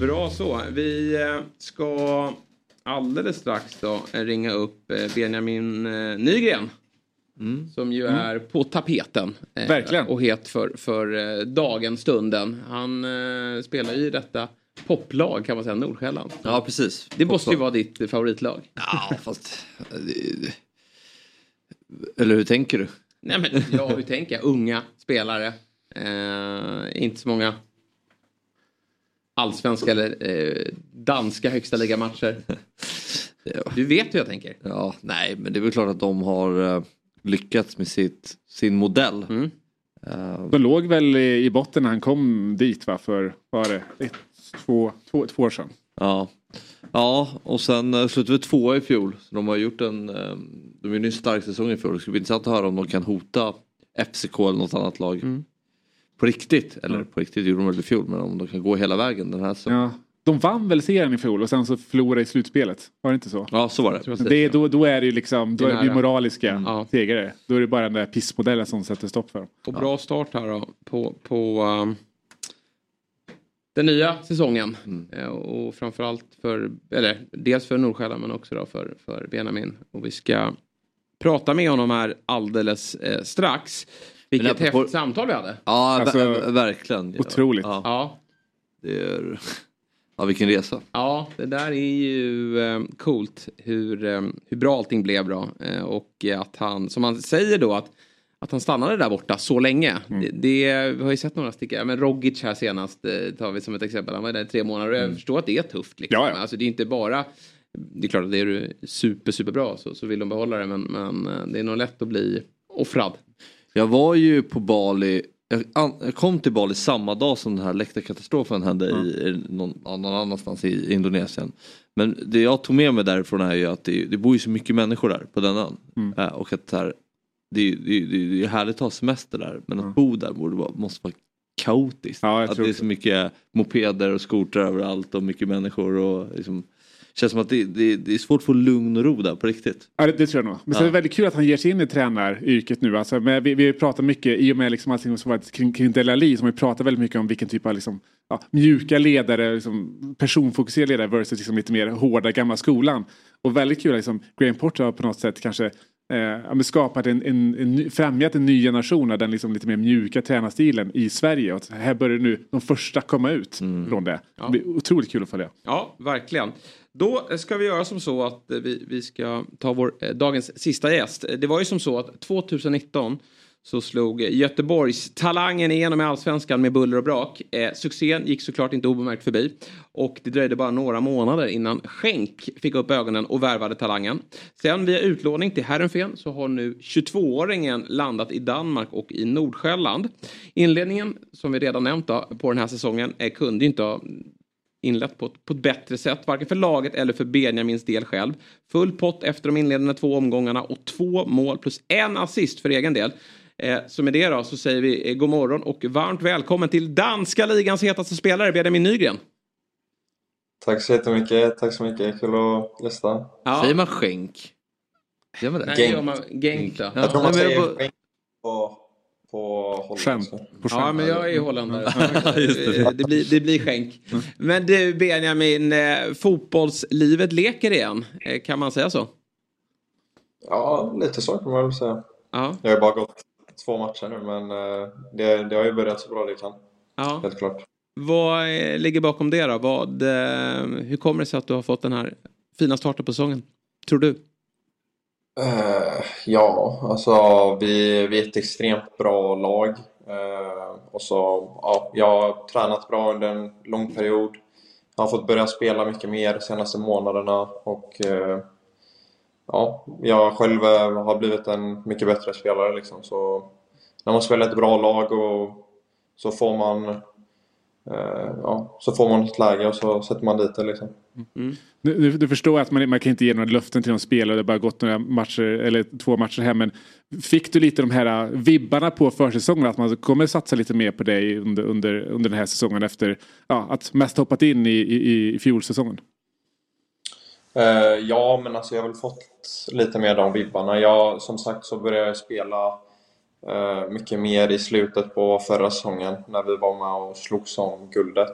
Bra så. Vi eh, ska alldeles strax då ringa upp eh, Benjamin eh, Nygren. Som ju Mm. är på tapeten. eh, Verkligen. Och het för, för dagen, stunden. Han eh, spelar ju i detta poplag kan man säga, Nordsjälland. Ja precis. Det måste ju vara ditt favoritlag. Ja fast... Eller hur tänker du? Nej men ja, hur tänker jag? Unga spelare. Eh, inte så många allsvenska eller eh, danska högsta ligamatcher. Du vet hur jag tänker. Ja, nej men det är väl klart att de har eh, lyckats med sitt, sin modell. Mm. Eh, De låg väl i, i botten när han kom dit va? För, vad var det? Ett, två, två, två år sedan. Ja. Ja, och sen uh, slutade vi tvåa i fjol. Så de har gjort en, eh, de gjorde en stark säsong i fjol. Det skulle bli intressant att höra om de kan hota FCK eller något annat lag. Mm. På riktigt, eller på riktigt gjorde de väl i fjol, men om de kan gå hela vägen den här säsongen. Ja. De vann väl serien i fjol och sen så förlorade i slutspelet. Var det inte så? Ja, så var det. Det är, då, då är det ju liksom, då är nära. moraliska segrare. Då är det bara den där pissmodellen som sätter stopp för dem. Och bra start här då på, på um, den nya säsongen. Eh, och framförallt för, eller dels för Nordsjälland men också då för, för Benjamin. Och vi ska prata med honom här alldeles eh, strax. Vilket häftigt samtal vi hade. Ja, Alltså, ver- verkligen. otroligt. Ja. Ja. Det är... Ja, vilken resa. Ja, det där är ju eh, coolt hur, eh, hur bra allting blev bra. Eh, och att han, som han säger då, att, att han stannade där borta så länge. Mm. Det, det, vi har ju sett några stycken, ja, men Rogic här senast eh, tar vi som ett exempel. Han var där i tre månader och jag Mm. förstår att det är tufft. Liksom. Ja, ja. Alltså, det är inte bara, det är klart att det är du super, super bra så, så vill de behålla det men, men det är nog lätt att bli offrad. Jag var ju på Bali, jag, an, jag kom till Bali samma dag som den här läktarkatastrofen hände i, i någon, någon annanstans i Indonesien. Men det jag tog med mig därifrån är ju att det, det bor ju så mycket människor där på den ön. Mm. Eh, och att här, det, det, det, är härligt att ha semester där men att bo där borde vara, måste vara kaotiskt. att tror det är så mycket mopeder och skotrar överallt och mycket människor och liksom, känns som att det, det, det är svårt att få lugn och ro där på riktigt. Ja, det, det tror jag nog. Men Ja. är det väldigt kul att han ger sig in i tränaryrket nu. Alltså, men vi, vi pratar mycket, i och med liksom allting som varit kring, kring Delali, som vi pratar väldigt mycket om vilken typ av liksom, ja, mjuka ledare, liksom, personfokuserade ledare versus liksom, lite mer hårda gamla skolan. Och väldigt kul att liksom, Graham Potter har på något sätt kanske eh, ja, skapat en, en, en, främjat en ny generation av den liksom, lite mer mjuka tränarstilen i Sverige. Och här börjar nu de första komma ut från det. Det blir otroligt kul att följa. Ja, verkligen. Då ska vi göra som så att vi, vi ska ta vår eh, dagens sista gäst. Det var ju som så att 2019 så slog Göteborgs talangen igenom i allsvenskan med buller och brak. Eh, succén gick såklart inte obemärkt förbi. Och det dröjde bara några månader innan Schenk fick upp ögonen och värvade talangen. Sen via utlåning till Herrenfen så har nu 22-åringen landat i Danmark och i Nordsjälland. Inledningen, som vi redan nämnt då, på den här säsongen, eh, kunde inte ha inlett på ett, på ett bättre sätt, varken för laget eller för Benjamins del själv. Full pott efter de inledande två omgångarna och två mål plus en assist för egen del. Eh, så med det då så säger vi eh, god morgon och varmt välkommen till danska ligans hetaste spelare, Benjamin Nygren. Tack så jättemycket. Tack så mycket. Kul att gästa. Ja. Säger man skänk? Gör man det? Nej, gör man Genk då. Jag tror man säger skänk på, på holländska. Ja, men jag är holländare. Just det. det, blir, det blir skänk. Men du Benjamin, eh, fotbollslivet leker igen. Eh, kan man säga så? Ja, lite så kan man väl säga. Ja. Jag har ju bara gått två matcher nu, men eh, det, det har ju börjat så bra det kan. Ja. Helt klart. Vad eh, ligger bakom det då? Vad, eh, hur kommer det sig att du har fått den här fina starten på säsongen? Tror du? Eh, ja, alltså vi, vi är ett extremt bra lag. Eh, och så, ja, jag har tränat bra under en lång period. Jag har fått börja spela mycket mer de senaste månaderna och eh, ja, jag själv har blivit en mycket bättre spelare liksom. Så när man spelar ett bra lag och så får man eh, ja, så får man ett läge och så sätter man dit det liksom. Du, du, du förstår att man, man kan inte ge några löften till de spelare. Det har bara gått några matcher, eller två matcher hem. Men fick du lite de här uh, vibbarna på försäsongen? Att man kommer satsa lite mer på dig under, under, under den här säsongen efter ja, att mest hoppat in i, i, i fjolsäsongen? Eh, ja, men alltså jag har väl fått lite mer de vibbarna. Jag, som sagt så började jag spela eh, Eh, mycket mer i slutet på förra säsongen när vi var med och slogs om guldet.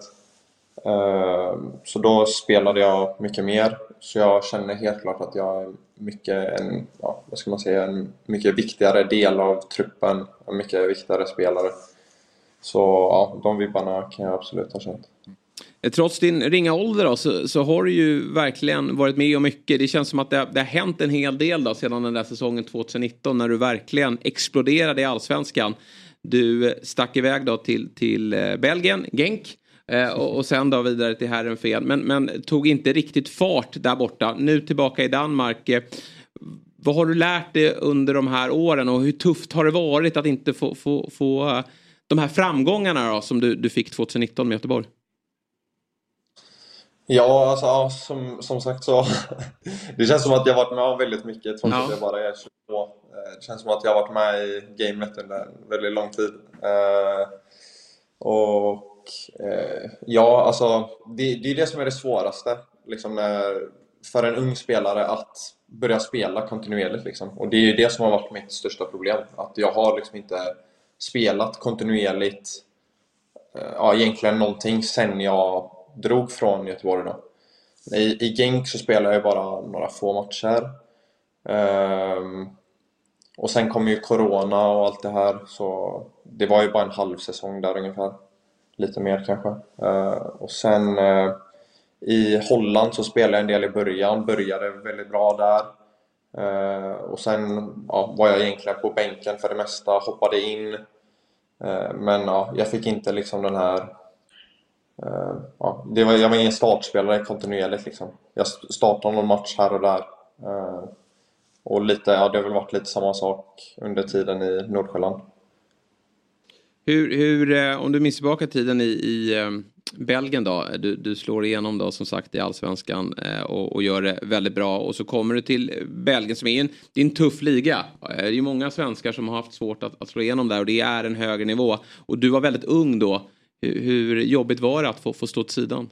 Eh, så då spelade jag mycket mer. Så jag känner helt klart att jag är mycket en, ja, vad ska man säga, en mycket viktigare del av truppen. En mycket viktigare spelare. Så ja, de vibbarna kan jag absolut ha känt. Trots din ringa ålder då, så, så har du ju verkligen varit med om mycket. Det känns som att det, har- det har hänt en hel del då, sedan den där säsongen 2019 när du verkligen exploderade i allsvenskan. Du stack iväg då till, till eh, Belgien, Genk. Eh, och, och sen då vidare till Herrenfen. Men, men tog inte riktigt fart där borta. Nu tillbaka i Danmark. Eh, vad har du lärt dig under de här åren och hur tufft har det varit att inte få, få, få de här framgångarna då, som du, du fick 2019 med Göteborg? Ja, alltså ja, som, som sagt så Det känns som att jag varit med om väldigt mycket trots Ja. att jag bara är 22 Eh, Det känns som att jag varit med i gamet under en väldigt lång tid Eh, Och eh, ja, alltså det, det är det som är det svåraste liksom när, för en ung spelare att börja spela kontinuerligt liksom. Och det är ju det som har varit mitt största problem att jag har liksom inte spelat kontinuerligt eh, ja, egentligen någonting sen jag drog från Göteborg då. I, i Genk så spelade jag bara några få matcher. Um, och sen kom ju Corona och allt det här så det var ju bara en halv säsong där ungefär. Lite mer kanske. Uh, och sen uh, I Holland så spelade jag en del i början, började väldigt bra där. Uh, och sen ja, var jag egentligen på bänken för det mesta, hoppade in. Men ja, jag fick inte liksom den här... Eh, ja, det var, jag var ingen startspelare kontinuerligt liksom. Jag startade någon match här och där. Eh, och lite, ja, det har väl varit lite samma sak under tiden i Nordsjälland. Hur, hur, eh, om du minns tillbaka tiden i, i Belgien då, du, du slår igenom då som sagt i allsvenskan och, och gör det väldigt bra och så kommer du till Belgien som är en, det är en tuff liga. Det är ju många svenskar som har haft svårt att, att slå igenom där och det är en högre nivå. Och du var väldigt ung då. Hur, hur jobbigt var det att få, få stå åt sidan?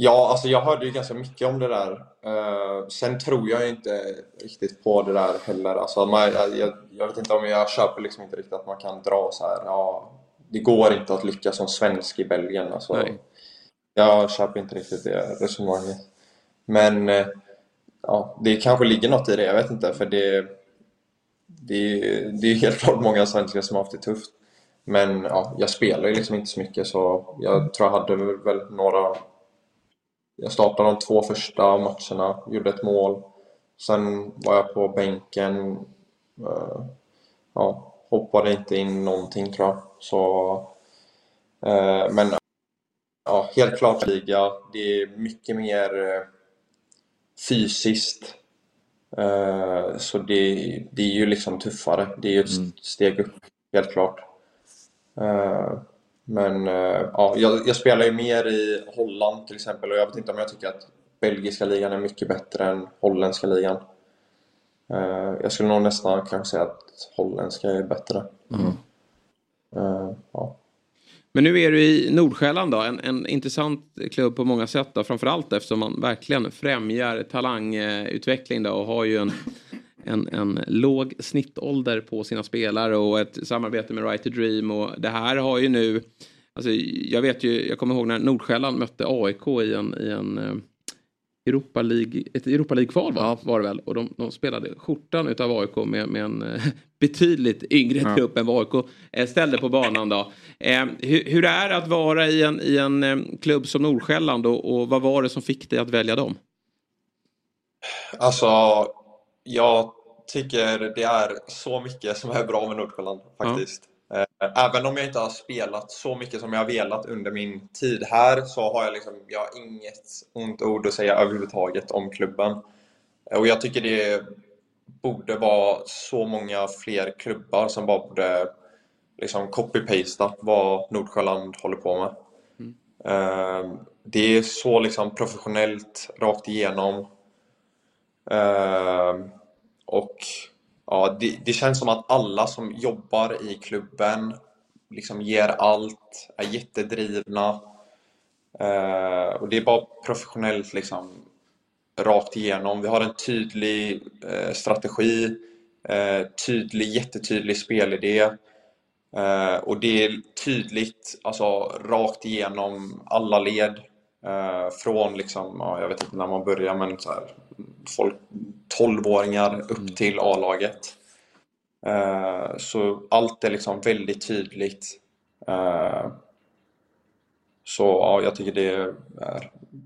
Ja, alltså jag hörde ju ganska mycket om det där. Uh, sen tror jag inte riktigt på det där heller. Alltså man, jag, jag, vet inte om jag köper liksom inte riktigt att man kan dra så här. Ja, det går inte att lyckas som svensk i Belgien. Alltså, Nej. Jag köper inte riktigt det resonemanget. Men uh, ja, det kanske ligger något i det, jag vet inte. För det, det, det är helt klart många svenskar som har haft det tufft. Men ja, jag spelar ju liksom inte så mycket så jag tror jag hade väl några jag startade de två första matcherna, gjorde ett mål. Sen var jag på bänken. Uh, ja, hoppade inte in någonting tror jag. Så, uh, men ja, helt klart liga. Det är mycket mer uh, fysiskt. så det, det är ju liksom tuffare. Det är ju ett Mm. steg upp, helt klart. Men eh, ja, jag, jag spelar ju mer i Holland till exempel och jag vet inte om jag tycker att belgiska ligan är mycket bättre än holländska ligan. Eh, Jag skulle nog nästan kanske säga att holländska är bättre. Eh, Ja. Men nu är du i Nordsjälland då, en, en intressant klubb på många sätt då, framförallt eftersom man verkligen främjar talangutveckling då och har ju en, en, en låg snittålder på sina spelare och ett samarbete med Right to Dream och det här har ju nu, alltså jag vet ju, jag kommer ihåg när Nordsjälland mötte AIK i en, i en eh, Europa League, ett Europa League-kval var, var det väl och de, de spelade skjortan utav AIK med, med en eh, betydligt yngre Ja. trupp än vad AIK eh, ställde på banan då. Eh, hur, hur är det att vara i en, i en klubb som Nordsjälland och, och vad var det som fick dig att välja dem? Alltså, jag tycker det är så mycket som är bra med Nordsjälland faktiskt. Eh, Även om jag inte har spelat så mycket som jag har velat under min tid här så har jag liksom, jag har inget ont ord att säga överhuvudtaget om klubben. Eh, Och jag tycker det borde vara så många fler klubbar som bara borde liksom copy-pasta vad Nordsjälland håller på med. Eh, Det är så liksom professionellt rakt igenom. Och ja, det, det känns som att alla som jobbar i klubben liksom ger allt, är jättedrivna. Eh, och det är bara professionellt liksom rakt igenom. Vi har en tydlig eh, strategi, eh, tydlig, jättetydlig spelidé. Eh, och det är tydligt, alltså rakt igenom alla led. Eh, från liksom, ja, jag vet inte när man börjar, men så här, folk, 12-åringar upp till A-laget. Eh, så allt är liksom väldigt tydligt. Eh, så ja, jag tycker det är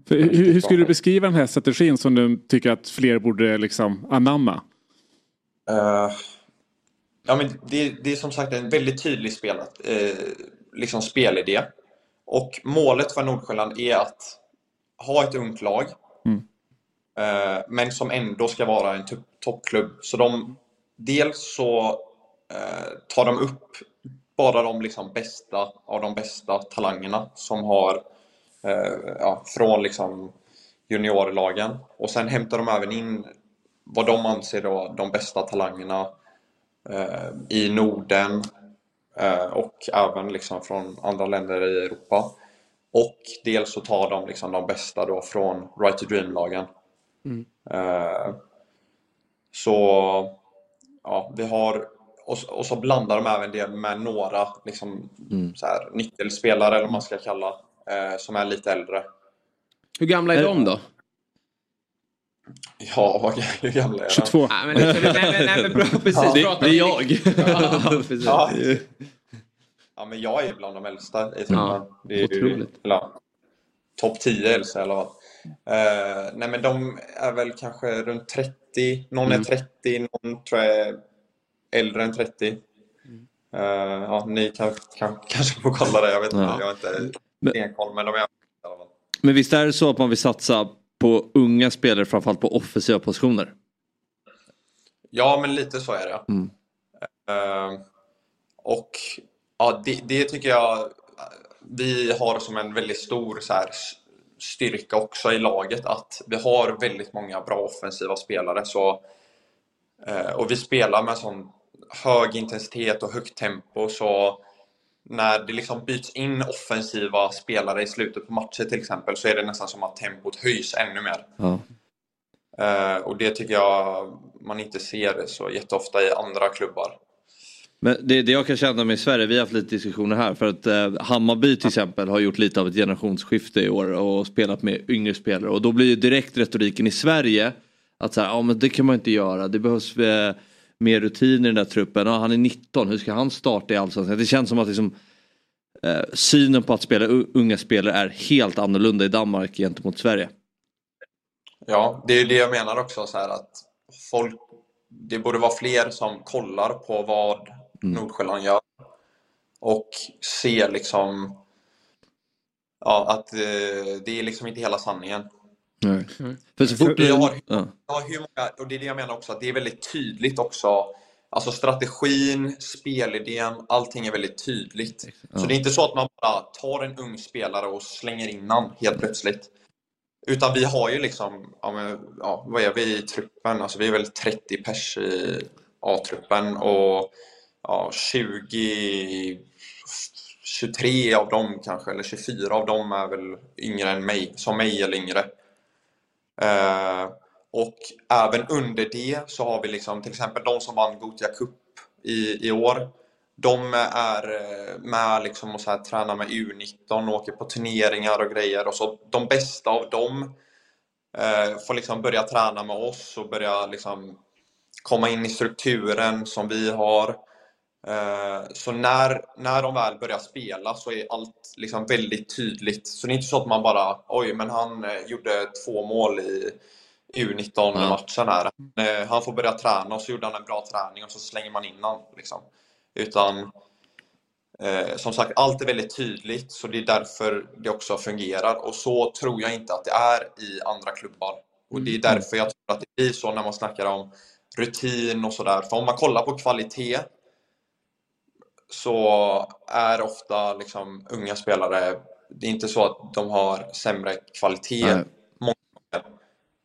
hur, hur skulle du beskriva den här strategin som du tycker att fler borde liksom anamma? Eh, ja, men det, det är som sagt en väldigt tydlig spelat, eh, liksom spelidé. Och målet för Nordsjälland är att ha ett ungt lag. Mm eh, men som ändå ska vara en toppklubb. Så de, dels så eh, tar de upp bara de liksom bästa av de bästa talangerna som har eh, ja, från liksom juniorlagen. Och sen hämtar de även in vad de anser då de bästa talangerna eh, i Norden eh, och även liksom från andra länder i Europa. Och dels så tar de liksom de bästa då från Right to Dream-lagen. Mm. Eh, så ja, vi har och, så- och så blandar de även det med några liksom, så här, nyckelspelare eller vad man ska kalla eh, som är lite äldre. Hur gamla är de då? Ja, hur gamla är de? 22. Nej, men, nej, nej, nej, men bra, precis. Ja. Prata om- Ja, precis. Ja. Ja, men jag är bland de äldsta i truppen. Ja, det är ju, otroligt. eller, topp 10 Elsa i alla fall. Eh, nej men de är väl kanske runt 30, någon Mm. är 30, någon tror jag är äldre än 30. Eh, ja, ni kan, kan, kanske får kolla det, jag vet inte, Ja. jag har inte stenkoll men de är i alla fall. Men visst är det så att man vill satsa på unga spelare framförallt på offensiva positioner? Ja, men lite så är det. Mm. Eh, och ja, det, det tycker jag vi har som en väldigt stor så här, styrka också i laget att vi har väldigt många bra offensiva spelare. Så, eh, och vi spelar med sån hög intensitet och högt tempo så när det liksom byts in offensiva spelare i slutet på matcher till exempel så är det nästan som att tempot höjs ännu mer. Ja. Eh, och det tycker jag man inte ser så jätteofta i andra klubbar. Men det, det jag kan känna med Sverige, vi har haft lite diskussioner här för att eh, Hammarby till exempel har gjort lite av ett generationsskifte i år och spelat med yngre spelare och då blir ju direkt retoriken i Sverige att så här, ja men det kan man inte göra, det behövs eh, mer rutin i den där truppen, ja, han är 19, hur ska han starta i Allsvenskan? Det känns som att liksom, eh, synen på att spela unga spelare är helt annorlunda i Danmark gentemot Sverige. Ja, det är ju det jag menar också så här att folk, det borde vara fler som kollar på vad Nordsjälland gör och ser liksom ja, att eh, det är liksom inte hela sanningen. Nej. För så fort Vi du... har, Ja. ja, hur många, och det är det jag menar också, att det är väldigt tydligt också. Alltså strategin, spelidén, allting är väldigt tydligt. Så Ja. det är inte så att man bara tar en ung spelare och slänger in han helt plötsligt. Utan vi har ju liksom, ja, men, ja, vad är vi i truppen? Alltså vi är väl 30 pers i A-truppen och ja, 20, 23 av dem kanske, eller 24 av dem är väl yngre än mig, som mig eller yngre. Eh, och även under det så har vi liksom till exempel de som vann Gothia Cup i, i år. De är eh, med liksom och så här, tränar med U19, och åker på turneringar och grejer. Och så de bästa av dem eh, får liksom börja träna med oss och börja liksom komma in i strukturen som vi har. Eh, Så när, när de väl börjar spela så är allt liksom väldigt tydligt. Så det är inte så att man bara oj, men han eh, gjorde två mål i U19-matchen här. Eh, Han får börja träna och så gjorde han en bra träning och så slänger man in han. Liksom. Utan eh, som sagt, allt är väldigt tydligt så det är därför det också fungerar. Och så tror jag inte att det är i andra klubbar. Och det är därför jag tror att det blir så när man snackar om rutin och sådär. För om man kollar på kvalitet så är ofta liksom unga spelare, det är inte så att de har sämre kvalitet Nej. många.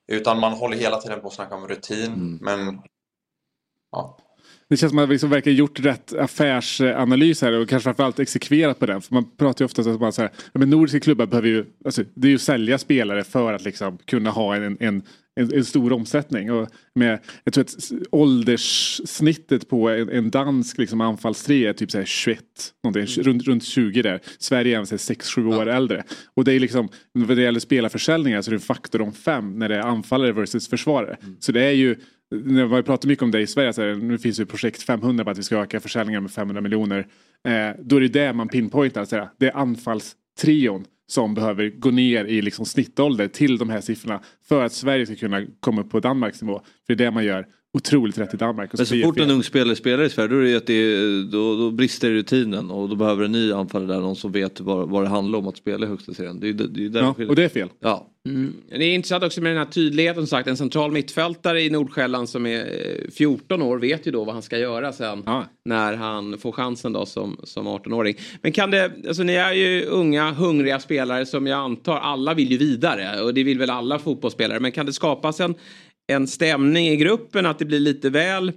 Utan man håller hela tiden på att snacka om rutin. Men ja. Det känns som att man liksom verkligen gjort rätt affärsanalys här och kanske framförallt exekverat på den. För man pratar ju ofta om att man så här, men nordiska klubbar behöver ju, alltså, det är ju att sälja spelare för att liksom kunna ha en, en, en, en stor omsättning. Och med, jag tror att ålderssnittet på en, en dansk liksom anfallstrea är typ så här 21, någonting, runt, runt 20 där. Sverige är 6-7 år äldre. Och det är liksom, när det gäller spelarförsäljningar så är det en faktor om fem när det är anfallare versus försvarare. Så det är ju när vi pratar mycket om det i Sverige, så här, nu finns ju projekt 500 på att vi ska öka försäljningen med 500 miljoner. Eh, då är det det man pinpointar, så här, det är anfallstrion som behöver gå ner i liksom snittålder till de här siffrorna för att Sverige ska kunna komma upp på Danmarks nivå. För det är det man gör otroligt rätt i Danmark. Och Men så det fort en ung spelare spelar i Sverige då, är det ju att det, då, då brister rutinen och då behöver en ny anfallare där, någon som vet vad, vad det handlar om att spela i högsta serien. Det är, ju- det är Ja, och det är fel. Ja. Mm. Det är intressant också med den här tydligheten som sagt. En central mittfältare i Nordsjälland som är eh, 14 år vet ju då vad han ska göra sen när han får chansen då som, som 18-åring. Men kan det, alltså ni är ju unga hungriga spelare som jag antar alla vill ju vidare och det vill väl alla fotbollsspelare. Men kan det skapas en, en stämning i gruppen att det blir lite väl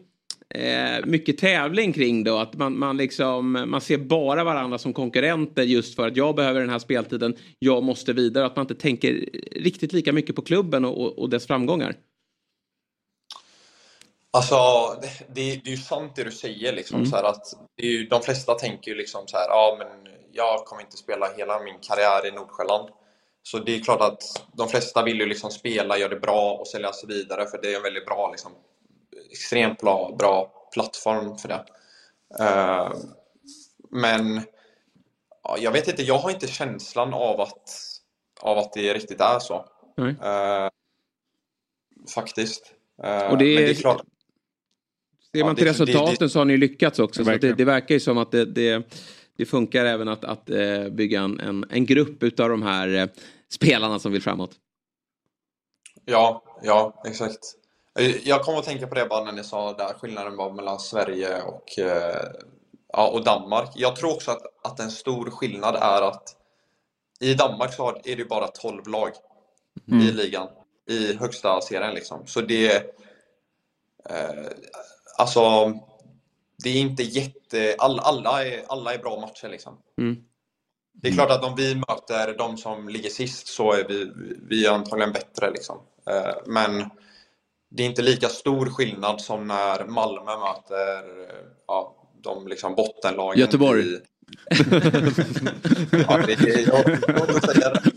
eh, mycket tävling kring då. Att man, man, liksom, man ser bara varandra som konkurrenter just för att jag behöver den här speltiden, jag måste vidare. Att man inte tänker riktigt lika mycket på klubben och, och, och dess framgångar. Alltså, det, det, det är ju sant det du säger. Liksom, Mm. så att det ju, de flesta tänker ju liksom så här, ja men jag kommer inte spela hela min karriär i Nordsjälland. Så det är klart att de flesta vill ju liksom spela, göra det bra och sälja sig vidare för det är en väldigt bra, liksom, extremt bra, bra plattform för det. Eh, men ja, jag vet inte, jag har inte känslan av att, av att det riktigt är så. Nej. Eh, faktiskt. Eh, Och det men är- det är klart. Ser Ja, man till det- resultaten det- så har ni lyckats också. Så det, Verkligen. det verkar ju som att det, det, funkar även att, att eh, bygga en, en, en grupp utav de här eh, spelarna som vill framåt. Ja, ja, exakt. Eh, Jag kommer att tänka på det bara när ni sa där skillnaden var mellan Sverige och, ja, och Danmark. Jag tror också att, att en stor skillnad är att i Danmark så är det bara 12 lag i Mm. ligan, i högsta serien liksom. Så det, eh, alltså, det är inte jätte, alla, alla, är, alla är bra matcher liksom. Mm. Det är klart att om vi möter de som ligger sist så är vi, vi är antagligen bättre. Liksom. Eh, Men det är inte lika stor skillnad som när Malmö möter eh, ja, de liksom bottenlagen. Göteborg. I... ja, det är jag svårt att säga det.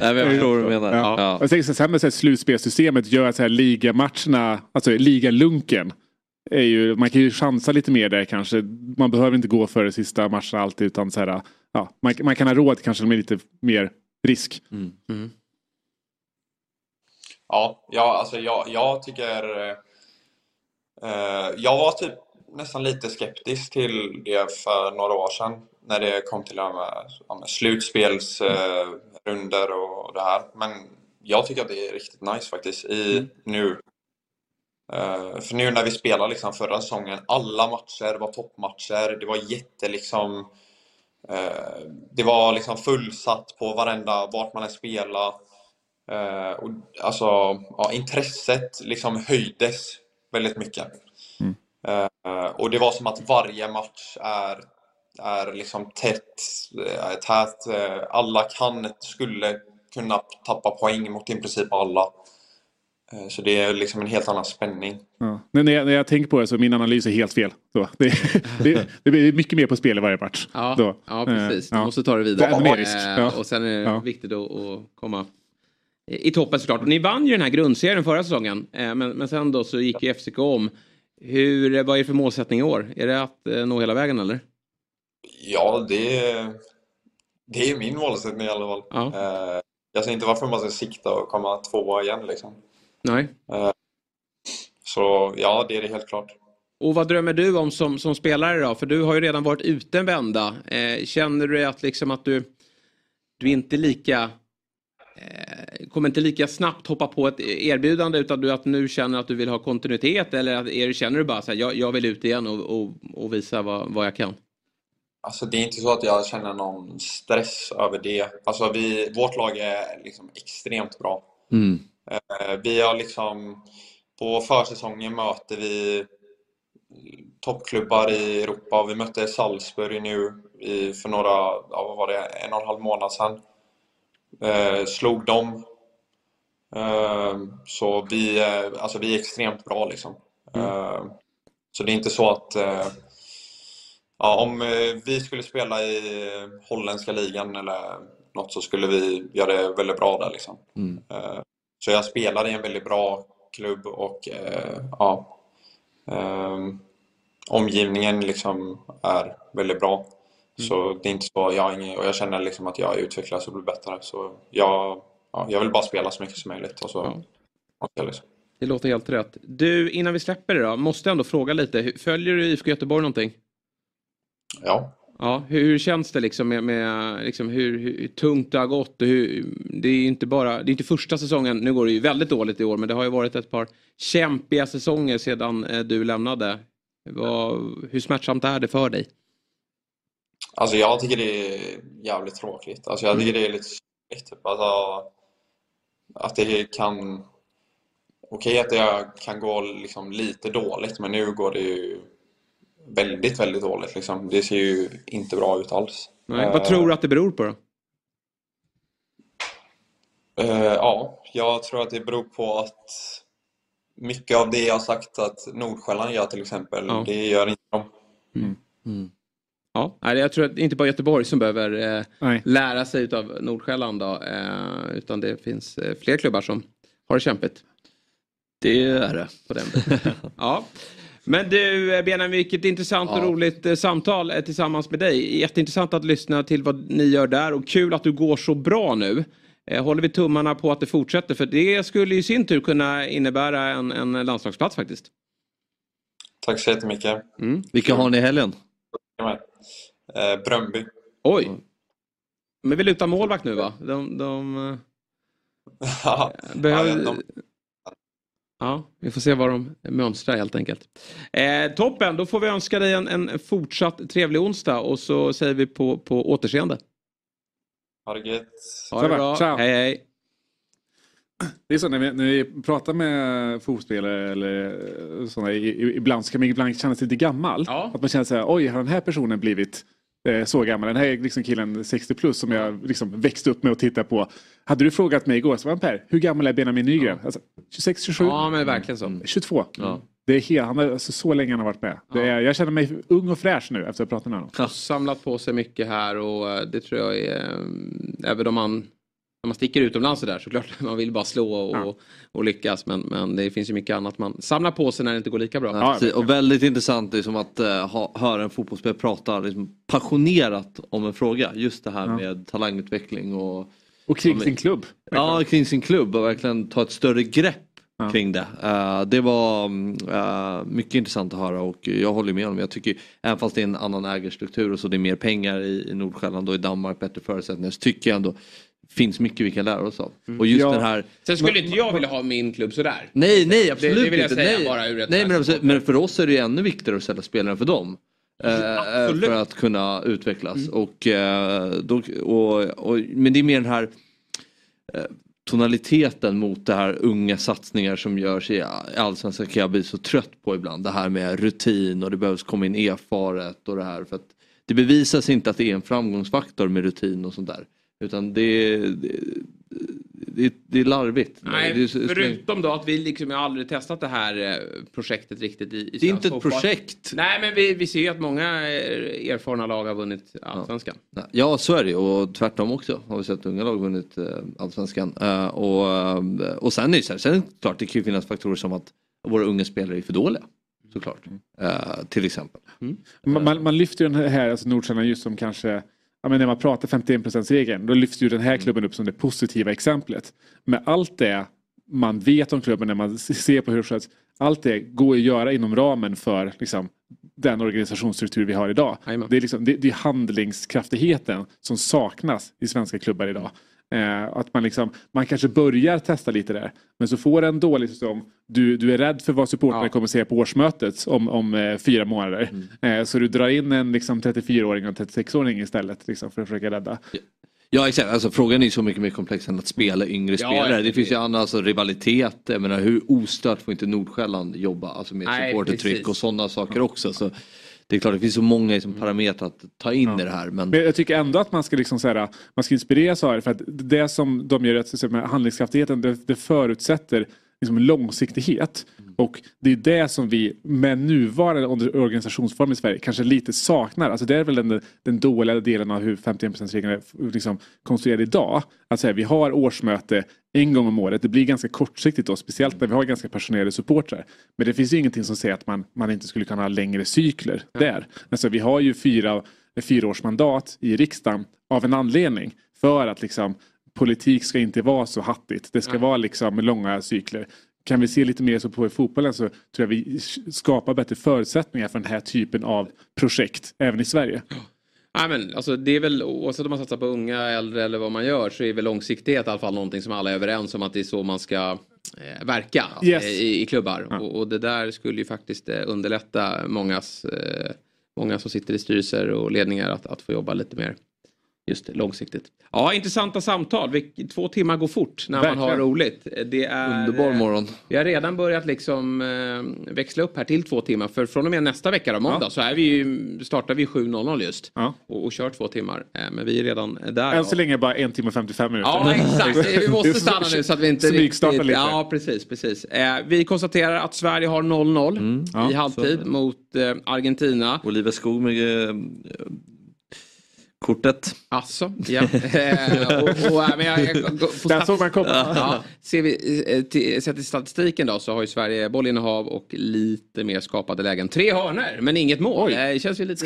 Nej, men jag förstår vad du menar. Ja. Ja. Jag tänker så här med så här slutspelssystemet gör att så här ligamatcherna, alltså ligalunken, är ju, man kan ju chansa lite mer där kanske. Man behöver inte gå för de sista matcherna alltid utan så här, ja, man, man kan ha råd kanske med lite mer risk. Mm. Ja, ja alltså jag, jag tycker... Eh, jag var typ nästan lite skeptisk till det för några år sedan när det kom till med slutspelsrunder runder och det här. Men jag tycker att det är riktigt nice faktiskt i nu. Eh, för nu när vi spelade liksom förra säsongen, alla matcher var toppmatcher. Det var jätte liksom... Eh, det var liksom fullsatt på varenda, vart man än spelade. Eh, och, alltså, ja, intresset liksom höjdes väldigt mycket. Eh, och det var som att varje match är, är liksom tätt, eh, tät. Eh, alla kan, skulle kunna tappa poäng mot i princip alla. Så det är liksom en helt annan spänning. Ja. Men när, jag, när jag tänker på det så min analys är helt fel. Så, det, det, det blir mycket mer på spel i varje match. Ja, Då. ja precis. Du måste ta det vidare. Det är ännu mer risk. Ja. Och sen är det Ja. viktigt att, att komma i toppen såklart. Och ni vann ju den här grundserien förra säsongen. Men, men sen då så gick ju FCK om. Hur, vad är det för målsättning i år? Är det att eh, nå hela vägen eller? Ja, det, det är min målsättning i alla fall. Ja. Eh, jag ser inte varför man ska sikta och komma tvåa igen liksom. Nej. Eh, så ja, det är det helt klart. Och vad drömmer du om som, som spelare då? För du har ju redan varit ute en vända. Eh, känner du att, liksom att du, du är inte lika eh, kommer inte lika snabbt hoppa på ett erbjudande utan du att nu känner att du vill ha kontinuitet eller att, är, känner du bara så här, jag, jag vill ut igen och, och, och visa vad, vad jag kan? Alltså det är inte så att jag känner någon stress över det. Alltså vi, vårt lag är liksom extremt bra. Mm. Eh, Vi har liksom på försäsongen möter vi toppklubbar i Europa. Vi mötte Salzburg nu i, för några, ja, vad var det, en och en halv månad sedan. Eh, slog dem. Eh, så vi, är- alltså vi är extremt bra liksom. Eh, så det är inte så att eh, ja, om eh, vi skulle spela i holländska ligan eller något så skulle vi göra det väldigt bra där liksom. Mm. Eh, Så jag spelar i en väldigt bra klubb och eh, ja, omgivningen liksom är väldigt bra. Så det är inte så, jag ingen, och jag känner liksom att jag utvecklas och blir bättre. Så jag, ja, jag vill bara spela så mycket som möjligt. Och så, ja. liksom. Det låter helt rätt. Du, innan vi släpper det då, måste jag ändå fråga lite. Följer du IFK Göteborg någonting? Ja. Ja, hur, hur känns det liksom med, med liksom hur, hur tungt det har gått? Och hur, det är inte bara, det är inte första säsongen, nu går det ju väldigt dåligt i år, men det har ju varit ett par kämpiga säsonger sedan eh, du lämnade. Vad, hur smärtsamt är det för dig? Alltså jag tycker det är jävligt tråkigt. Alltså jag tycker det är lite sorgligt. Typ. Alltså, att det kan... Okej att det kan gå liksom lite dåligt, men nu går det ju väldigt, väldigt dåligt. Liksom. Det ser ju inte bra ut alls. Nej, vad tror du att det beror på då? Eh, ja, jag tror att det beror på att mycket av det jag har sagt att Nordsjälland gör till exempel, Ja. det gör inte de. Ja, jag tror att det är inte bara Göteborg som behöver eh, lära sig av Nordsjälland då, eh, utan det finns eh, fler klubbar som har det kämpigt. Det är det. På den ja. Men du eh, Benjamin, vilket intressant och Ja. roligt eh, samtal eh, tillsammans med dig. Jätteintressant att lyssna till vad ni gör där och kul att du går så bra nu. Eh, Håller vi tummarna på att det fortsätter för det skulle i sin tur kunna innebära en, en landslagsplats faktiskt. Tack så jättemycket. Vilka har ni i helgen? Eh, Bröndby. Oj! Men vi lutar målvakt nu va? De, de eh, behöver... de- Ja, vi får se vad de mönstrar helt enkelt. Eh, toppen, då får vi önska dig en, en fortsatt trevlig onsdag och så säger vi på, på återseende. Ha det gött. Ha det bra. Ciao. Hej hej. Det är så när vi, när vi pratar med fotbollsspelare eller sådana, i- i- ibland så kan man ibland känna sig lite gammal. Att man känner så här, oj har den här personen blivit eh, så gammal? Den här är liksom killen 60 plus som jag liksom växte upp med och tittade på. Hade du frågat mig igår så var Per, hur gammal är Benjamin Nygren? Alltså, 26, 27? Ja, men verkligen så. 22. Ja. Det är helt, han har, alltså, så länge han har varit med. Det är, jag känner mig ung och fräsch nu efter att ha pratat med honom. Samlat på sig mycket här och eh, det tror jag är, eh, även om man när man sticker utomlands sådär såklart man vill bara slå och, och lyckas men, men det finns ju mycket annat man samlar på sig när det inte går lika bra. Ja, och väldigt intressant liksom att uh, ha, höra en fotbollsspelare prata liksom, passionerat om en fråga. Just det här Ja. med talangutveckling och... Och kring Ja, sin klubb. Ja, kring sin klubb och verkligen ta ett större grepp kring det. Eh, det var eh, mycket intressant att höra och jag håller med honom. Jag tycker, även fast det är en annan ägarstruktur och så det är mer pengar i, i Nordsjälland och i Danmark, bättre förutsättningar, så tycker jag ändå finns mycket vi kan lära oss av. Och just den här... Sen skulle inte jag vilja ha min klubb sådär. Nej, nej absolut det, det vill jag inte. säga nej. bara ur ett nej, men, absolut, men för oss är det ju ännu viktigare att sälja spelare för dem. Eh, Absolut. för att kunna utvecklas. Och, eh, då, och, och, men det är mer den här eh, tonaliteten mot det här unga satsningar som görs i allsvenskan kan jag bli så trött på ibland. Det här med rutin och det behövs komma in erfaret och det här. För att det bevisas inte att det är en framgångsfaktor med rutin och sånt där. Utan det, det, det, det är larvigt. Nej, det är förutom då att vi liksom har aldrig testat det här eh, projektet riktigt i, i Det är inte ett fotboll. projekt. Nej, men vi, vi ser ju att många eh, erfarna lag har vunnit allsvenskan. Nej, Ja, så är det och tvärtom också har vi sett unga lag vunnit eh, allsvenskan. Och, och sen är det så här, sen är det klart det kan ju finnas faktorer som att våra unga spelare är för dåliga. Såklart. Eh, till exempel. Man, man, man lyfter ju den här, alltså Nordsjälland just som kanske, ja, men när man pratar 51% regeln då lyfter ju den här klubben upp som det positiva exemplet. Med allt det man vet om klubben när man ser på hur det sköts, allt det går att göra inom ramen för liksom, den organisationsstruktur vi har idag. Det är, liksom, det, det är handlingskraftigheten som saknas i svenska klubbar idag. Eh, att man, liksom, man kanske börjar testa lite där. Men så får en dålig säsong. Du, du är rädd för vad supportrarna kommer att säga på årsmötet om, om eh, fyra månader. Eh, så du drar in en liksom, 34-åring och en 36-åring istället liksom, för att försöka rädda. Ja exakt, alltså, frågan är ju så mycket mer komplex än att spela yngre Ja, spelare. ja, Det finns ju andra, alltså rivalitet, jag menar hur ostört får inte Nordsjälland jobba alltså med supportertryck och sådana saker också. Så det är klart det finns så många liksom, parametrar att ta in i det här. Men... Men jag tycker ändå att man ska, liksom så här, man ska inspireras av det. För att det som de gör, att med handlingskraftigheten, det, det förutsätter liksom långsiktighet. Och det är det som vi med nuvarande organisationsform i Sverige kanske lite saknar. Alltså det är väl den, den dåliga delen av hur 51%-regeln är liksom konstruerad idag. Att säga, vi har årsmöte en gång om året. Det blir ganska kortsiktigt då, speciellt när vi har ganska passionerade supportrar. Men det finns ju ingenting som säger att man, man inte skulle kunna ha längre cykler där. Alltså vi har ju fyra, fyraårsmandat i riksdagen av en anledning. För att liksom politik ska inte vara så hattigt. Det ska vara liksom långa cykler. Kan vi se lite mer så på i fotbollen så tror jag vi skapar bättre förutsättningar för den här typen av projekt även i Sverige. Nej, men, alltså, det är väl oavsett om man satsar på unga, äldre eller vad man gör så är väl långsiktighet i alla fall någonting som alla är överens om att det är så man ska eh, verka Yes. eh, i, i klubbar. Och, och det där skulle ju faktiskt eh, underlätta mångas, eh, många som sitter i styrelser och ledningar att, att få jobba lite mer just långsiktigt. Ja, intressanta samtal. Vi, två timmar går fort när man Verkligen. har roligt. Det är, Underbar eh, morgon. Vi har redan börjat liksom eh, växla upp här till två timmar. För från och med nästa vecka, då, måndag, Ja. så är vi ju, startar vi 7.00 just. Och, och kör två timmar. Eh, men vi är redan där. Än så länge bara en timme och 55 minuter. Ja, exakt. Vi måste stanna nu så att vi inte Smygstarta lite. Ja, precis. precis. Eh, vi konstaterar att Sverige har 0-0 Mm. i halvtid mot eh, Argentina. Oliver Skog med eh, Kortet. Alltså, ja. Eh, och, och, äh, men jag, jag, på Där såg man koppen. Ja, ser vi eh, till, sett till statistiken då så har ju Sverige bollinnehav och lite mer skapade lägen. Tre hörnor men inget mål. Oj. Eh, Det känns ju lite.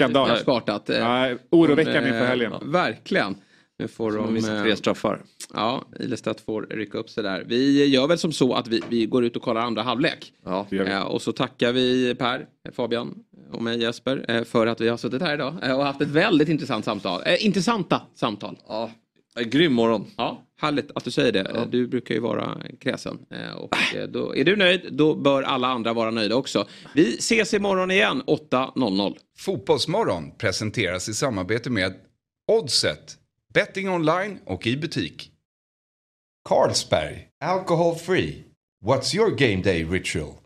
Eh, Ja, oroväckande inför eh, helgen. ja, Verkligen. Nu får De de... missar eh, tre straffar. Ja, Ilestedt får rycka upp sig där. Vi gör väl som så att vi, vi går ut och kollar andra halvlek. Ja, det gör vi. Eh, och så tackar vi Per, Fabian och mig Jesper eh, för att vi har suttit här idag eh, och haft ett väldigt intressant samtal. Eh, intressanta samtal. Ja, grym morgon. Ja, härligt att du säger det. Eh, Du brukar ju vara kräsen. Eh, Och eh, då är du nöjd, då bör alla andra vara nöjda också. Vi ses imorgon igen 8.00. Fotbollsmorgon presenteras i samarbete med Oddset, betting online och i butik. Carlsberg, alcohol free. What's your game day ritual?